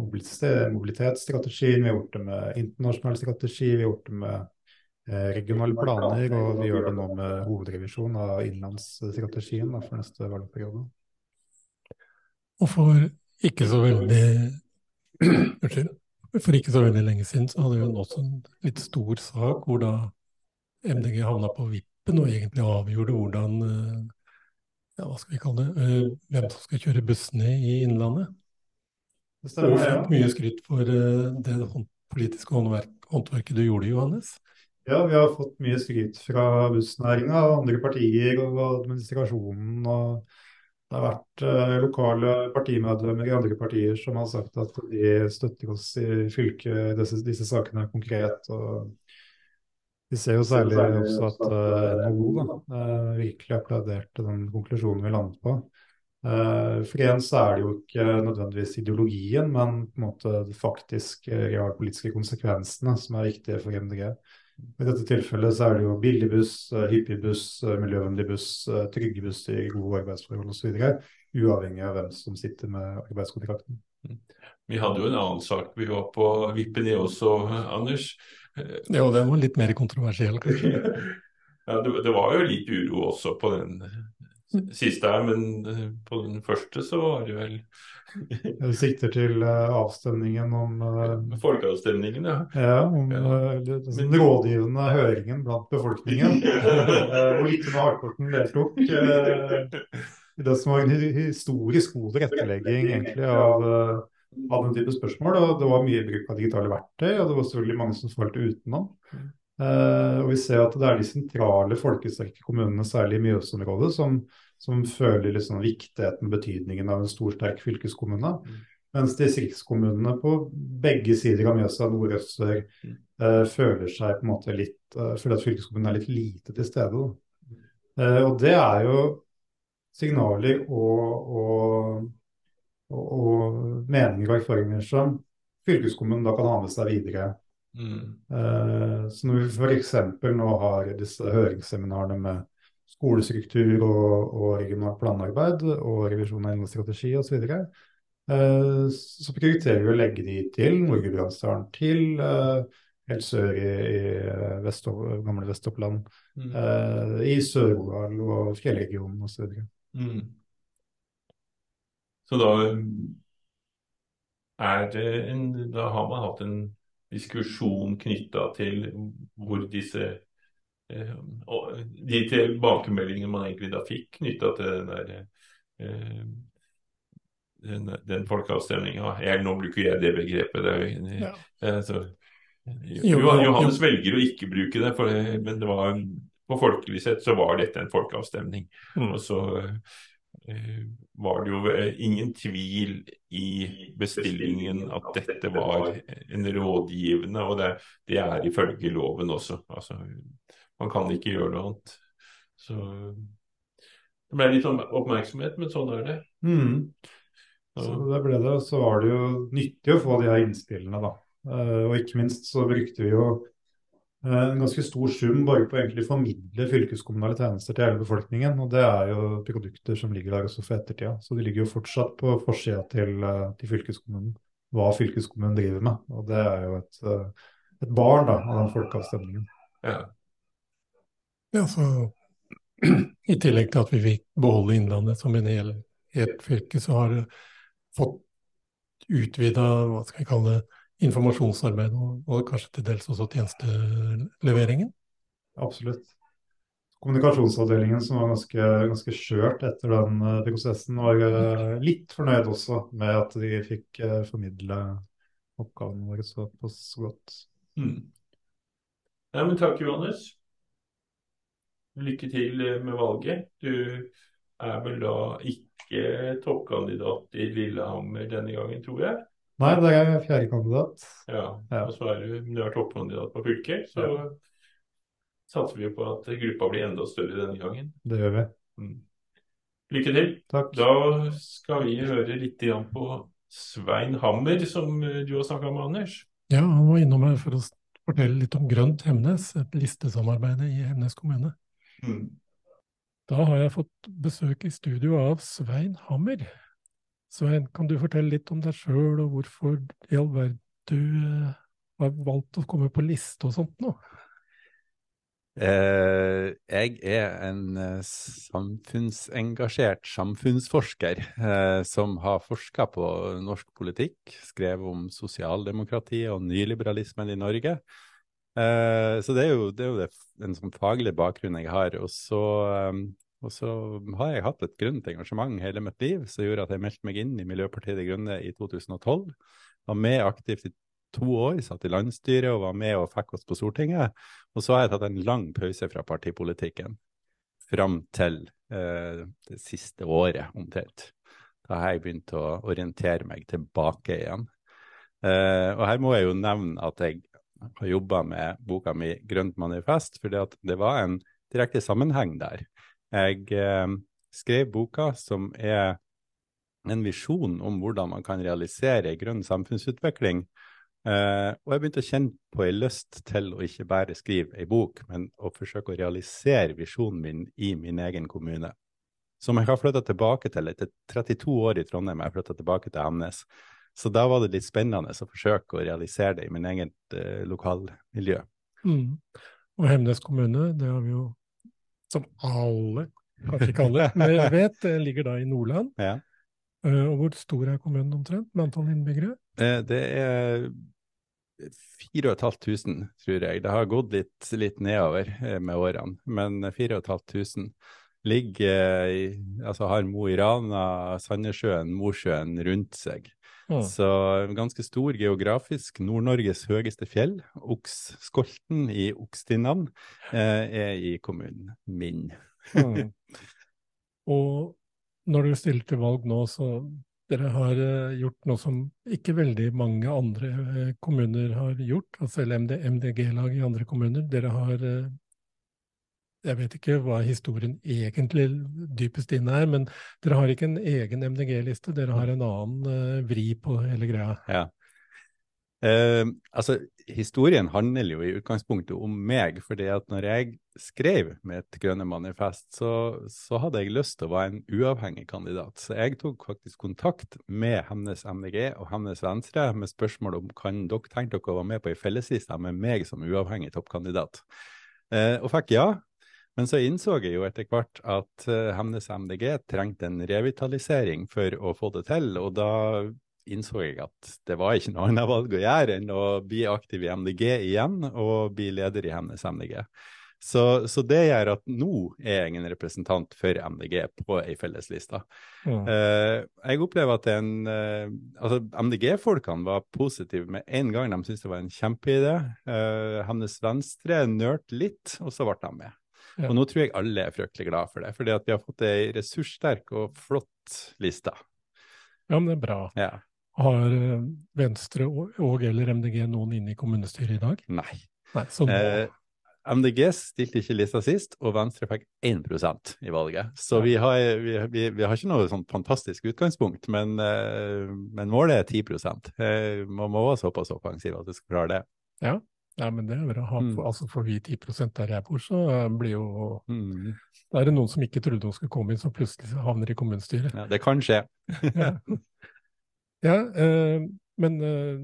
mobilitetsstrategien, vi har gjort det med internasjonal strategi, vi har gjort det med regionale planer, og vi gjør det nå med hovedrevisjon av innlandsstrategien da, for neste valgperiode. Og for ikke så veldig Unnskyld. For ikke så veldig lenge siden så hadde vi også en litt stor sak hvor da MDG havna på vippen og egentlig avgjorde hvordan eh, ja, hva skal vi kalle det, eh, hvem som skal kjøre bussene i Innlandet. Det stemmer, ja. mye skryt for eh, det politiske håndverk, håndverket du gjorde, Johannes. Ja, vi har fått mye skryt fra bussnæringa andre partier og administrasjonen. og Det har vært eh, lokale partimedlemmer i andre partier som har sagt at de støtter oss i fylket. Disse, disse sakene konkret. og Vi ser jo særlig også at eh, NHO da, eh, virkelig applauderte den konklusjonen vi landet på. Eh, For igjen så er det jo ikke nødvendigvis ideologien, men på en måte de faktiske realpolitiske konsekvensene som er viktige for MDG. I dette tilfellet så er det jo billig buss, eh, hyppig buss, eh, miljøvennlig buss, eh, trygge busser, gode arbeidsforhold osv. Uavhengig av hvem som sitter med arbeidskontrakten. Vi hadde jo en annen sak vi var på vippen i også, Anders. Ja, Jo, den var litt mer kontroversiell, kanskje. [laughs] Ja, det, det var jo litt uro også på den siste her, men eh, på den første så var det vel [laughs] Du sikter til eh, avstemningen om eh, folkeavstemningen, ja. Ja, om ja. den rådgivende høringen blant befolkningen. [laughs] Hvor lite med Harkorten deltok. i det som var en historisk god rettelegging egentlig av, av den type spørsmål. Og det var mye bruk av digitale verktøy, og det var selvfølgelig mange som falt utenom. Eh, og vi ser at det er de sentrale folkesterke kommunene, særlig i Mjøsområdet, som, som føler liksom viktigheten, betydningen av en stor, sterk fylkeskommune. Mens distriktskommunene på begge sider av Mjøsa, nord, og sør, eh, føler seg på en måte litt eh, Føler at fylkeskommunen er litt lite til stede. Eh, og det er jo signaler og, og, og, og meninger og erfaringer som fylkeskommunen da kan ha med seg videre. Mm. Eh, så når vi f.eks. nå har disse høringsseminarene med skolestruktur og, og regionalt planarbeid og revisjon av endelig strategi osv., så, så prioriterer vi å legge de til Nord-Gudbrandsdalen, til eh, helt sør i, i Vest gamle Vest-Oppland, Mm. eh, i Sør-Odal og fjellregionen osv. Mm. Så da er det en Da har man hatt en diskusjon knytta til hvor disse eh, De tilbakemeldingene man egentlig da fikk knytta til den der eh, den, den folkeavstemninga. Nå bruker jeg det begrepet. Det, Ja. altså, Jo, Johannes jo. velger å ikke bruke det, for, men det var, på folkelig sett så var dette en folkeavstemning. Mm. Og så var det jo eh, ingen tvil i bestillingen at dette var en rådgivende, og det, det er ifølge loven også. Altså, man kan ikke gjøre noe annet. Så det ble litt sånn oppmerksomhet, men sånn er det. Mm. Så det ble det. Så var det jo nyttig å få de her innspillene, da. Eh, og ikke minst så brukte vi jo eh, en ganske stor sum bare på å egentlig formidle fylkeskommunale tjenester til hele befolkningen. Og det er jo produkter som ligger der også for ettertida. Så de ligger jo fortsatt på forsida til, eh, til fylkeskommunen. Hva fylkeskommunen driver med. Og det er jo et, eh, et barn da, av den folkeavstemningen. Ja. Ja, så I tillegg til at vi fikk beholde Innlandet som en hel, helt fylke, så har det fått utvida hva skal vi kalle det, informasjonsarbeid, og, og kanskje til dels også tjenesteleveringen. Absolutt. Kommunikasjonsavdelingen som var ganske, ganske skjørt etter den eh, prosessen, var eh, litt fornøyd også med at de fikk uh, formidle oppgavene våre såpass godt. Mm. Ja, men takk, Johannes. Lykke til eh, med valget. Du er vel da ikke toppkandidat i Lillehammer denne gangen, tror jeg? Nei, det er jeg fjerdekandidat. Ja, og så er du, du er toppkandidat på fylket, så satser vi på at gruppa blir enda større denne gangen. Det gjør vi. Mm. Lykke til. Takk. Da skal vi høre litt igjen på Svein Hammer, som du har snakka med, Anders. Ja, han var innom her for å fortelle litt om Grønt Hemnes, et listesamarbeid i Hemnes kommune. Mm. Da har jeg fått besøk i studio av Svein Hammer. Svein, kan du fortelle litt om deg sjøl, og hvorfor i all verden du eh, har valgt å komme på liste og sånt nå? Eh, jeg er en eh, samfunnsengasjert samfunnsforsker eh, som har forska på norsk politikk, skrevet om sosialdemokratiet og nyliberalismen i Norge. Eh, så det er jo, det er jo det, en sånn faglig bakgrunn jeg har. Og så, eh, og så har jeg hatt et grønt engasjement hele mitt liv, som gjorde at jeg meldte meg inn i Miljøpartiet De Grønne i 2012. Var med aktivt i to år, satt i landsstyret og var med og fikk oss på Stortinget. Og så har jeg tatt en lang pause fra partipolitikken fram til eh, det siste året omtrent. Da har jeg begynt å orientere meg tilbake igjen. Eh, og her må jeg jo nevne at jeg har jobba med boka mi 'Grønt manifest', fordi det var en direkte sammenheng der. Jeg eh, skrev boka som er en visjon om hvordan man kan realisere grønn samfunnsutvikling. Eh, og jeg begynte å kjenne på en lyst til å ikke bare skrive ei bok, men å forsøke å realisere visjonen min i min egen kommune. Som jeg har flytta tilbake til. Etter 32 år i Trondheim jeg flytta tilbake til Hemnes. Så da var det litt spennende å forsøke å realisere det i min eget eh, lokalmiljø. Mm. Og Hemnes kommune, det har vi jo, som alle kanskje ikke alle, men jeg vet det ligger da i Nordland. Ja. Eh, Og hvor stor er kommunen omtrent, med antall innbyggere? Eh, Det er 4500, tror jeg. Det har gått litt, litt nedover eh, med årene, men 4500 ligger i, altså har Mo i Rana, Sandnessjøen, Mosjøen rundt seg. Mm. Så ganske stor geografisk. Nord-Norges høyeste fjell, Oks-skolten i Okstinnan, eh, er i kommunen min. Mm. Og når du stiller til valg nå, så dere har eh, gjort noe som ikke veldig mange andre eh, kommuner har gjort, altså eller MD, MDG-lag i andre kommuner. Dere har eh, Jeg vet ikke hva historien egentlig dypest inne er, men dere har ikke en egen MDG-liste, dere har en annen eh, vri på hele greia. Ja. Eh, altså, historien handler jo i utgangspunktet om meg, fordi at når jeg skrev mitt grønne manifest, så, så hadde jeg lyst til å være en uavhengig kandidat. Så jeg tok faktisk kontakt med Hemnes MDG og Hemnes Venstre med spørsmål om kan dere tenke dere å være med på ei fellesliste med meg som uavhengig toppkandidat. Eh, og fikk ja. Men så innså jeg jo etter hvert at eh, Hemnes MDG trengte en revitalisering for å få det til, og da innså jeg at det var ikke noe annet valg å gjøre enn å bli aktiv i MDG igjen og bli leder i Hemnes MDG. Så, så det gjør at nå er jeg en representant for MDG på ei fellesliste. Mm. Uh, jeg opplever at en, uh, altså MDG-folkene var positive med en gang. De syntes det var en kjempeidé. Uh, Hennes Venstre nølte litt, og så ble de med. Ja. Og nå tror jeg alle er fryktelig glad for det, fordi at vi har fått ei ressurssterk og flott liste. Ja, men det er bra. Ja. Har eh, Venstre og, og eller MDG noen inne i kommunestyret i dag? Nei. Nei så nå, Eh, MDG stilte ikke lista sist, og Venstre fikk 1% i valget. Så vi har, vi, vi, vi har ikke noe sånn fantastisk utgangspunkt, men, eh, men målet er 10 eh, Man må være såpass offensiv at vi skal klare det. ja. Ja, men det er bra. Ha, Mm. altså for vi 10 der jeg bor, så eh, blir jo Mm. Da er det noen som ikke trodde de skulle komme inn, som plutselig havner i kommunestyret. Ja, det kan skje. [laughs] ja, ja eh, men eh,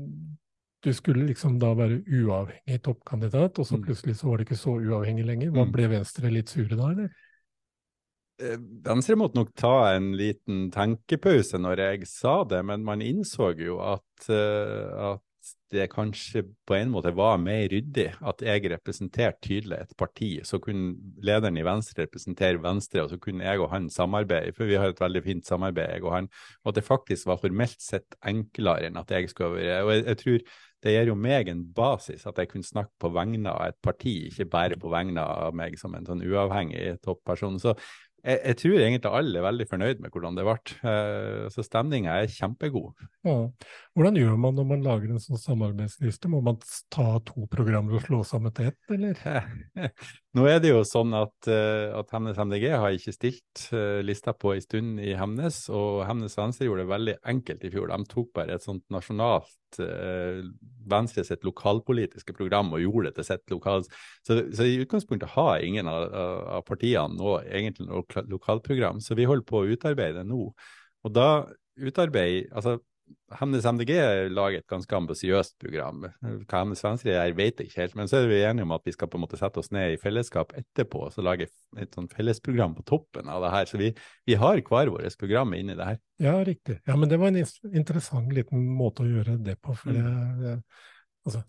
du skulle liksom da være uavhengig toppkandidat, og så Mm. plutselig så var det ikke så uavhengig lenger. Hva Mm. Ble Venstre litt sure da, eller? Eh, Venstre måtte nok ta en liten tenkepause når jeg sa det, men man innså jo at, eh, at det kanskje på en måte var mer ryddig at jeg representerte tydelig et parti. Så kunne lederen i Venstre representere Venstre, og så kunne jeg og han samarbeide, for vi har et veldig fint samarbeid, jeg og han. Og at det faktisk var formelt sett enklere enn at jeg skulle være Og jeg, jeg tror det gir jo meg en basis at jeg kunne snakke på vegne av et parti, ikke bare på vegne av meg som en sånn uavhengig topperson. Så jeg, jeg tror egentlig alle er veldig fornøyd med hvordan det ble. Uh, så stemninga er kjempegod. Ja. Hvordan gjør man når man lager en sånn samarbeidsliste? Må man ta to programmer og slå sammen til ett, eller? [laughs] Nå er det jo sånn at, eh, at Hemnes MDG har ikke stilt eh, lista på en stund i Hemnes, og Hemnes Venstre gjorde det veldig enkelt i fjor. De tok bare et sånt nasjonalt uh, Venstre sitt lokalpolitiske program og gjorde det til sitt lokal... Så, så i utgangspunktet har ingen av, av- partiene nå egentlig noe lokalprogram, så vi holder på å utarbeide det nå. Og da utarbeider altså Hemnes MDG lager et ganske ambisiøst program. Hva Hemnes Venstre er, vet jeg ikke helt, men så er vi enige om at vi skal på en måte sette oss ned i fellesskap etterpå og så lage et sånt fellesprogram på toppen av det her. Så vi, vi har hver vårt program inni det her. Ja, riktig. Ja, men det var en interessant liten måte å gjøre det på. For det, det, altså,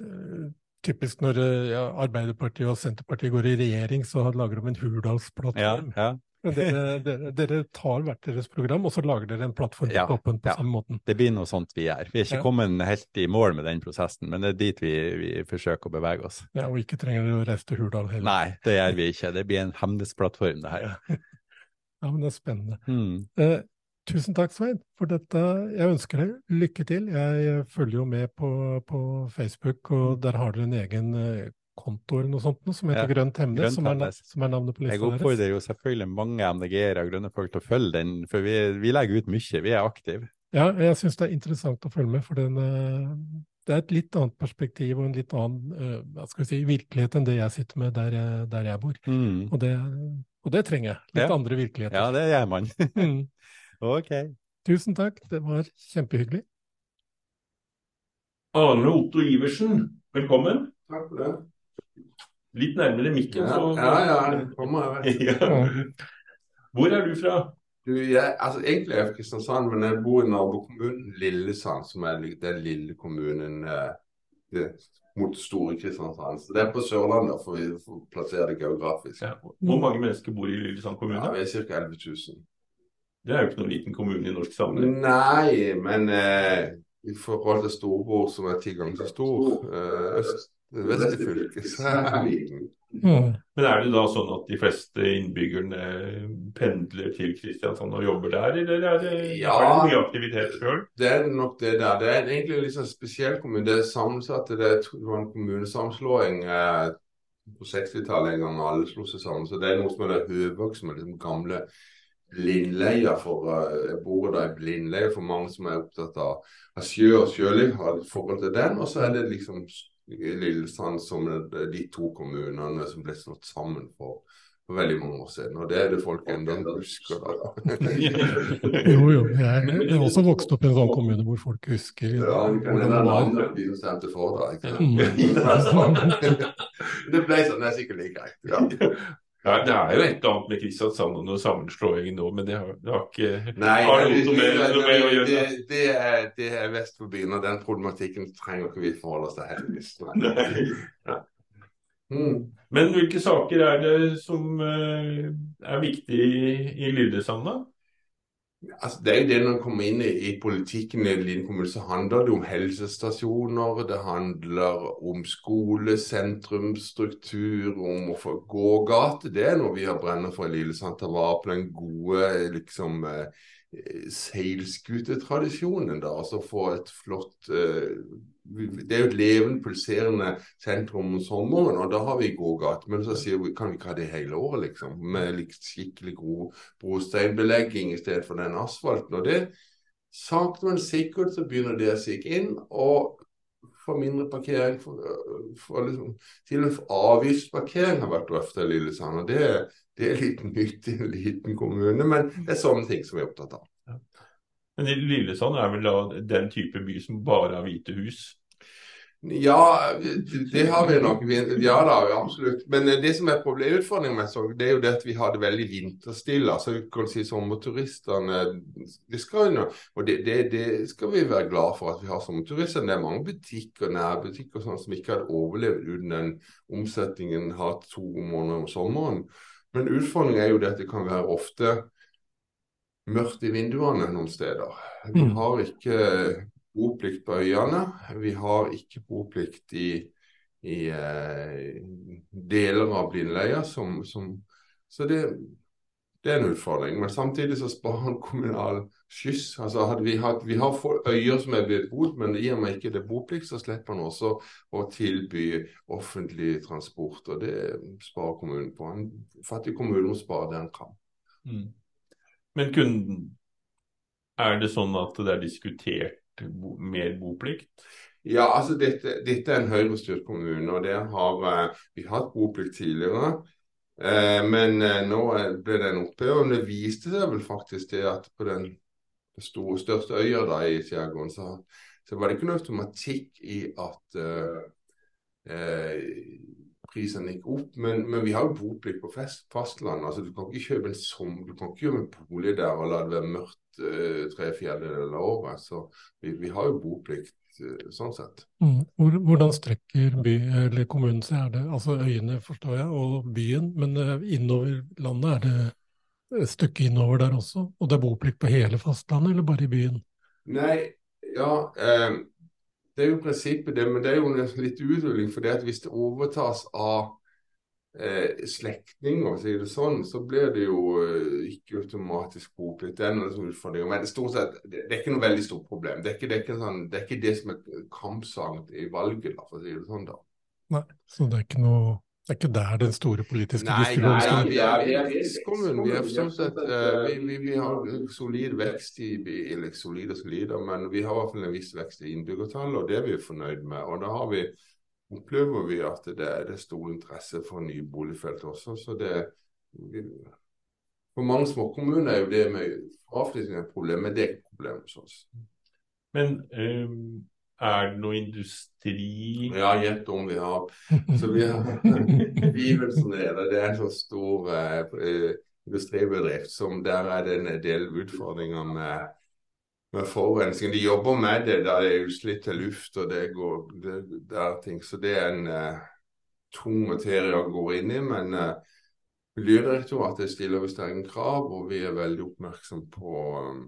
det, typisk når ja, Arbeiderpartiet og Senterpartiet går i regjering, så lager de en Ja, Hurdalsplattform. ja. Men Dere, dere, dere tar hvert deres program, og så lager dere en plattform Ja, åpen på ja. samme måten. Det blir noe sånt vi gjør. Vi er ikke Ja. kommet helt i mål med den prosessen, men det er dit vi, vi forsøker å bevege oss. Ja, og ikke trenger dere å reise til Hurdal heller. Nei, det gjør vi ikke. Det blir en Hemnes-plattform, det her. [laughs] Ja, men det er spennende. Mm. Eh, tusen takk, Svein, for dette. Jeg ønsker deg lykke til. Jeg følger jo med på, på Facebook, og der har dere en egen eh, konto eller noe sånt som heter Ja, Grønt Hemnes, Grønt som, er, som er navnet på Jeg lista deres. oppfordrer jo selvfølgelig mange MDG-ere og grønne folk til å følge den, for vi, vi legger ut mye. Vi er aktive. Ja, jeg syns det er interessant å følge med, for den, eh, det er et litt annet perspektiv og en litt annen eh, hva skal vi si, virkelighet enn det jeg sitter med der, jeg- der jeg bor. Mm. Og, det, og det trenger jeg. Litt Ja. andre virkeligheter. Ja, det gjør man. [laughs] Mm. [laughs] ok. Tusen takk, det var kjempehyggelig. Arne Otto Iversen, velkommen. Takk for det. Litt nærmere mikken. Ja, så- ja, ja, kommer jeg, vet. [laughs] Ja. Hvor er du fra? Du, jeg, altså, egentlig er jeg fra Kristiansand, men jeg bor i nabokommunen Lillesand, som er den lille kommunen eh, det, mot store Kristiansand. Så det er på Sørlandet, for vi får plassere det geografisk. Hvor mange mennesker bor i Lillesand kommune? Ja, vi er ca. 11 000. Det er jo ikke noen liten kommune i norsk sammenheng. Nei, men eh, i forhold til storebror, som er ti ganger så stor, eh, øst, i fylket, er vi liten. Men er det da sånn at de fleste innbyggerne pendler til Kristiansand og jobber der, eller er det, Ja. er det mye aktivitet sjøl? Det er nok det der. Det er egentlig en litt sånn spesiell kommune. Det er sammensatt. Det, var en kommunesammenslåing eh, på 60-tallet en gang alle slo seg sammen. Så det er noe som er Høvåg, som er liksom gamle blindleia for eh, Jeg bor der i blindleie for mange som er opptatt av, av sjø og sjøliv, har et forhold til den. Og så er det liksom Lillesand som de to kommunene som ble slått sammen for, for veldig mange år siden. Og det er det folk ennå husker. da. [laughs] Jo, jo. Jeg, har også vokst opp i en sånn kommune hvor folk husker Ja, hvordan det var. andre blir stemte for da. ikke Mm. [laughs] sant? det ble sånn, det er sikkert like greit. Ja. [laughs] Ja, det er jo et eller annet med Kristiansand og noe sammenslåing nå, men det har, det har ikke Nei, har det, noe med, noe med å gjøre. det, det, er, det er vest for byen, og den problematikken trenger ikke vi forholde oss til heldigvis. Nei. Ja. Mm. Men hvilke saker er det som eh, er viktige i, i Lillesand, da? Altså, det er jo det når man kommer inn i, i politikken i en kommune, så handler det om helsestasjoner, det handler om skole, sentrumsstruktur, om å få gågate. Det er noe vi har brenner for i Lillesand. Ta vare på den gode liksom eh, seilskutetradisjonen, da. Altså få et flott eh, Det er jo et levende, pulserende sentrum om sommeren, og da har vi gågate. Men så sier vi kan vi ikke ha det hele året, liksom? Med skikkelig god brosteinbelegging i stedet for den asfalten. Og det sakte, men sikkert så begynner det å sikke inn. og for mindre parkering, for, for liksom, til og med avgiftsparkering har vært drøfta i Lillesand. og det, det er litt nytt i en liten kommune, men det er sånne ting som vi er opptatt av. Men Lillesand er vel da den type by som bare har hvite hus? Ja, det har vi nok. Ja da, absolutt. Men det som er problemet, utfordringen med Sogn, det er jo det at vi har det veldig vinterstille. altså vi kan si Sommerturistene det skal, jo- og det, det, det skal vi være glad for at vi har sommerturister. Det er mange butikker, nærbutikker sånn, som ikke hadde overlevd uten den omsetningen hatt to måneder om sommeren. Men utfordringen er jo det at det kan være ofte mørkt i vinduene noen steder. Vi Mm. har ikke boplikt på øyene. Vi har ikke boplikt i, i eh, deler av blindleia. Som, som, så det, det er en utfordring. Men samtidig så sparer han kommunal skyss. Altså vi, hatt, vi har få øyer som er bebodd, men i og med ikke det er boplikt, så slipper han også å tilby offentlig transport. Og det sparer kommunen på. En fattig kommune må spare det han kan. Mm. Men kunden, er det sånn at det er diskutert bo, mer boplikt? Ja, altså dette, dette er en Høyre-styrt kommune, og det har eh, vi hatt boplikt tidligere. Eh, men eh, nå er- ble den oppheva. Men det viste seg vel faktisk det at på den store, største øya da i skjærgården, så, så var det ikke noe automatikk i at eh, eh, prisene gikk opp. Men, men vi har jo boplikt på fastlandet. Altså, du kan ikke kjøpe en som, du kan ikke kjøpe en bolig der og la det være mørkt uh, tre fjerdedeler av året. Så vi, vi har jo boplikt uh, sånn sett. Mm. Hvor, hvordan strekker by, eller kommunen seg? Er det altså øyene, forstår jeg, og byen, men uh, innover landet er det et stykke innover der også? Og det er boplikt på hele fastlandet, eller bare i byen? Nei, ja eh, Det er jo prinsippet, det, men det er jo litt uthuling. For det at hvis det overtas av eh, slektninger, si det sånn, så blir det jo eh, ikke automatisk boplikt. Det er noen utfordringer. Men stort sett, det, det er ikke noe veldig stort problem. Det er ikke det, er ikke sånn, det, er ikke det som er kampsaken i valget, da, for å si det sånn. da. Nei, så det er ikke noe det er ikke der den store politiske Nei, nei, diskusjonen står? vi er, vi er vekstkommunen. Vi, er sånn sett, eh, vi, vi, vi har solid vekst i eller solid og solid, men vi har i hvert fall en viss vekst i innbyggertallet, og det er vi fornøyd med. Og da har vi, opplever vi at det er, det er stor interesse for nye boligfelt også. så det vi, For mange småkommuner er jo det med fraflytting et problem, men det er ikke et problem hos oss. Men eh, er det noe industri Ja, gjett om vi har. [laughs] Så vi har [laughs] Vivelsen er det. Det er en så stor eh, industribedrift som der er det en del utfordringer med, med forurensning. De jobber med det da det er utslitt til luft og det går det, det ting. Så det er en uh, tung materie å gå inn i. Men uh, Miljødirektoratet stiller vi strenge krav, og vi er veldig oppmerksom på um,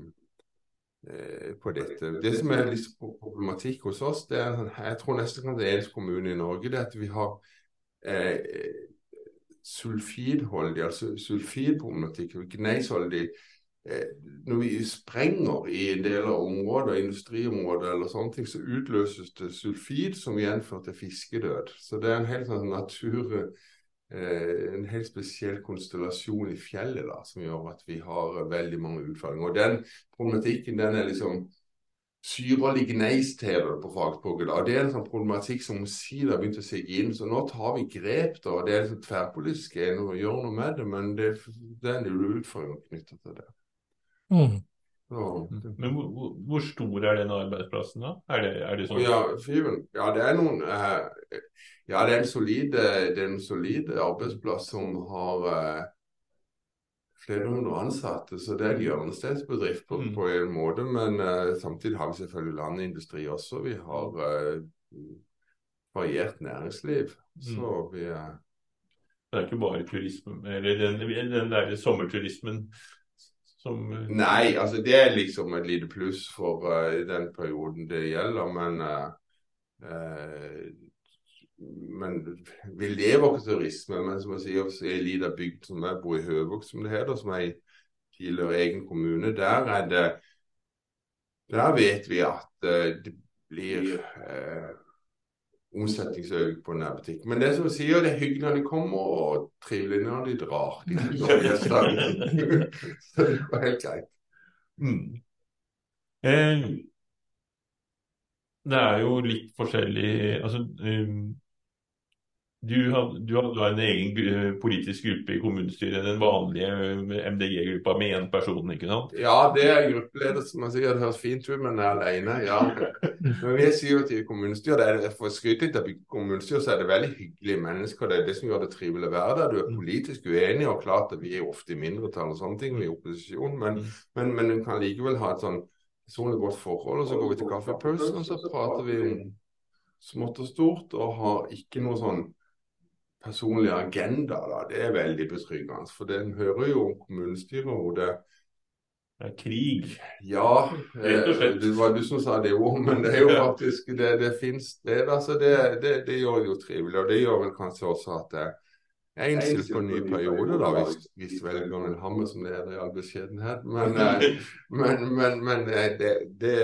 på dette. Det som er litt problematikk hos oss, det er jeg tror nesten kan det er eneste kommune i Norge, det er at vi har eh, sulfidholdig, altså sulfidproblematikk, gneisholdig eh, Når vi sprenger i en del av områder, industriområder eller sånne ting, så utløses det sulfid som igjen fører til fiskedød. Så det er en helt sånn natur Eh, en helt spesiell konstellasjon i fjellet da, som gjør at vi har veldig mange utfordringer. Og Den problematikken den er liksom syrlig gneist det på fagspråket. Og Det er en sånn problematikk som omsider har begynt å sigge inn. Så nå tar vi grep. da, og Det er liksom tverrpolitisk enige å gjøre noe med det, men det, det er en del utfordringer knyttet til det. Mm. Så, Men hvor, hvor, stor er den arbeidsplassen da? Er det, er det sånn? Ja, Fiven, ja, det er noen eh, Ja, det er en solid, det er en solid arbeidsplass som har eh, flere hundre ansatte. Så det er en hjørnesteinsbedrift på, Mm. på en måte. Men eh, samtidig har vi selvfølgelig landindustri også. Vi har eh, variert næringsliv. Så vi er Det er ikke bare turisme, eller den, den der sommerturismen som Nei, altså det er liksom et lite pluss for eh, den perioden det gjelder, men uh, uh, men vi lever ikke turisme. Men som jeg sier, så er en liten bygd som jeg bor i Høvåg, som det heter, som er i tidligere egen kommune, der er det Der vet vi at eh, det blir eh, omsetningsøkning på nærbutikk. Men det som sier, det er hyggelig når de kommer, og trivelig når de drar. De. [laughs] Så det var helt greit. Mm. Eh, det er jo litt forskjellig Altså, um, du hadde, du hadde en egen eh, politisk gruppe i kommunestyret, den vanlige MDG-gruppa med én person, ikke sant? Ja, det er gruppeleder, som man sier. Det høres fint ut, men er alene. Ja. [laughs] Men vi sier jo til kommunestyret, det er, for å skryte litt av kommunestyret, så er det veldig hyggelige mennesker. Det er det som gjør det trivelig å være der. Du er politisk uenig, og klart at vi er ofte i mindretall og sånne ting, vi er i opposisjon, men, men, men du kan likevel ha et sånn personlig godt forhold, og så går vi til kaffepausen, og så prater vi om smått og stort, og har ikke noe sånn personlig agenda. Da. Det er veldig betryggende, for den hører jo om kommunestyret hvor det Det er krig. Ja, Rett og slett. eh, det var du som sa det òg, men det er jo faktisk det, det fins det. Altså det, det, det gjør det jo trivelig. Og det gjør vel kanskje også at jeg er innstilt på en ny periode, da, hvis, hvis velgerne vil ha meg, som det heter i all beskjedenhet. Men, eh, [laughs] men, men, men eh, det, det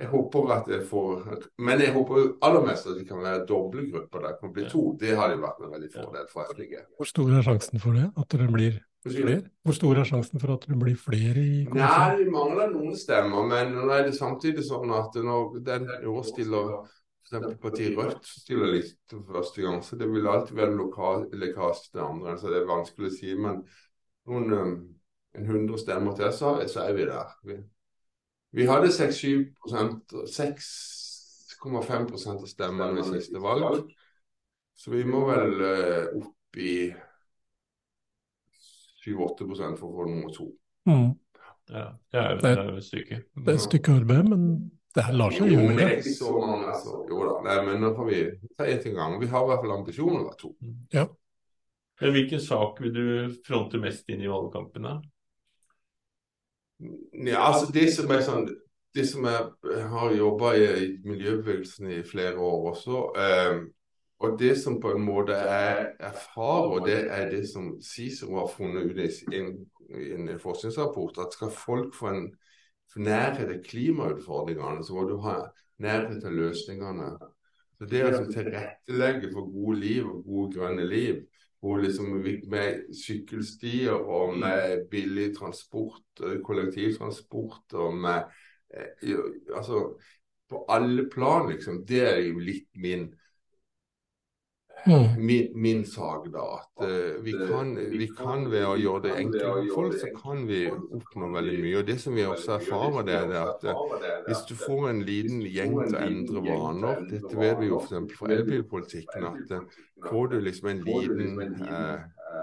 Jeg håper at jeg får Men jeg håper aller mest at det kan være doble grupper. Det kan bli to. Det hadde vært en veldig fordel for FDG. Hvor stor er sjansen for det? At det blir flere? Hvor stor er sjansen for at det blir flere i Nei, kommisjonen? vi mangler noen stemmer, men nå er det samtidig sånn at når den i år stiller f.eks. partiet Rødt stiller liste for første gang, så det vil alltid være lokal lekkasje til andre. Så det er vanskelig å si, men noen en 100 stemmer til, så, så er vi der. Vi, vi hadde 6-7 6,5 av stemmene ved siste valg. Så vi må vel eh, opp i 7-8 for å få nummer to. Mm. Ja, det er jo Det det er- et stykke. Det er et stykke arbeid, men det her lar seg Jo, men det er ikke så mange, altså. Jo da, nei, men nå får vi ta ett en gang. Vi har i hvert fall ambisjoner hver to. Ja. Men hvilken sak vil du fronte mest inn i valgkampen? da? Ja, altså det som er sånn Det som jeg har jobba i, i miljøbevegelsen i flere år også, eh, og det som på en måte er erfarer, det er det som Cicero har funnet ut i en, i en forskningsrapport, at skal folk få en nærhet til klimautfordringene, så må du ha nærhet til løsningene. Så Det å liksom tilrettelegge for gode liv og gode grønne liv, hvor liksom med sykkelstier og med billig transport, eh, kollektivtransport og med eh, Altså på alle plan, liksom. Det er jo litt min Mm. Min, min sak, da. At eh, vi, kan, vi kan ved å gjøre det enkelt for folk, så kan vi oppnå veldig mye. Og Det som vi også erfarer, det er det at eh, hvis du får en liten gjeng til å endre vaner Dette vet vi jo f.eks. fra elbilpolitikken. at eh, Får du liksom en liten eh,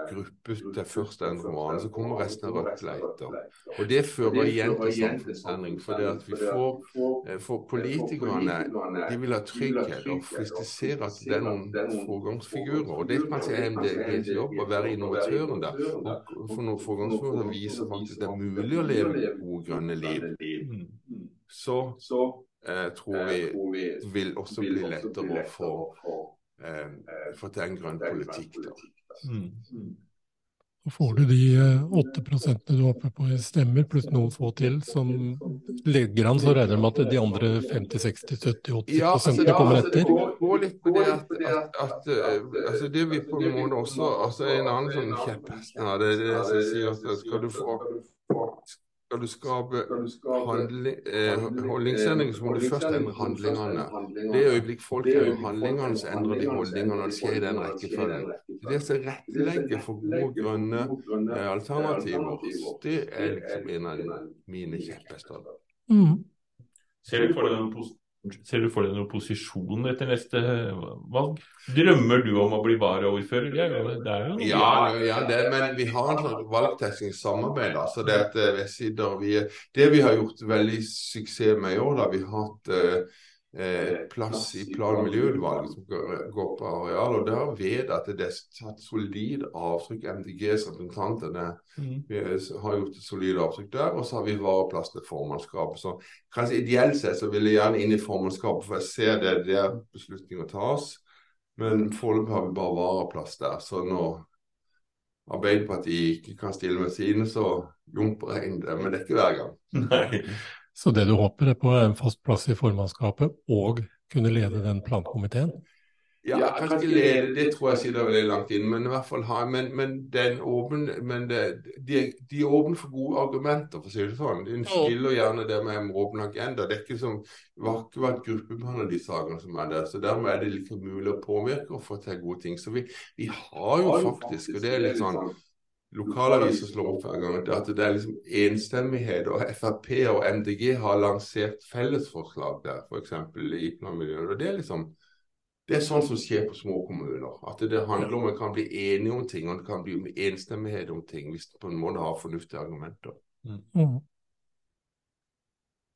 gruppe til først endre vanen, så kommer resten av Rødt leter. Og det fører igjen til samfunnsendring. For det at vi får eh, For politikerne de vil ha trygghet. Og hvis de ser at det er noen foregangsfigurer, og det kanskje er MDGs jobb å være innovatøren der, og for noen foregangsfigurer viser faktisk det er mulig å leve gode, grønne liv, så eh, tror vi vil også bli lettere å få eh, få til en grønn politikk. Da. Så får du de eh, åtte prosentene du er oppe på i stemmer, pluss noen få til, som legger an, så regner du med at de andre 50, 60, 70, 80 Ja, altså, kommer altså, det etter? går, går litt på det at, at, at eh, altså det vi på en måte også altså En annen sånn kjepphest her, det er det som sier at skal du få skal du skape handling, eh, holdningsendring, så må du først endre handlingene. Det øyeblikk folk gjør handlingene, så endrer de holdningene, det skjer i den rekkefølgen. Det å tilrettelegge for gode, grønne eh, alternativer, det er liksom en av mine kjepphester. Mm. Ser du for deg pos ser du for deg noen posisjon etter neste valg? Drømmer du om å bli varaordfører? Ja, det er jo. Ja, ja det, men vi har en sånn valgtekningssamarbeid. Altså det, at eh, vi det vi har gjort veldig suksess med i år, da vi har hatt eh, plass i plan- og miljøutvalget som går, på areal, og der vet at det er tatt solid avtrykk. MDGs representanter det, Mm. har gjort et solid avtrykk der, og så har vi vareplass til formannskapet. Så kanskje ideelt sett så vil jeg gjerne inn i formannskapet, for jeg ser det er der beslutninger tas. Men foreløpig har vi bare vareplass der. Så når Arbeiderpartiet ikke kan stille med sine, så jumper jeg inn det. Men det er ikke hver gang. [laughs] Nei. Så det du håper er på en fast plass i formannskapet, og kunne lede den plankomiteen? Ja, kanskje ikke lede, det tror jeg sitter veldig langt inn, men i hvert fall ha Men, men den åpen, men det, de, de er åpne for gode argumenter, for å si det sånn. De skiller gjerne det med en åpen agenda. Det er ikke som har ikke vært gruppebehandlet de sakene som er der. Så dermed er det like mulig å påvirke og få til gode ting. Så vi, vi har jo faktisk, og det er litt sånn lokalaviser slår opp hver gang, at det er liksom enstemmighet. Og Frp og MDG har lansert fellesforslag der, f.eks. i planmiljøet. Og det er liksom det er sånn som skjer på små kommuner. At det handler om man kan bli enige om ting, og det kan bli enstemmighet om ting hvis du på en måte har fornuftige argumenter. Mm.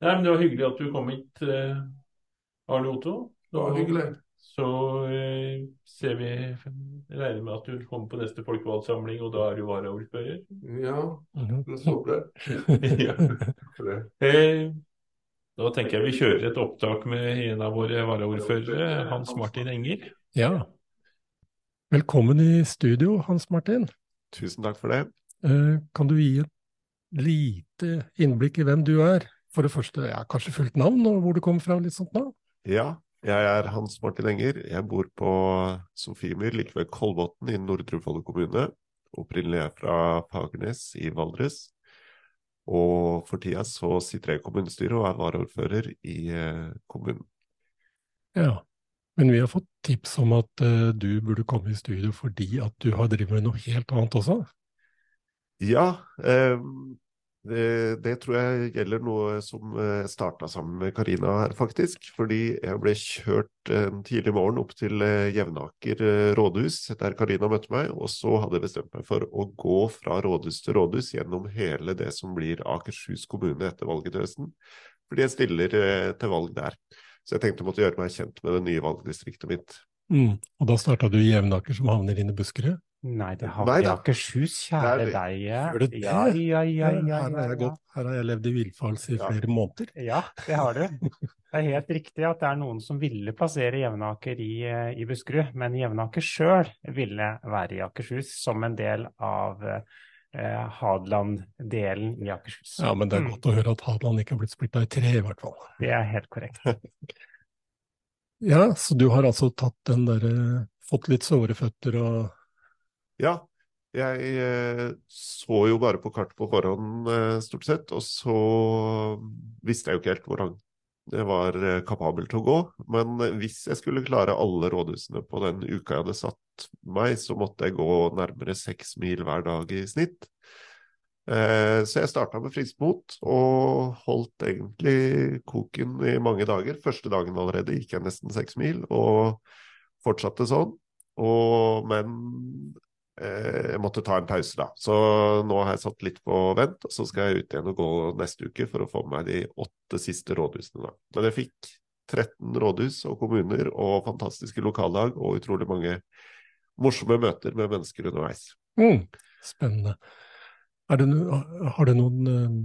Nei, men Det var hyggelig at du kom hit, eh, Arne Otto. Det var hyggelig. Så eh, ser vi regner med at du kommer på neste folkevalgtsamling, og da er du varaordfører. Ja, Mhm. la oss håpe det. ja. For [laughs] det. Eh, Da tenker jeg vi kjører et opptak med en av våre varaordførere, Hans Martin Enger. Ja. Velkommen i studio, Hans Martin. Tusen takk for det. Eh, Kan du gi et lite innblikk i hvem du er? For det første, ja, kanskje fullt navn, og hvor du kommer fra, litt sånt navn? Ja, jeg er Hans Martin Enger. Jeg bor på Sofiemyr, like ved Kolbotn i Nordre Follo kommune. Opprinnelig er jeg fra Fagernes i Valdres. Og for tida så sitter jeg i kommunestyret og er varaordfører i eh, kommunen. Ja. Men vi har fått tips om at eh, du burde komme i studio fordi at du har drevet med noe helt annet også? Ja, eh, det, det tror jeg gjelder noe som eh, starta sammen med Karina her, faktisk. Fordi jeg ble kjørt en tidlig morgen opp til eh, Jevnaker eh, rådhus, der Karina møtte meg. Og så hadde jeg bestemt meg for å gå fra rådhus til rådhus gjennom hele det som blir Akershus kommune etter valget til høsten. Fordi jeg stiller eh, til valg der. Så jeg tenkte jeg måtte gjøre meg kjent med det nye valgdistriktet mitt. Mm. Og da starta du i Jevnaker, som havner inn i Buskerud? Nei, det har Nei vi da. Akershus, kjære Det er det. deg. Gjør det det? Ja, ja, ja, ja, her, har jeg gått, her har jeg levd i villfarelse i flere måneder. Ja, det har du. [laughs] Det er helt riktig at det er noen som ville plassere Jevnaker i, eh, i Buskerud, men Jevnaker sjøl ville være i Akershus som en del av eh, Hadeland-delen i Akershus. Ja, men det er Mm, godt å høre at Hadeland ikke har blitt splitta i tre, i hvert fall. Det er helt korrekt. [laughs] Ja, så du har altså tatt den derre Fått litt såre føtter og Ja, jeg eh, så jo bare på kartet på forhånd eh, stort sett, og så visste jeg jo ikke helt hvor langt var eh, kapabel til å gå. Men hvis jeg skulle klare alle rådhusene på den uka jeg hadde satt meg, så måtte jeg gå nærmere seks mil hver dag i snitt. Så jeg starta med friskt mot, og holdt egentlig koken i mange dager. Første dagen allerede gikk jeg nesten seks mil, og fortsatte sånn. Og, men jeg måtte ta en pause, da. Så nå har jeg satt litt på vent, og så skal jeg ut igjen og gå neste uke for å få med meg de åtte siste rådhusene. da. Men jeg fikk 13 rådhus og kommuner og fantastiske lokallag og utrolig mange morsomme møter med mennesker underveis. Mm, spennende. Det, no, har du noen eh,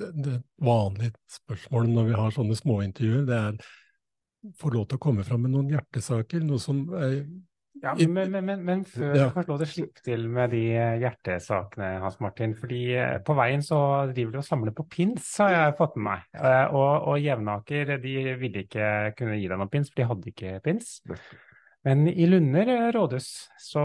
det, det vanlige spørsmålet når vi har sånne småintervjuer, det er få lov til å komme fram med noen hjertesaker, noe som er Ja, men, men, men, men før Ja. du får lov til å slippe til med de hjertesakene, Hans Martin. fordi eh, på veien så driver du og samler på pins, har jeg fått med meg. Eh, Og, og Jevnaker de ville ikke kunne gi deg noen pins, for de hadde ikke pins. Men i Lunder eh, rådhus så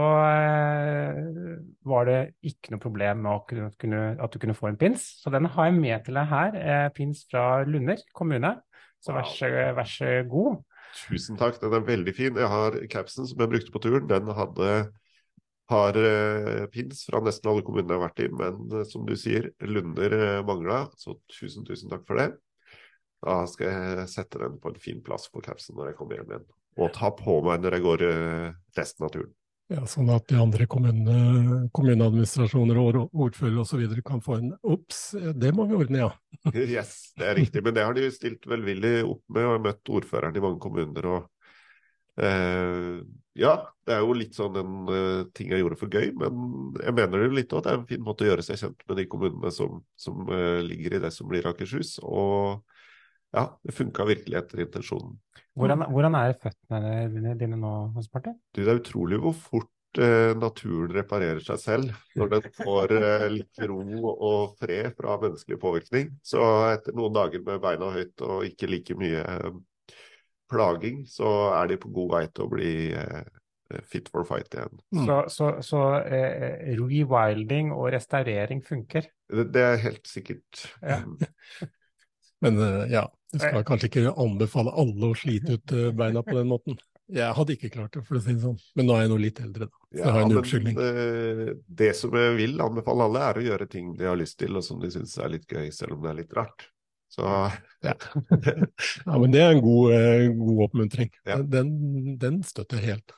var det ikke noe problem med å kunne, kunne, at du kunne få en pins. Så den har jeg med til deg her. Pins fra Lunder kommune. Så vær så, vær så god. Tusen takk, den er veldig fin. Jeg har capsen som jeg brukte på turen. Den hadde har eh, pins fra nesten alle kommunene jeg har vært i, men eh, som du sier, Lunder eh, mangla, så tusen, tusen takk for det. Da skal jeg sette den på en fin plass på capsen når jeg kommer hjem igjen. Og ta på meg når jeg går resten av turen. Ja, sånn at de andre kommunene, kommuneadministrasjoner og ord- ordførere osv. kan få en ops, det må vi ordne, ja. [laughs] Yes, det er riktig. Men det har de stilt velvillig opp med, og har møtt ordføreren i mange kommuner. og eh, Ja, det er jo litt sånn en uh, ting jeg gjorde for gøy, men jeg mener det jo litt òg. Det er en fin måte å gjøre seg kjent med de kommunene som, som uh, ligger i det som blir Akershus. Og ja, det funka virkelig etter intensjonen. Hvordan, hvordan er føttene dine, dine nå, Hans Martin? Du, det er utrolig hvor fort eh, naturen reparerer seg selv når den får eh, litt ro og fred fra menneskelig påvirkning. Så etter noen dager med beina høyt og ikke like mye eh, plaging, så er de på god vei til å bli eh, fit for fight igjen. Så, så, så eh, rewilding og restaurering funker? Det, det er helt sikkert. Ja. [laughs] Men eh, ja, du skal kanskje ikke anbefale alle å slite ut eh, beina på den måten. Jeg hadde ikke klart det, for å si det sånn. Men nå er jeg nå litt eldre, da. Så jeg har en unnskyldning. eh, det som jeg vil anbefale alle, er å gjøre ting de har lyst til, og som de syns er litt gøy, selv om det er litt rart. Så ja. [laughs] ja, men det er en god, eh, god oppmuntring. Den, den støtter helt.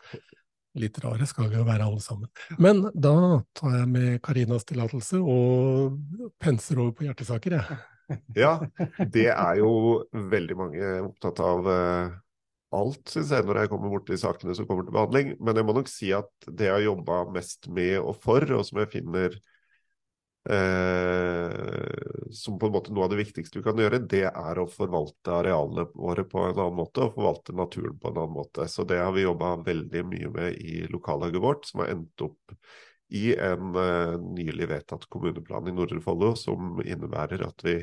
Litt rare skal vi jo være alle sammen. Men da tar jeg med Karinas tillatelse og penser over på hjertesaker, jeg. Ja, det er jo veldig mange opptatt av uh, alt, syns jeg, når jeg kommer bort til sakene som kommer til behandling. Men jeg må nok si at det jeg har jobba mest med og for, og som jeg finner uh, som på en måte noe av det viktigste vi kan gjøre, det er å forvalte arealene våre på en annen måte, og forvalte naturen på en annen måte. Så det har vi jobba veldig mye med i lokallaget vårt, som har endt opp i en eh, nylig vedtatt kommuneplan i Nordre Follo, som innebærer at vi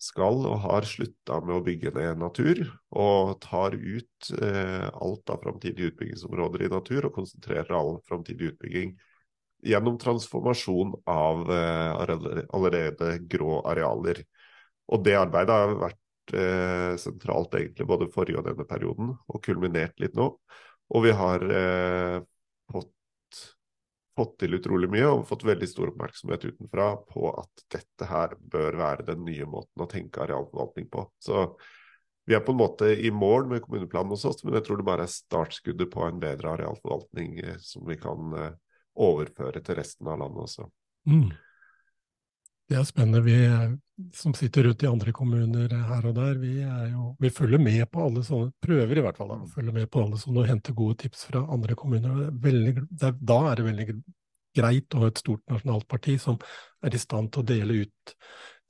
skal og har slutta med å bygge ned natur, og tar ut eh, alt av framtidige utbyggingsområder i natur, og konsentrerer all framtidig utbygging gjennom transformasjon av eh, allerede, grå arealer. Og det arbeidet har vært eh, sentralt egentlig både forrige og denne perioden, og kulminert litt nå. Og vi har eh, fått fått til utrolig mye og fått veldig stor oppmerksomhet utenfra på at dette her bør være den nye måten å tenke arealforvaltning på. Så vi er på en måte i mål med kommuneplanen hos oss, men jeg tror det bare er startskuddet på en bedre arealforvaltning eh, som vi kan eh, overføre til resten av landet også. Mm. Det er spennende. Vi som sitter rundt i andre kommuner her og der, vi, jo, vi følger med på alle sånne, prøver i hvert fall da, å følge med på alle sånne og hente gode tips fra andre kommuner. er Veldig, er, da er det veldig greit å ha et stort nasjonalt parti som er i stand til å dele ut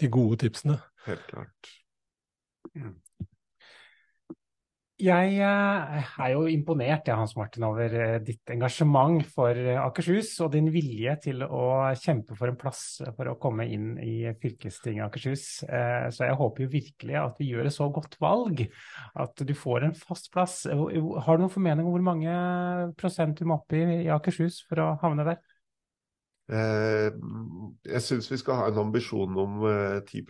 de gode tipsene. Helt klart. Jeg eh, er jo imponert, jeg, Hans Martin, over eh, ditt engasjement for eh, Akershus og din vilje til å kjempe for en plass for å komme inn i fylkestinget Akershus. Så jeg håper jo virkelig at vi gjør et så godt valg at du får en fast plass. Har du noen formening om hvor mange prosent du må opp i i Akershus for å havne der? Eh, jeg syns vi skal ha en ambisjon om eh, 10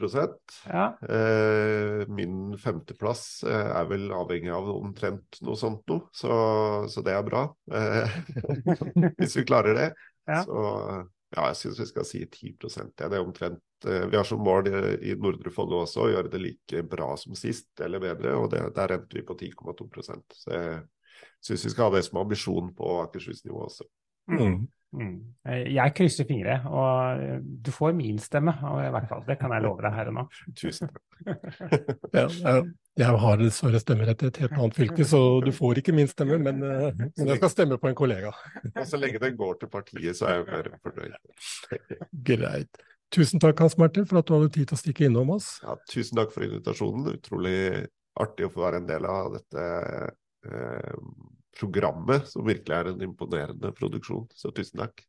Ja. eh, Min femteplass eh, er vel avhengig av omtrent noe sånt noe, så, så det er bra. Eh, [laughs] hvis vi klarer det. Ja. Så ja, jeg syns vi skal si 10 ja, Det er omtrent eh, Vi har som mål i, i Nordre Follo også å gjøre det like bra som sist, eller bedre, og det, der endte vi på 10,2 Så jeg syns vi skal ha det som ambisjon på Akershus-nivå også. Mm. Mm. Eh, Jeg krysser fingre, og eh, du får min stemme, og i hvert fall. Det kan jeg love deg her og nå. [laughs] Tusen takk. [laughs] Ja, jeg, har dessverre stemmerett i et helt annet fylke, så du får ikke min stemme, men, eh, men jeg skal stemme på en kollega. [laughs] Og så lenge det går til partiet, så er jeg mer fornøyd. Greit. Tusen takk, Hans Martin, for at du hadde tid til å stikke innom oss. Ja, tusen takk for invitasjonen. Utrolig artig å få være en del av dette eh, programmet, som virkelig er en imponerende produksjon. Så tusen takk.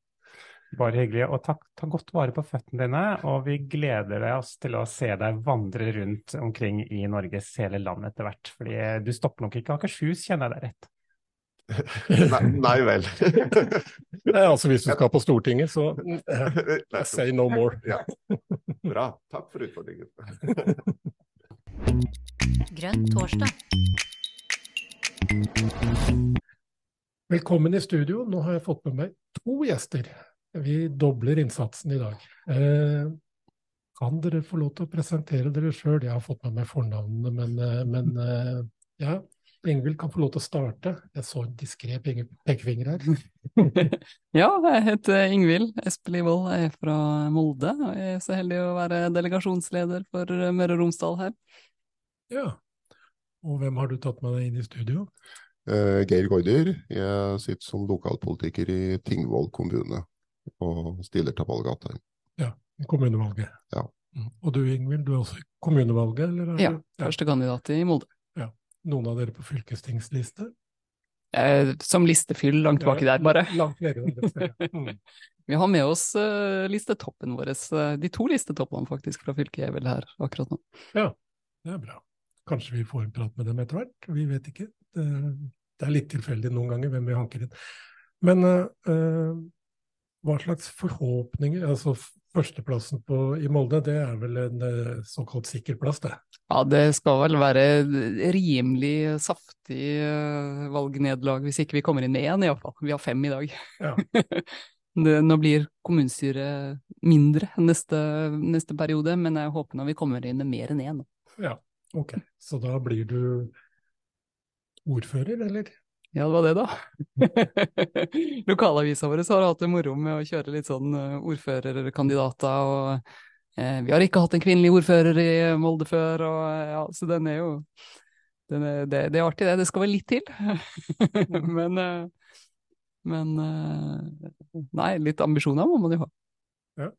Bare hyggelig. Og takk, ta godt vare på føttene dine, og vi gleder oss til å se deg vandre rundt omkring i Norges hele land etter hvert. Fordi du stopper nok ikke Akershus, kjenner jeg deg rett? [laughs] Nei, nei vel. [laughs] Nei, altså hvis du skal på Stortinget, så [laughs] uh, say no more. Ja. Bra. Takk for utfordringen. Grønn torsdag. Velkommen i studio. Nå har jeg fått med meg to gjester. Vi dobler innsatsen i dag. Eh, kan dere få lov til å presentere dere sjøl? Jeg har fått med meg fornavnene, men, eh, men eh, ja. Ingvild kan få lov til å starte. Jeg så en diskré pekefinger her. [laughs] Ja, jeg heter Ingvild Espelid-Wold, jeg er fra Molde. og Jeg er så heldig å være delegasjonsleder for Møre og Romsdal her. Ja. Og hvem har du tatt med deg inn i studio? Eh, Geir Gaarder. Jeg sitter som lokalpolitiker i Tingvoll kommune og stiller til valget her. Ja, i kommunevalget. Ja. Mm. Og du Ingvild, du er også i kommunevalget? Eller er Ja, du? førstekandidat i Molde. Ja. Noen av dere på fylkestingsliste? Eh, Som listefyll langt baki der, bare. Langt nede, det. [laughs] Mm. Vi har med oss uh, listetoppen vår. eh, De to listetoppene faktisk fra fylket er vel her akkurat nå. Ja, det er bra. Kanskje vi får en prat med dem etter hvert, vi vet ikke. Det, det er litt tilfeldig noen ganger hvem vi hanker inn. Men eh, hva slags forhåpninger Altså førsteplassen på, i Molde, det er vel en eh, såkalt sikker plass, det? Ja, det skal vel være rimelig saftig eh, valgnederlag hvis ikke vi kommer inn med én, iallfall. Vi har fem i dag. Ja. [laughs] det, nå blir kommunestyret mindre neste, neste periode, men jeg håper nå vi kommer inn med mer enn én. Ja, ok. Så da blir du ordfører, eller? Ja, det var det, da. [laughs] Lokalavisa vår har hatt det moro med å kjøre litt sånn eh, ordførerkandidater. og eh, Vi har ikke hatt en kvinnelig ordfører i Molde før, og eh, ja, så den er jo den er, det, det er artig, det. Det skal vel litt til. [laughs] men eh, men nei, litt ambisjoner må man jo ha. Ja.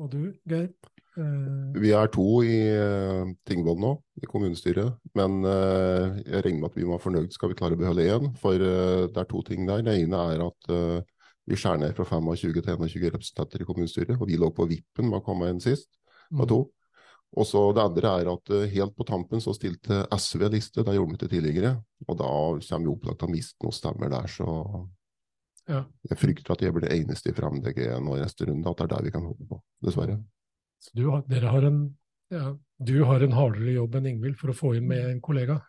Og du, Geir? Eh, Vi er to i uh, Tingvoll nå, i kommunestyret. Men eh, jeg regner med at vi må være fornøyd skal vi klare å beholde én. For eh, det er to ting der. Det ene er at eh, vi skjærer ned fra 25 til 21 representanter i kommunestyret. Og vi lå på vippen med å komme inn sist, med to. Og så Det andre er at eh, helt på tampen så stilte SV liste, det gjorde vi ikke tidligere. Og da kommer vi opplagt til å miste noen stemmer der, så Ja. jeg frykter at jeg blir det eneste i Frem DG nå i neste runde. At det er der vi kan håpe på, dessverre. Så du har, dere har en, ja, du har en hardere jobb enn Ingvild for å få inn med en kollega?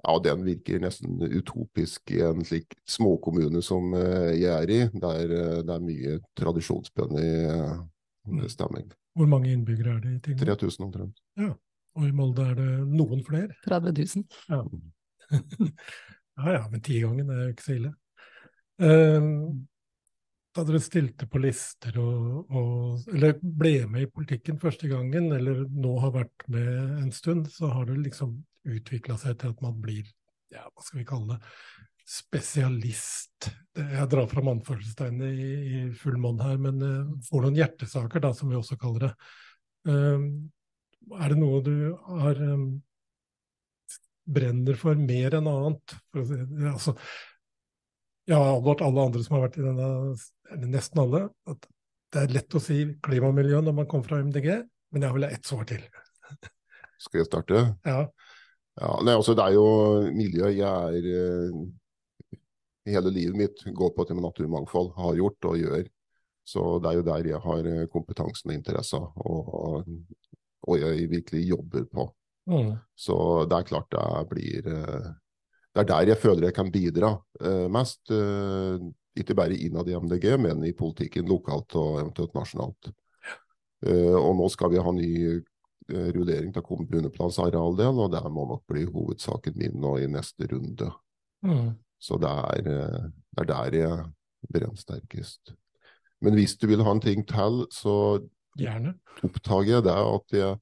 Ja, den virker nesten utopisk i en slik småkommune som eh, jeg er i, der eh, det er mye tradisjonsbønder i stemming. Hvor mange innbyggere er det i Tingvoll? 3000 omtrent. Ja. Og i Molde er det noen flere? 30 000. Ja. [laughs] ja ja, men tigangen er jo ikke så ille. Ehm, da dere stilte på lister og, og Eller ble med i politikken første gangen, eller nå har vært med en stund, så har det liksom utvikla seg til at man blir, ja, hva skal vi kalle det, spesialist. Jeg drar fram anførselstegnet i, i full monn her, men eh, får noen hjertesaker, da, som vi også kaller det. Ehm, er det noe du har ehm, brenner for mer enn annet. For å si, altså, jeg har advart alle andre som har vært i denne, eller nesten alle, at det er lett å si klima og miljø når man kommer fra MDG, men jeg vil ha ett svar til. [laughs] Skal jeg starte? Ja. Ja, nei, altså det er jo miljø. Jeg er eh, Hele livet mitt går på det med naturmangfold. Har gjort og gjør. Så det er jo der jeg har eh, kompetansen og interesser, og, og jeg virkelig jobber på. Mm. Så det er klart det blir eh, Det er der jeg føler jeg kan bidra mest. Ikke bare innad i MDG, men i politikken lokalt og eventuelt nasjonalt. Uh, Og nå skal vi ha ny uh, rullering av kommuneplans arealdel, og det må nok bli hovedsaken min nå i neste runde. Mm. Så det er, eh, det er der jeg brennsterkest. Men hvis du vil ha en ting til, så Gjerne. oppdager jeg det at jeg,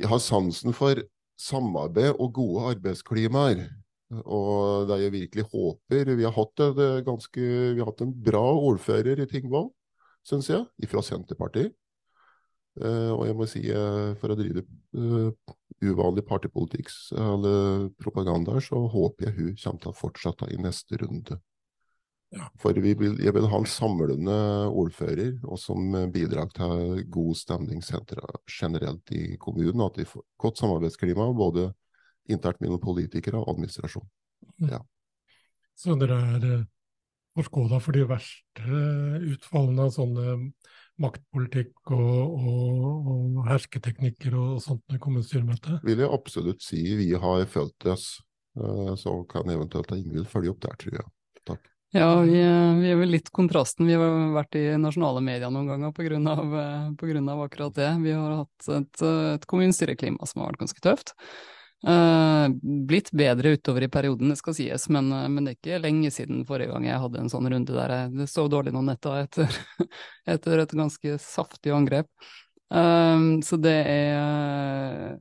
jeg har sansen for samarbeid og gode arbeidsklimaer. Og det jeg virkelig håper Vi har hatt, eh, ganske, vi har hatt en bra ordfører i Tingvoll, syns jeg, fra Senterpartiet. Eh, og jeg må si, eh, for å drive uvanlig partipolitikk eller propaganda, så håper jeg hun kommer til å fortsette i neste runde. For vi vil, jeg vil ha en samlende ordfører, og som bidrar til god stemning generelt i kommunen. At vi får godt samarbeidsklima, både internt mellom politikere og administrasjon. Ja. Så dere er eh, forskåla for de verste eh, utfallene av sånne maktpolitikk og, og, og hersketeknikker og sånt i kommunestyremøtet? Vil jeg absolutt si vi har følt oss. Eh, Så kan eventuelt Ingvild følge opp der, tror jeg. Takk. Ja, vi, er- vi er vel litt kontrasten. Vi har vært i nasjonale medier noen ganger på grunn av, eh, på grunn av akkurat det. Vi har hatt et, eh, et kommunestyreklima som har vært ganske tøft. Eh, blitt bedre utover i perioden, det skal sies, men, eh, men det er ikke lenge siden forrige gang jeg hadde en sånn runde der jeg sov dårlig noen netter etter, [laughs] etter et ganske saftig angrep. Eh, så det er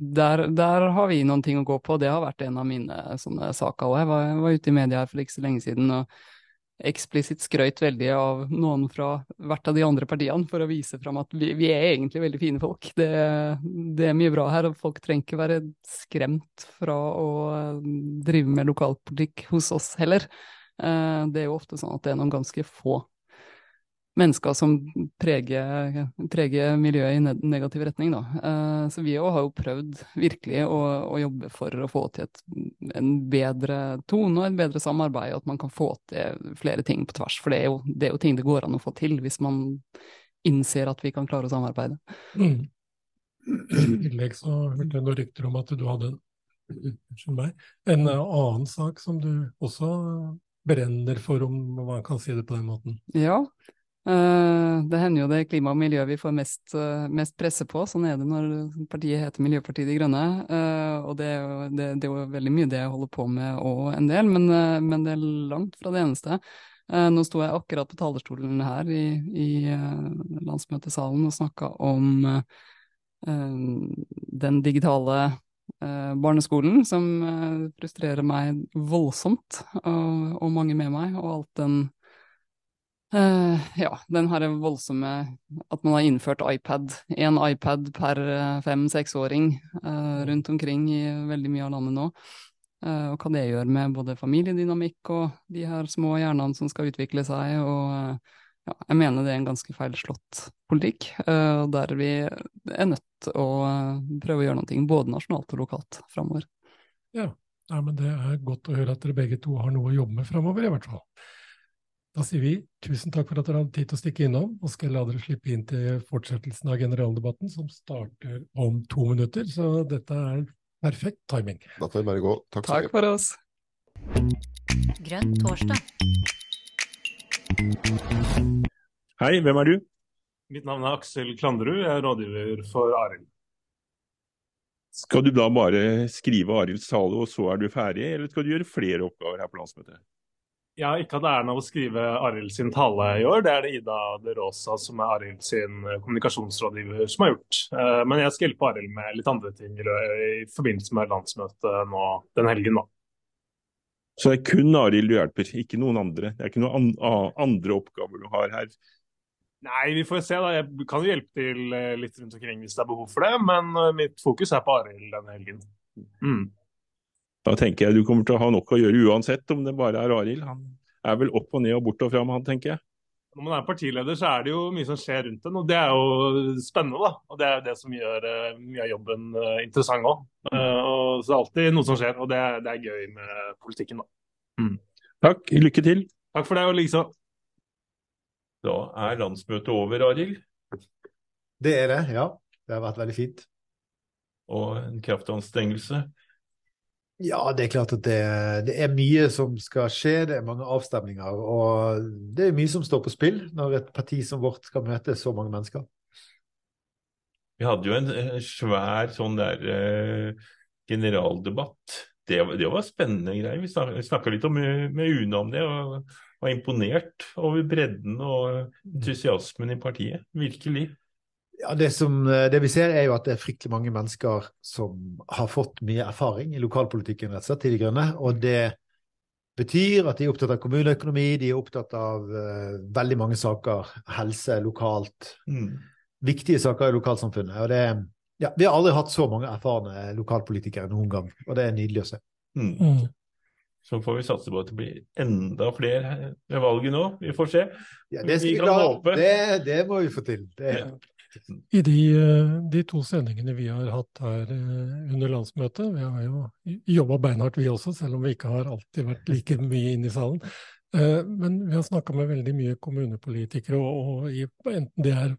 der, der har vi noen ting å gå på. Det har vært en av mine sånne saker òg. Jeg jeg var ute i media her for ikke så lenge siden og eksplisitt skrøyt veldig av noen fra hvert av de andre partiene for å vise fram at vi, vi er egentlig veldig fine folk. Det, det er mye bra her, og folk trenger ikke være skremt fra å eh, drive med lokalpolitikk hos oss heller. Eh, Det er jo ofte sånn at det er noen ganske få mennesker som preger, preger miljøet i negativ retning, da. Eh, Så vi òg har jo prøvd virkelig å, å jobbe for å få til et, en bedre tone og et bedre samarbeid, og at man kan få til flere ting på tvers. For det er jo, det er jo ting det går an å få til hvis man innser at vi kan klare å samarbeide. Mm. I tillegg så hørte jeg noen rykter om at du hadde meg, en annen sak som du også brenner for, om man kan si det på den måten. Ja, det hender jo det er klima og miljø vi får mest, eh, mest presse på. Sånn er det når partiet heter Miljøpartiet De Grønne. eh, og det er, jo, det, det er jo veldig mye det jeg holder på med og en del, men, eh, men det er langt fra det eneste. Eh, nå sto jeg akkurat på talerstolen her i, i eh, landsmøtesalen og snakka om eh, den digitale eh, barneskolen, som eh, frustrerer meg voldsomt, og, og mange med meg, og alt den Eh, ja, den her voldsomme At man har innført iPad. Én iPad per eh, fem-seksåring uh, rundt omkring i veldig mye av landet nå. Uh, og hva det gjør med både familiedynamikk og de her små hjernene som skal utvikle seg. Og ja, jeg mener det er en ganske feilslått politikk, og der vi er nødt til å prøve å gjøre noe, både nasjonalt og lokalt, framover. Ja, ja. men det er godt å høre at dere begge to har noe å jobbe med framover, i hvert fall. Da sier vi tusen takk for at dere hadde tid til å stikke innom, og skal la dere slippe inn til fortsettelsen av generaldebatten, som starter om to minutter. Så dette er perfekt timing. Da får vi bare gå. Takk, så Takk for oss. Grønn torsdag. Hei, hvem er du? Mitt navn er Aksel Klandrud, jeg er rådgiver for Arild. Skal du da bare skrive Arilds tale, og så er du ferdig, eller skal du gjøre flere oppgaver her på landsmøtet? Har ikke hatt æren av å skrive Arild sin tale i år, det er det Ida De Rosa, som er Arild sin eh, kommunikasjonsrådgiver, som har gjort. Eh, Men jeg skal hjelpe Arild med litt andre ting i forbindelse med landsmøtet nå den helgen, da. Så det er kun Arild du hjelper, ikke noen andre? Det er ikke noen andre oppgaver du har her? Nei, vi får se, da. Jeg kan jo hjelpe til eh, litt rundt omkring hvis det er behov for det, men mitt fokus er på Arild denne helgen. Mm. Da tenker jeg du kommer til å ha nok å gjøre uansett om det bare er Arild. Han er vel opp og ned og bort og fram, han tenker jeg. Når man er partileder, så er det jo mye som skjer rundt en, og det er jo spennende. da. Og Det er jo det som gjør eh, mye av jobben eh, interessant òg. så det er alltid noe som skjer, og det, er- det er gøy med politikken, da. Takk, lykke til. Takk for det, og likeså. Da er landsmøtet over, Arild. Det er det, ja. Det har vært veldig fint. Og en kraftanstrengelse. Ja, det er klart at det, det er mye som skal skje, det er mange avstemninger. Og det er mye som står på spill når et parti som vårt skal møte så mange mennesker. Vi hadde jo en eh, svær sånn der eh, generaldebatt. Det, det var spennende greier. Vi snak- snakka litt om, eh, med Une om det. og var imponert over bredden og entusiasmen i partiet. Virkelig. Ja, det, som, det vi ser, er jo at det er fryktelig mange mennesker som har fått mye erfaring i lokalpolitikken rett og slett til De Grønne. Og det betyr at de er opptatt av kommuneøkonomi, de er opptatt av uh, veldig mange saker. Helse lokalt. Mm. Viktige saker i lokalsamfunnet. Og det, ja, vi har aldri hatt så mange erfarne lokalpolitikere noen gang, og det er nydelig å se. Mm. Mm. Så får vi satse på at det blir enda flere ved valget nå. Vi får se. Ja, det, skal vi vi kan håpe. Det, det må vi få til. Det, I de, eh, de to sendingene vi har hatt her eh, under landsmøtet, vi har jo jobba beinhardt vi også, selv om vi ikke har alltid vært like mye inne i salen. Eh, Men vi har snakka med veldig mye kommunepolitikere, og, og enten de er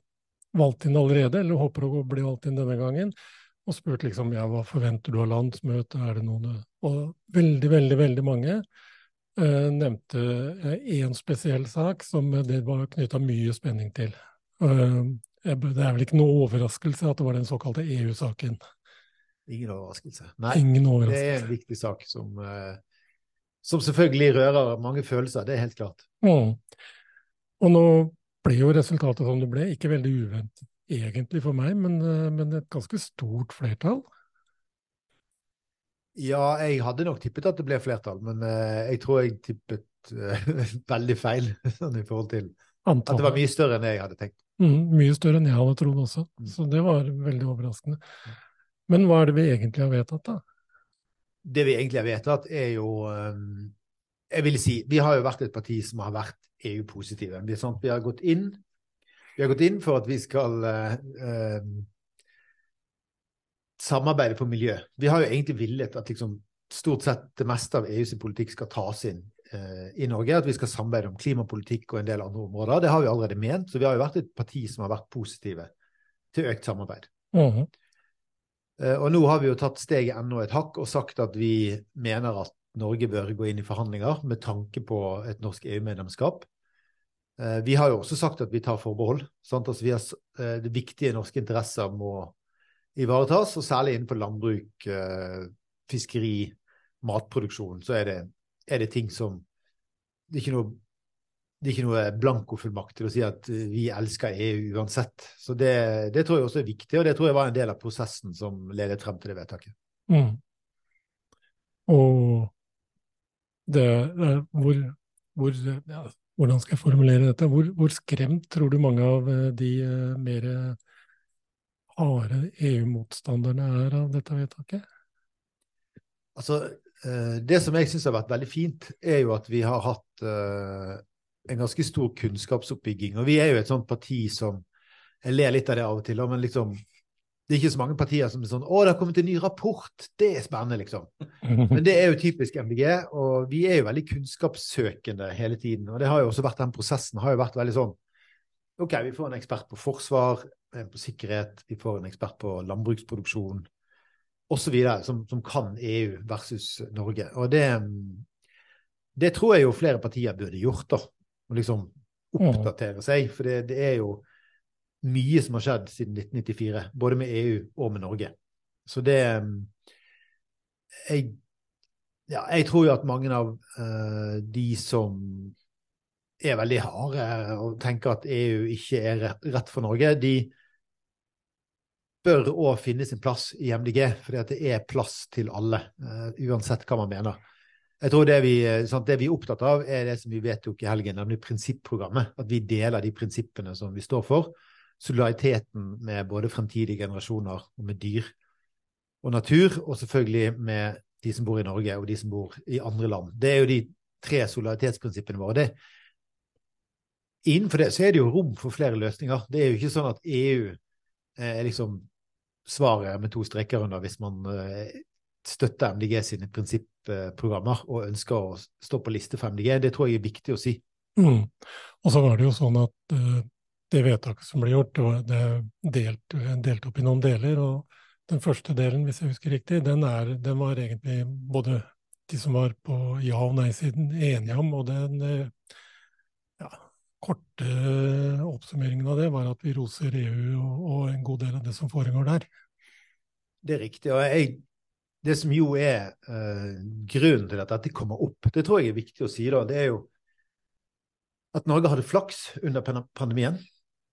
valgt inn allerede eller håper å bli valgt inn denne gangen, og spurt liksom ja, hva forventer du av landsmøtet, er det noen Og veldig, veldig, veldig mange eh, nevnte én spesiell sak som det var knytta mye spenning til. Eh, det er vel ikke noe overraskelse at det var den såkalte EU-saken. Ingen overraskelse. Nei, Ingen det er en viktig sak som, eh, som selvfølgelig rører mange følelser, det er helt klart. Mm. Og nå ble jo resultatet som det ble, ikke veldig uventet egentlig for meg, men, eh, men et ganske stort flertall. Ja, jeg hadde nok tippet at det ble flertall, men eh, jeg tror jeg tippet [laughs] veldig feil [laughs] sånn i forhold til at det var mye større enn jeg hadde tenkt. Mm, mye større enn jeg hadde trodd også, så det var veldig overraskende. Men hva er det vi egentlig har vedtatt, da? Det vi egentlig har vedtatt, er jo eh, Jeg vil si, vi har jo vært et parti som har vært EU-positive. Vi, vi har gått inn vi har gått inn for at vi skal eh, samarbeide på miljø. Vi har jo egentlig villet at liksom, stort sett det meste av EUs politikk skal tas inn i Norge. At vi skal samarbeide om klimapolitikk og en del andre områder. Det har vi allerede ment. Så vi har jo vært et parti som har vært positive til økt samarbeid. Mm -hmm. Og nå har vi jo tatt steget enda et hakk og sagt at vi mener at Norge bør gå inn i forhandlinger med tanke på et norsk EU-medlemskap. Eh, Vi har jo også sagt at vi tar forbehold. Altså vi har, eh, det viktige norske interesser må ivaretas, og særlig innenfor landbruk, eh, fiskeri, matproduksjon, så er det, er det ting som Det er ikke noe det er ikke noe blankofullmakt til å si at eh, vi elsker EU uansett. Så det, det tror jeg også er viktig, og det tror jeg var en del av prosessen som ledet frem til det vedtaket. Mm. Og det hvor, hvor ja, Hvordan skal jeg formulere dette? Hvor, hvor skremt tror du mange av eh, de eh, mer harde EU-motstanderne er av dette vedtaket? Altså, det som jeg syns har vært veldig fint, er jo at vi har hatt eh, en ganske stor kunnskapsoppbygging. Og vi er jo et sånt parti som Jeg ler litt av det av og til, men liksom Det er ikke så mange partier som er sånn 'Å, det har kommet en ny rapport'. Det er spennende, liksom. [laughs] Men det er jo typisk MDG, og vi er jo veldig kunnskapssøkende hele tiden. Og det har jo også vært den prosessen har jo vært veldig sånn OK, vi får en ekspert på forsvar, en på sikkerhet, vi får en ekspert på landbruksproduksjon osv. Som, som kan EU versus Norge. Og det, det tror jeg jo flere partier burde gjort, da. Å liksom oppdatere seg. For det, det er jo mye som har skjedd siden 1994, både med EU og med Norge. Så det Jeg, ja, jeg tror jo at mange av uh, de som er veldig harde og tenker at EU ikke er rett for Norge, de bør òg finne sin plass i MDG, fordi det er plass til alle, eh, uansett hva man mener. Jeg tror det vi, eh, sant, det vi er opptatt av, er det som vi vedtok i helgen, nemlig prinsipprogrammet. At vi deler de prinsippene som vi står for. Solidariteten med både fremtidige generasjoner og med dyr og natur, og selvfølgelig med de som bor i Norge og de som bor i andre land. Det er jo de tre solidaritetsprinsippene våre. Det, innenfor det så er det jo rom for flere løsninger. Det er jo ikke sånn at EU er liksom svaret med to streker under hvis man eh, støtter MDG sine prinsipprogrammer og ønsker å stå på liste for MDG. Det tror jeg er viktig å si. Mm. Og så var det jo sånn at uh, det vedtaket som ble gjort, det er delt, delt opp i noen deler. og den første delen, hvis jeg husker riktig, den, er, den var egentlig både de som var på ja- og nei-siden enige om, og den eh, korte oppsummeringen av det var at vi roser EU og, en god del av det som foregår der. Det er riktig. og jeg, Det som jo er eh, grunnen til at dette kommer opp, det tror jeg er viktig å si. da, det er jo at Norge hadde flaks under pandemien.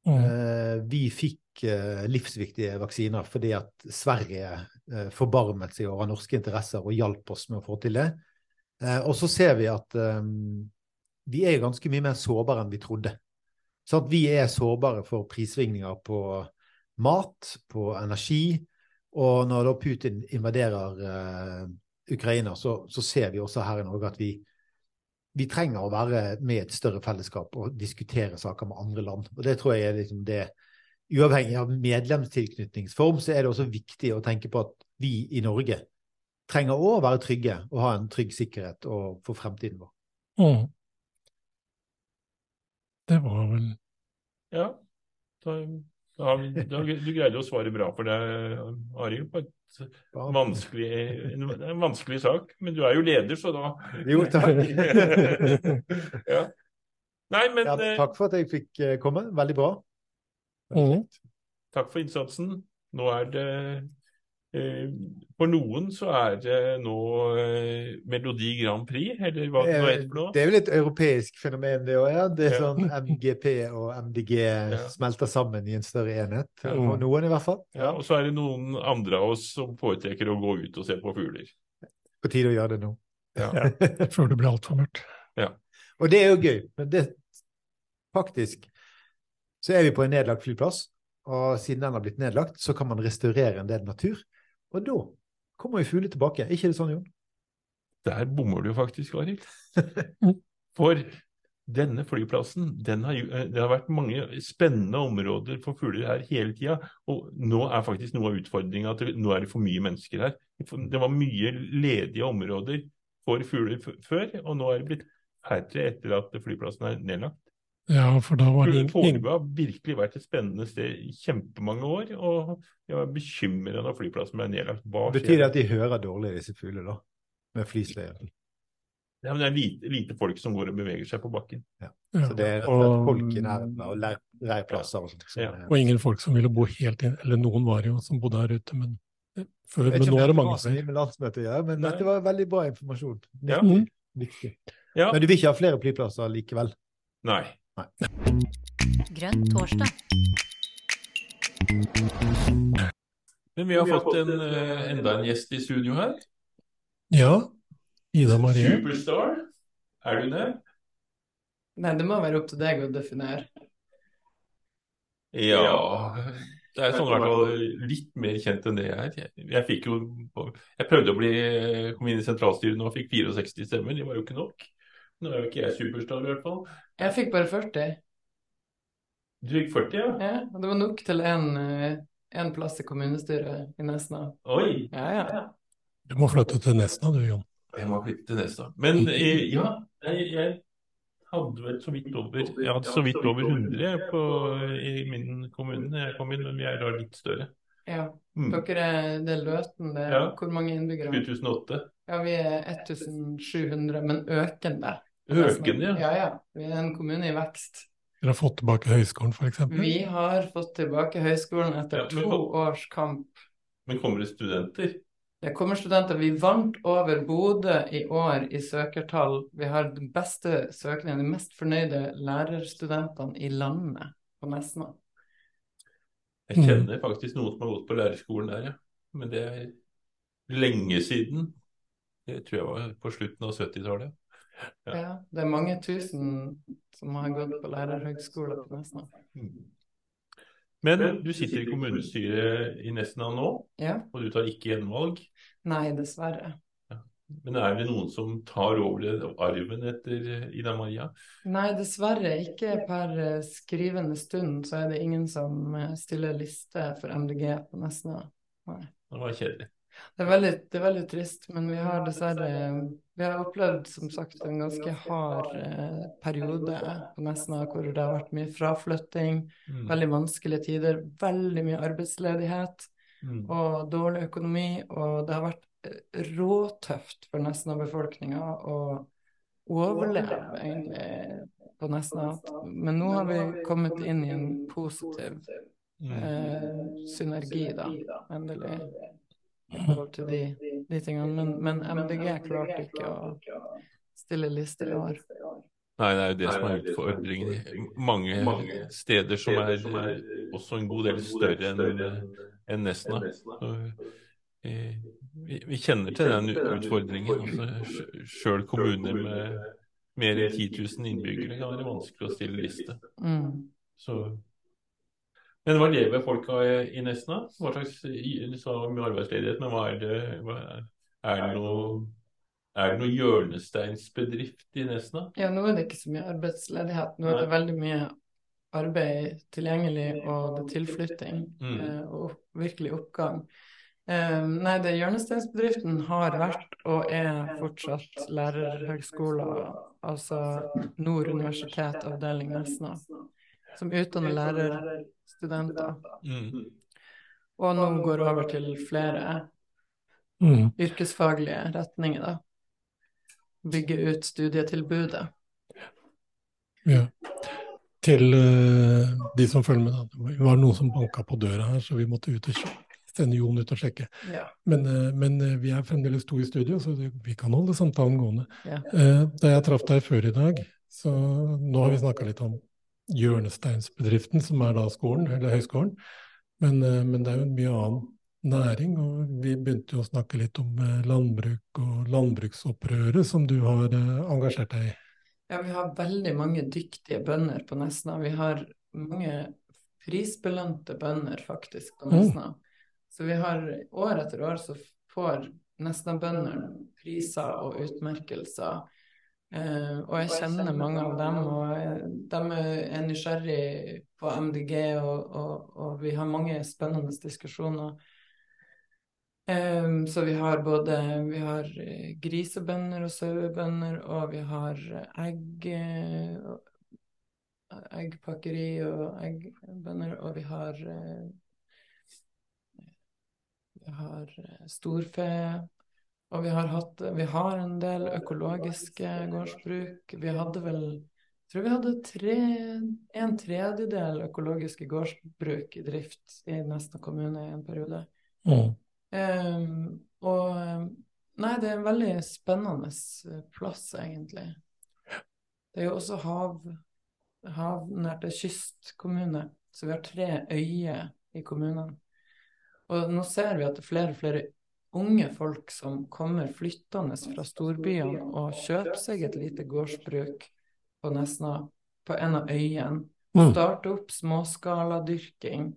Mm. Eh, Vi fikk eh, livsviktige vaksiner fordi at Sverige eh, forbarmet seg over norske interesser og hjalp oss med å få til det. Eh, Og så ser vi at eh, vi er ganske mye mer sårbare enn vi trodde. Så at vi er sårbare for prissvingninger på mat, på energi. Og når da Putin invaderer uh, Ukraina, så, så ser vi også her i Norge at vi, vi trenger å være med i et større fellesskap og diskutere saker med andre land. Og det tror jeg er liksom det Uavhengig av medlemstilknytningsform, så er det også viktig å tenke på at vi i Norge trenger å være trygge og ha en trygg sikkerhet for fremtiden vår. Mm. Det var vel Ja, da, da, da, du greide å svare bra for deg, Arild, på et vanskelig, en, en vanskelig sak. Men du er jo leder, så da Jo, takk. [laughs] ja. Nei, men Ja, eh, takk for at jeg fikk eh, komme. Veldig bra. takk for innsatsen. Nå er det For noen så er det nå eh, Melodi Grand Prix, eller hva det Eh, heter for noe? Det er vel et europeisk fenomen, det òg. Ja. Det er Ja. sånn MGP og MDG [laughs] smelter sammen i en større enhet. For noen, i hvert fall. Ja, og så er det noen andre av oss som foretrekker å gå ut og se på fugler. På tide å gjøre det nå. Ja. [laughs] Før det blir altfor mørkt. Ja. Og det er jo gøy, men det faktisk så er vi på en nedlagt flyplass, og siden den har blitt nedlagt, så kan man restaurere en del natur. Og da kommer jo fugler tilbake. Er ikke det sånn, Jon? Der bommer du jo faktisk, Arild. [laughs] For denne flyplassen, den har, eh, det har vært mange spennende områder for fugler her hele tida. Og nå er faktisk noe av utfordringa at det, nå er det for mye mennesker her. Det var mye ledige områder for fugler f før, og nå er det blitt færre etter at flyplassen er nedlagt. Ja, for da var det Fornebu har virkelig vært et spennende sted i kjempemange år, og jeg var bekymra da flyplassen ble nedlagt. Hva Betyr det at de hører dårlig, disse fuglene, da? Med flystøyen? Ja, men det er lite, lite folk som går og beveger seg på bakken. Ja. Så det er og folk i nærheten og leir, leirplasser og sånt. som Ja. Og ingen folk som ville bo helt inn Eller noen var jo som bodde her ute, men eh, før, Jeg vet men nå er det mange som med landsmøtet å men Nei. dette var veldig bra informasjon. Ja. Viktig. viktig. Ja. Men du vil ikke ha flere flyplasser likevel? Nei. Grønn torsdag. Men vi har fått en, eh, enda en gjest i studio her. Ja. Ida Marie. Superstar. Er du det? Nei, det må være opp til deg å definere. Ja Det er sånn i hvert fall litt mer kjent enn det jeg er. Jeg, jeg fikk jo Jeg prøvde å bli komme inn i sentralstyret nå og fikk 64 stemmer. Det var jo ikke nok. Nå er jo ikke jeg superstar, i hvert fall. Jeg fikk bare 40. Du fikk 40, ja? Ja, og det var nok til en, eh, plass i kommunestyret i Nesna. Oi! Ja, ja. Du må flytte til Nesna du, Jon. Jeg må flytte til Nesna. Men eh, ja, jeg, jeg hadde vel så vidt over Jeg hadde så vidt over 100 på, i min kommune da jeg kom inn, men vi er da litt større. ja. Mm. Dere er, det Løten, det er Ja. hvor mange innbyggere? 2008. Ja, vi er 1700, men økende. Økende, ja. Ja, ja. Vi er en kommune i vekst. Dere har fått tilbake høyskolen, f.eks. Vi har fått tilbake høyskolen etter Ja, to hva- års kamp. Men kommer det studenter? Det kommer studenter. Vi vant over Bodø i år i søkertall. Vi har den beste søkningen, de mest fornøyde lærerstudentene i landet på Nesna. Jeg kjenner faktisk noen som har gått på lærerskolen der, ja. Men det er lenge siden. Det tror jeg var på slutten av 70-tallet. Ja. det er mange tusen som har gått på lærerhøgskole på Nesna. Men du sitter i kommunestyret i Nesna nå, Ja. og du tar ikke gjenvalg. Nei, dessverre. Men er det noen som tar over arven etter Ida Maria? Nei, dessverre ikke per eh, skrivende stund så er det ingen som eh, stiller liste for MDG på Nesna. Nei. Det var kjedelig. Det er veldig, det er veldig trist, men vi har dessverre Vi har opplevd som sagt en ganske hard eh, periode på Nesna hvor det har vært mye fraflytting, Mm. veldig vanskelige tider, veldig mye arbeidsledighet Mm. og dårlig økonomi. Og det har vært eh, råtøft for Nesna-befolkninga å overleve egentlig på Nesna. Men nå har vi kommet inn i en positiv eh, synergi, da, endelig i forhold til de, de tingene. Men, men MDG klarte ikke å stille liste i år. Nei, det er jo det som er utfordringen. Mange steder som er også en god del større enn enn Nesna. Eh, vi, vi kjenner til den utfordringen. Altså, Sjøl kommuner med mer enn 10 000 innbyggere kan være vanskelig å stille liste. Mm. Så men hva lever folk av i Nesna? Hva slags arbeidsledighet, men hva er det hva er, er det noe er det noe hjørnesteinsbedrift i Nesna? Ja, nå er det ikke så mye arbeidsledighet. Nå er det veldig mye arbeid tilgjengelig, og det er tilflytting Mm. eh, og virkelig oppgang. Eh, nei, det hjørnesteinsbedriften har vært og er fortsatt lærerhøgskoler, altså Nord universitet avdeling Nesna, som utdanner lærerstudenter. Mm. Og nå går over til flere Mm. yrkesfaglige retninger, da. Bygge ut studietilbudet. Ja. Til uh, de som følger med, da. Det var noen som banka på døra her, så vi måtte ut og. Sende Jon ut og sjekke. Ja. Men, eh, men eh, vi er fremdeles to i studio, så vi kan holde samtalen gående. Ja. Eh, da jeg traff deg før i dag, så nå har vi snakka litt om hjørnesteinsbedriften, som er da skolen, eller høyskolen. Men, eh, men det er jo mye annen næring, og vi begynte jo å snakke litt om eh, landbruk og landbruksopprøret som du har eh, engasjert deg i. Ja, vi har veldig mange dyktige bønder på Nesna. Vi har mange prisbelønte bønder faktisk på Mm. Så vi har år etter år så får Nesna-bøndene priser og utmerkelser. Eh, og jeg kjenner mange av dem, og de er nysgjerrig på MDG, og, og, og vi har mange spennende diskusjoner. Um, så vi har både vi har eh, grisebønder og sauebønder, og vi har egg, eh, eggpakkeri og eggbønder, og vi har vi har storfe, og vi har hatt Vi har en del økologiske gårdsbruk. Vi hadde vel jeg tror vi hadde tre, en tredjedel økologiske gårdsbruk i drift i Nesna kommune i en periode. Mm. Um, og ehm, Nei, det er en veldig spennende eh, plass, egentlig. Det er jo også hav, havnært det er kystkommune, så vi har tre øyer i kommunen. Og nå ser vi at det er flere og flere unge folk som kommer flyttende fra storbyene og kjøper seg et lite gårdsbruk på Nesna, på en av øyene. Mm. Starte opp småskaladyrking.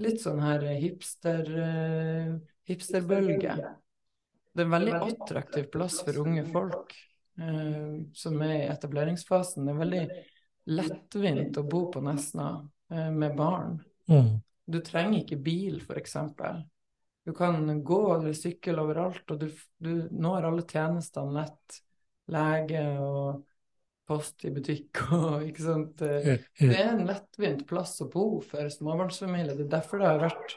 Litt sånn her hipster, eh, hipsterbølge. Det er en veldig attraktiv plass for unge folk eh, som er i etableringsfasen. Det er veldig lettvint å bo på Nesna eh, med barn. Mm. Du trenger ikke bil, f.eks. Du kan gå eller sykle overalt, og du, du når alle tjenestene lett. Lege og post i butikk og [laughs] ikke sant. Helt. Det er en lettvint plass å bo for småbarnsfamilier. Det er derfor det har vært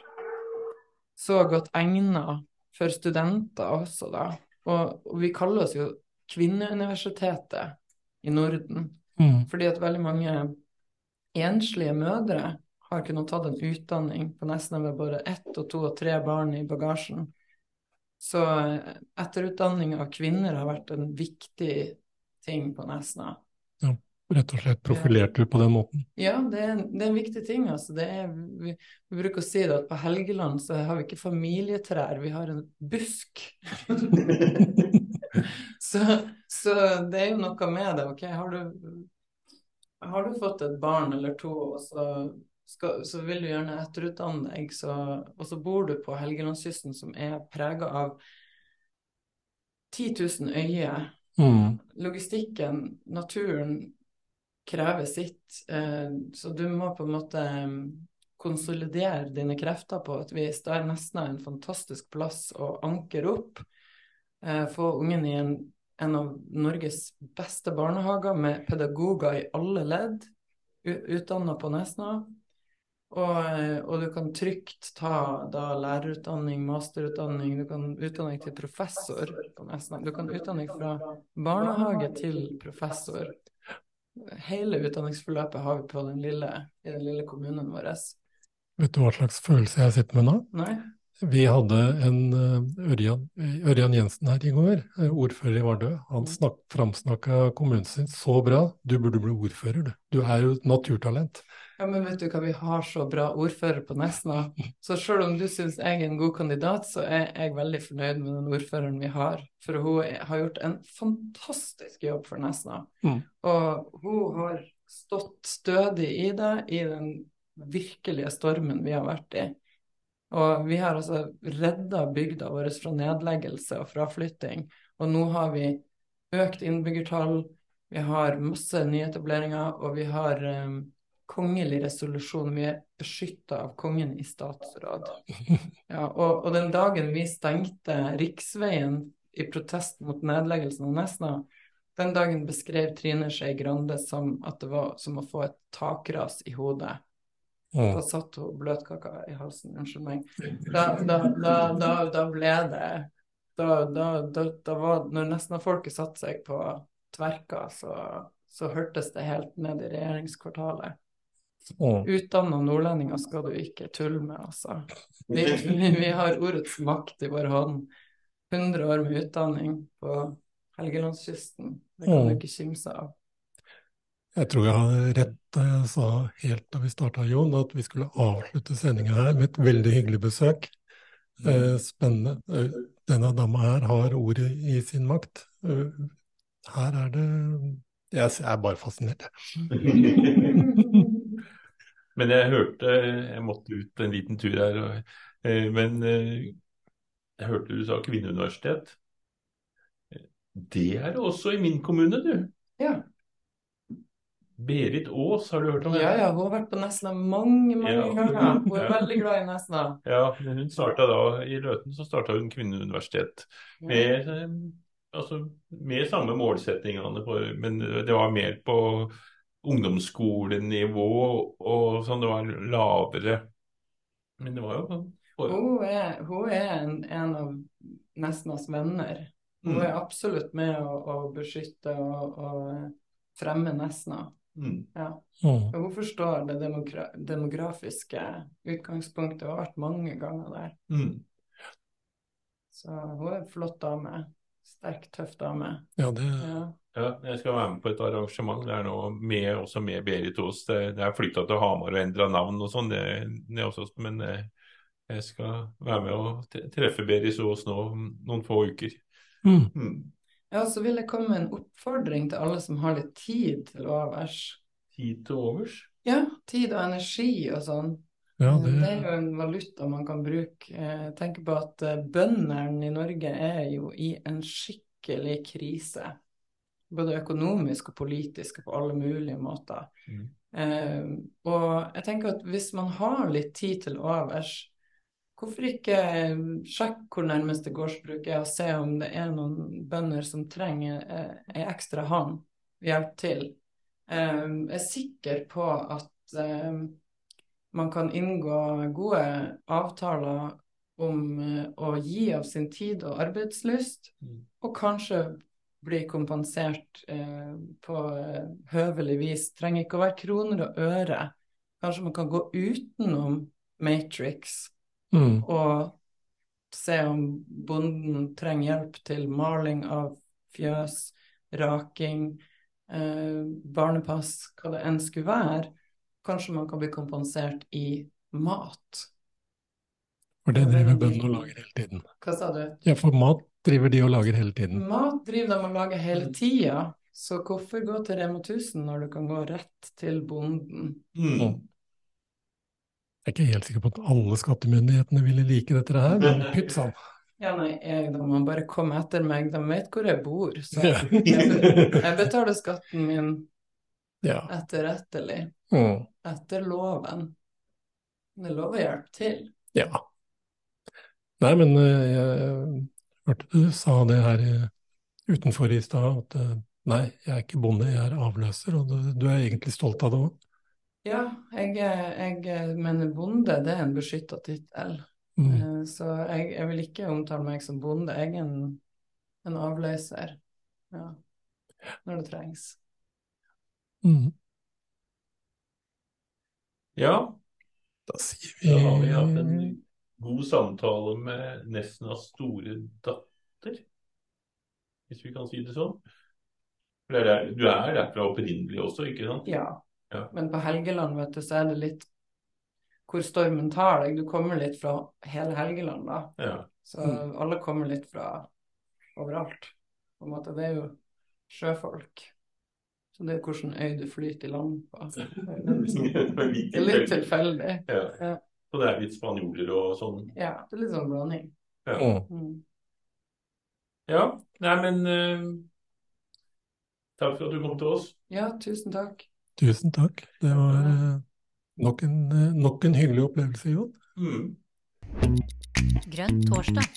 så godt egna for studenter også, da. Og, og vi kaller oss jo Kvinneuniversitetet i Norden. Mm. Fordi at veldig mange enslige mødre har kunnet tatt en utdanning på nesten med bare ett og to og tre barn i bagasjen. Så eh, etterutdanning av kvinner har vært en viktig ting på Nesna. Ja, rett og slett profilert du på den måten. Ja, det er, det er en viktig ting. Altså. Det er, vi, vi bruker å si at på Helgeland så har vi ikke familietrær, vi har en busk. [laughs] så, så det er jo noe med det. ok, Har du, har du fått et barn eller to, og så, skal, så vil du gjerne etterutdanne deg, så, og så bor du på Helgelandskysten, som er prega av 10 000 øyer. Mm. Logistikken, naturen, krever sitt. Eh, så du må på en måte mm, konsolidere dine krefter på et vis. Da er Nesna en fantastisk plass å ankre opp. Eh, få ungen i en, en av Norges beste barnehager med pedagoger i alle ledd, utdanna på Nesna. Og, og du kan trygt ta da lærerutdanning, masterutdanning, du kan utdanne deg til professor. Du kan utdanne deg fra barnehage til professor. Hele utdanningsforløpet har vi på den lille, i den lille kommunen vår. Vet du hva slags følelse jeg sitter med nå? Nei? Vi hadde en eh, Ørjan, Ørjan Jensen her i går, eh, ordfører i Vardø. Han snak, framsnakka kommunen sin så bra. Du burde bli ordfører, du. Du er jo et naturtalent. Ja, men vet du hva, vi har så bra ordfører på Nesna. Så selv om du syns jeg er en god kandidat, så er jeg veldig fornøyd med den ordføreren vi har. For hun har gjort en fantastisk jobb for Nesna. Mm. Og hun har stått stødig i det i den virkelige stormen vi har vært i. Og vi har altså redda bygda vår fra nedleggelse og fraflytting. Og nå har vi økt innbyggertall, vi har masse nyetableringer, og vi har um, kongelig resolusjon. Vi er beskytta av kongen i statsråd. [laughs] Ja, og, og den dagen vi stengte riksveien i protest mot nedleggelsen av Nesna, den dagen beskrev Trine Skei Grande som at det var som å få et takras i hodet. Mm. Da satt hun bløtkaka i halsen, unnskyld meg. Da, da, da, da, da ble det da, da, da, da var, Når Nesna-folket satte seg på tverka, så, så hørtes det helt ned i regjeringskvartalet. Mm. Utdanna nordlendinger skal du ikke tulle med, altså. [laughs] Vi, vi, vi har ordets makt i vår hånd. 100 år med utdanning på Helgelandskysten. Det kan du Mm. ikke kimse av. Jeg tror jeg hadde rett da jeg sa helt da vi starta, Jon, at vi skulle avslutte sendinga her med et veldig hyggelig besøk. Eh, spennende. Eh, Denne dama her har ordet i sin makt. Eh, her er det Jeg er bare fascinert, jeg. [laughs] Men jeg hørte Jeg måtte ut en liten tur her. og- eh, Men eh, jeg hørte du sa kvinneuniversitet. Det er det også i min kommune, du. Ja. Berit Aas, har du hørt om Ja, ja, hun har vært på Nesna mange, mange Ja. ganger. [laughs] Hun er Ja. veldig glad i Nesna. Ja, hun starta da i Løten, så starta hun kvinneuniversitet. Med, eh, altså, med samme målsettingene, men det var mer på ungdomsskolenivå og sånn, det var lavere. Men det var jo sånn Hun er, hun er en, en av Nesnas venner. Hun Mm. er absolutt med å, å beskytte og, og fremme Nesna. Mm. Ja. Mm. Og hun forstår det demogra demografiske utgangspunktet og har vært mange ganger der. Mm. Så hun er en flott dame. Sterk, tøff dame. Ja, det Ja. Ja, jeg skal være med på et arrangement. Det er nå med, også med Berit Aas. Det, det er flytta til Hamar og endra navn og sånn, det, det også, men eh, jeg skal være med og treffe Berit Aas nå om noen få uker. Mm. Mm. Ja, så vil jeg komme med en oppfordring til alle som har litt tid til overs. Tid til overs? Ja, tid og energi og sånn. Ja, Eh, det- det er jo en valuta man kan bruke. Eh, Jeg tenker på at eh, bøndene i Norge er jo i en skikkelig krise. Både økonomisk og politisk og på alle mulige måter. Eh, og jeg tenker at hvis man har litt tid til overs, hvorfor ikke eh, sjekke hvor nærmeste gårdsbruk er, og se om det er noen bønder som trenger eh, ei ekstra hånd hjelp til. Eh, jeg er sikker på at eh, man kan inngå gode avtaler om eh, å gi av sin tid og arbeidslyst, og kanskje bli kompensert eh, på eh, høvelig vis. Trenger ikke å være kroner og øre. Kanskje man kan gå utenom Matrix Mm. og se om bonden trenger hjelp til maling av fjøs, raking, eh, barnepass, hva det enn skulle være. Kanskje man kan bli kompensert i mat. For det driver bøndene og lager hele tiden. Hva sa du? Ja, for mat driver de og lager hele tiden. Mat driver de og lager hele tida, så hvorfor gå til Rema 1000 når du kan gå rett til bonden? Mm. Jeg er ikke helt sikker på at alle skattemyndighetene ville like dette her, men [laughs] pytt sann. Ja, nei, jeg, de må bare komme etter meg. De vet hvor jeg bor. Så Ja. jeg, jeg betaler skatten min Ja. etterrettelig. Mm. Etter loven. Det er lov å hjelpe til. Ja. Nei, men eh, jeg hørte du sa det her eh, utenfor i stad, at eh, nei, jeg er ikke bonde, jeg er avløser, og du, du er egentlig stolt av det òg. Ja, jeg, er- jeg mener bonde, det er en beskytta tittel. Mm. Eh, Så jeg, jeg vil ikke omtale meg som bonde. Jeg er en, en avløser. Ja. Når det trengs. Mm. Ja. Da sier Da har vi hatt en god samtale med Nesnas store datter, hvis vi kan si det sånn. For det er der, du er derfra opprinnelig også, ikke sant? Ja. Ja. Men på Helgeland, vet du, så er det litt hvor stormen tar deg. Du kommer litt fra hele Helgeland, da. Ja. Så alle kommer litt fra overalt. På en måte. Det er jo sjøfolk. Så det er hvilken øy du flyter i land på. [laughs] Det er litt tilfeldig. Ja. Og det er litt spanjoler og sånn. Ja, det er litt sånn blanding. Ja. Mm. ja. Nei, men uh, Takk for at du kom til oss. Ja, tusen takk. Tusen takk. Det var uh, nok, en, uh, nok en hyggelig opplevelse, Jon. Mm. Grønn torsdag.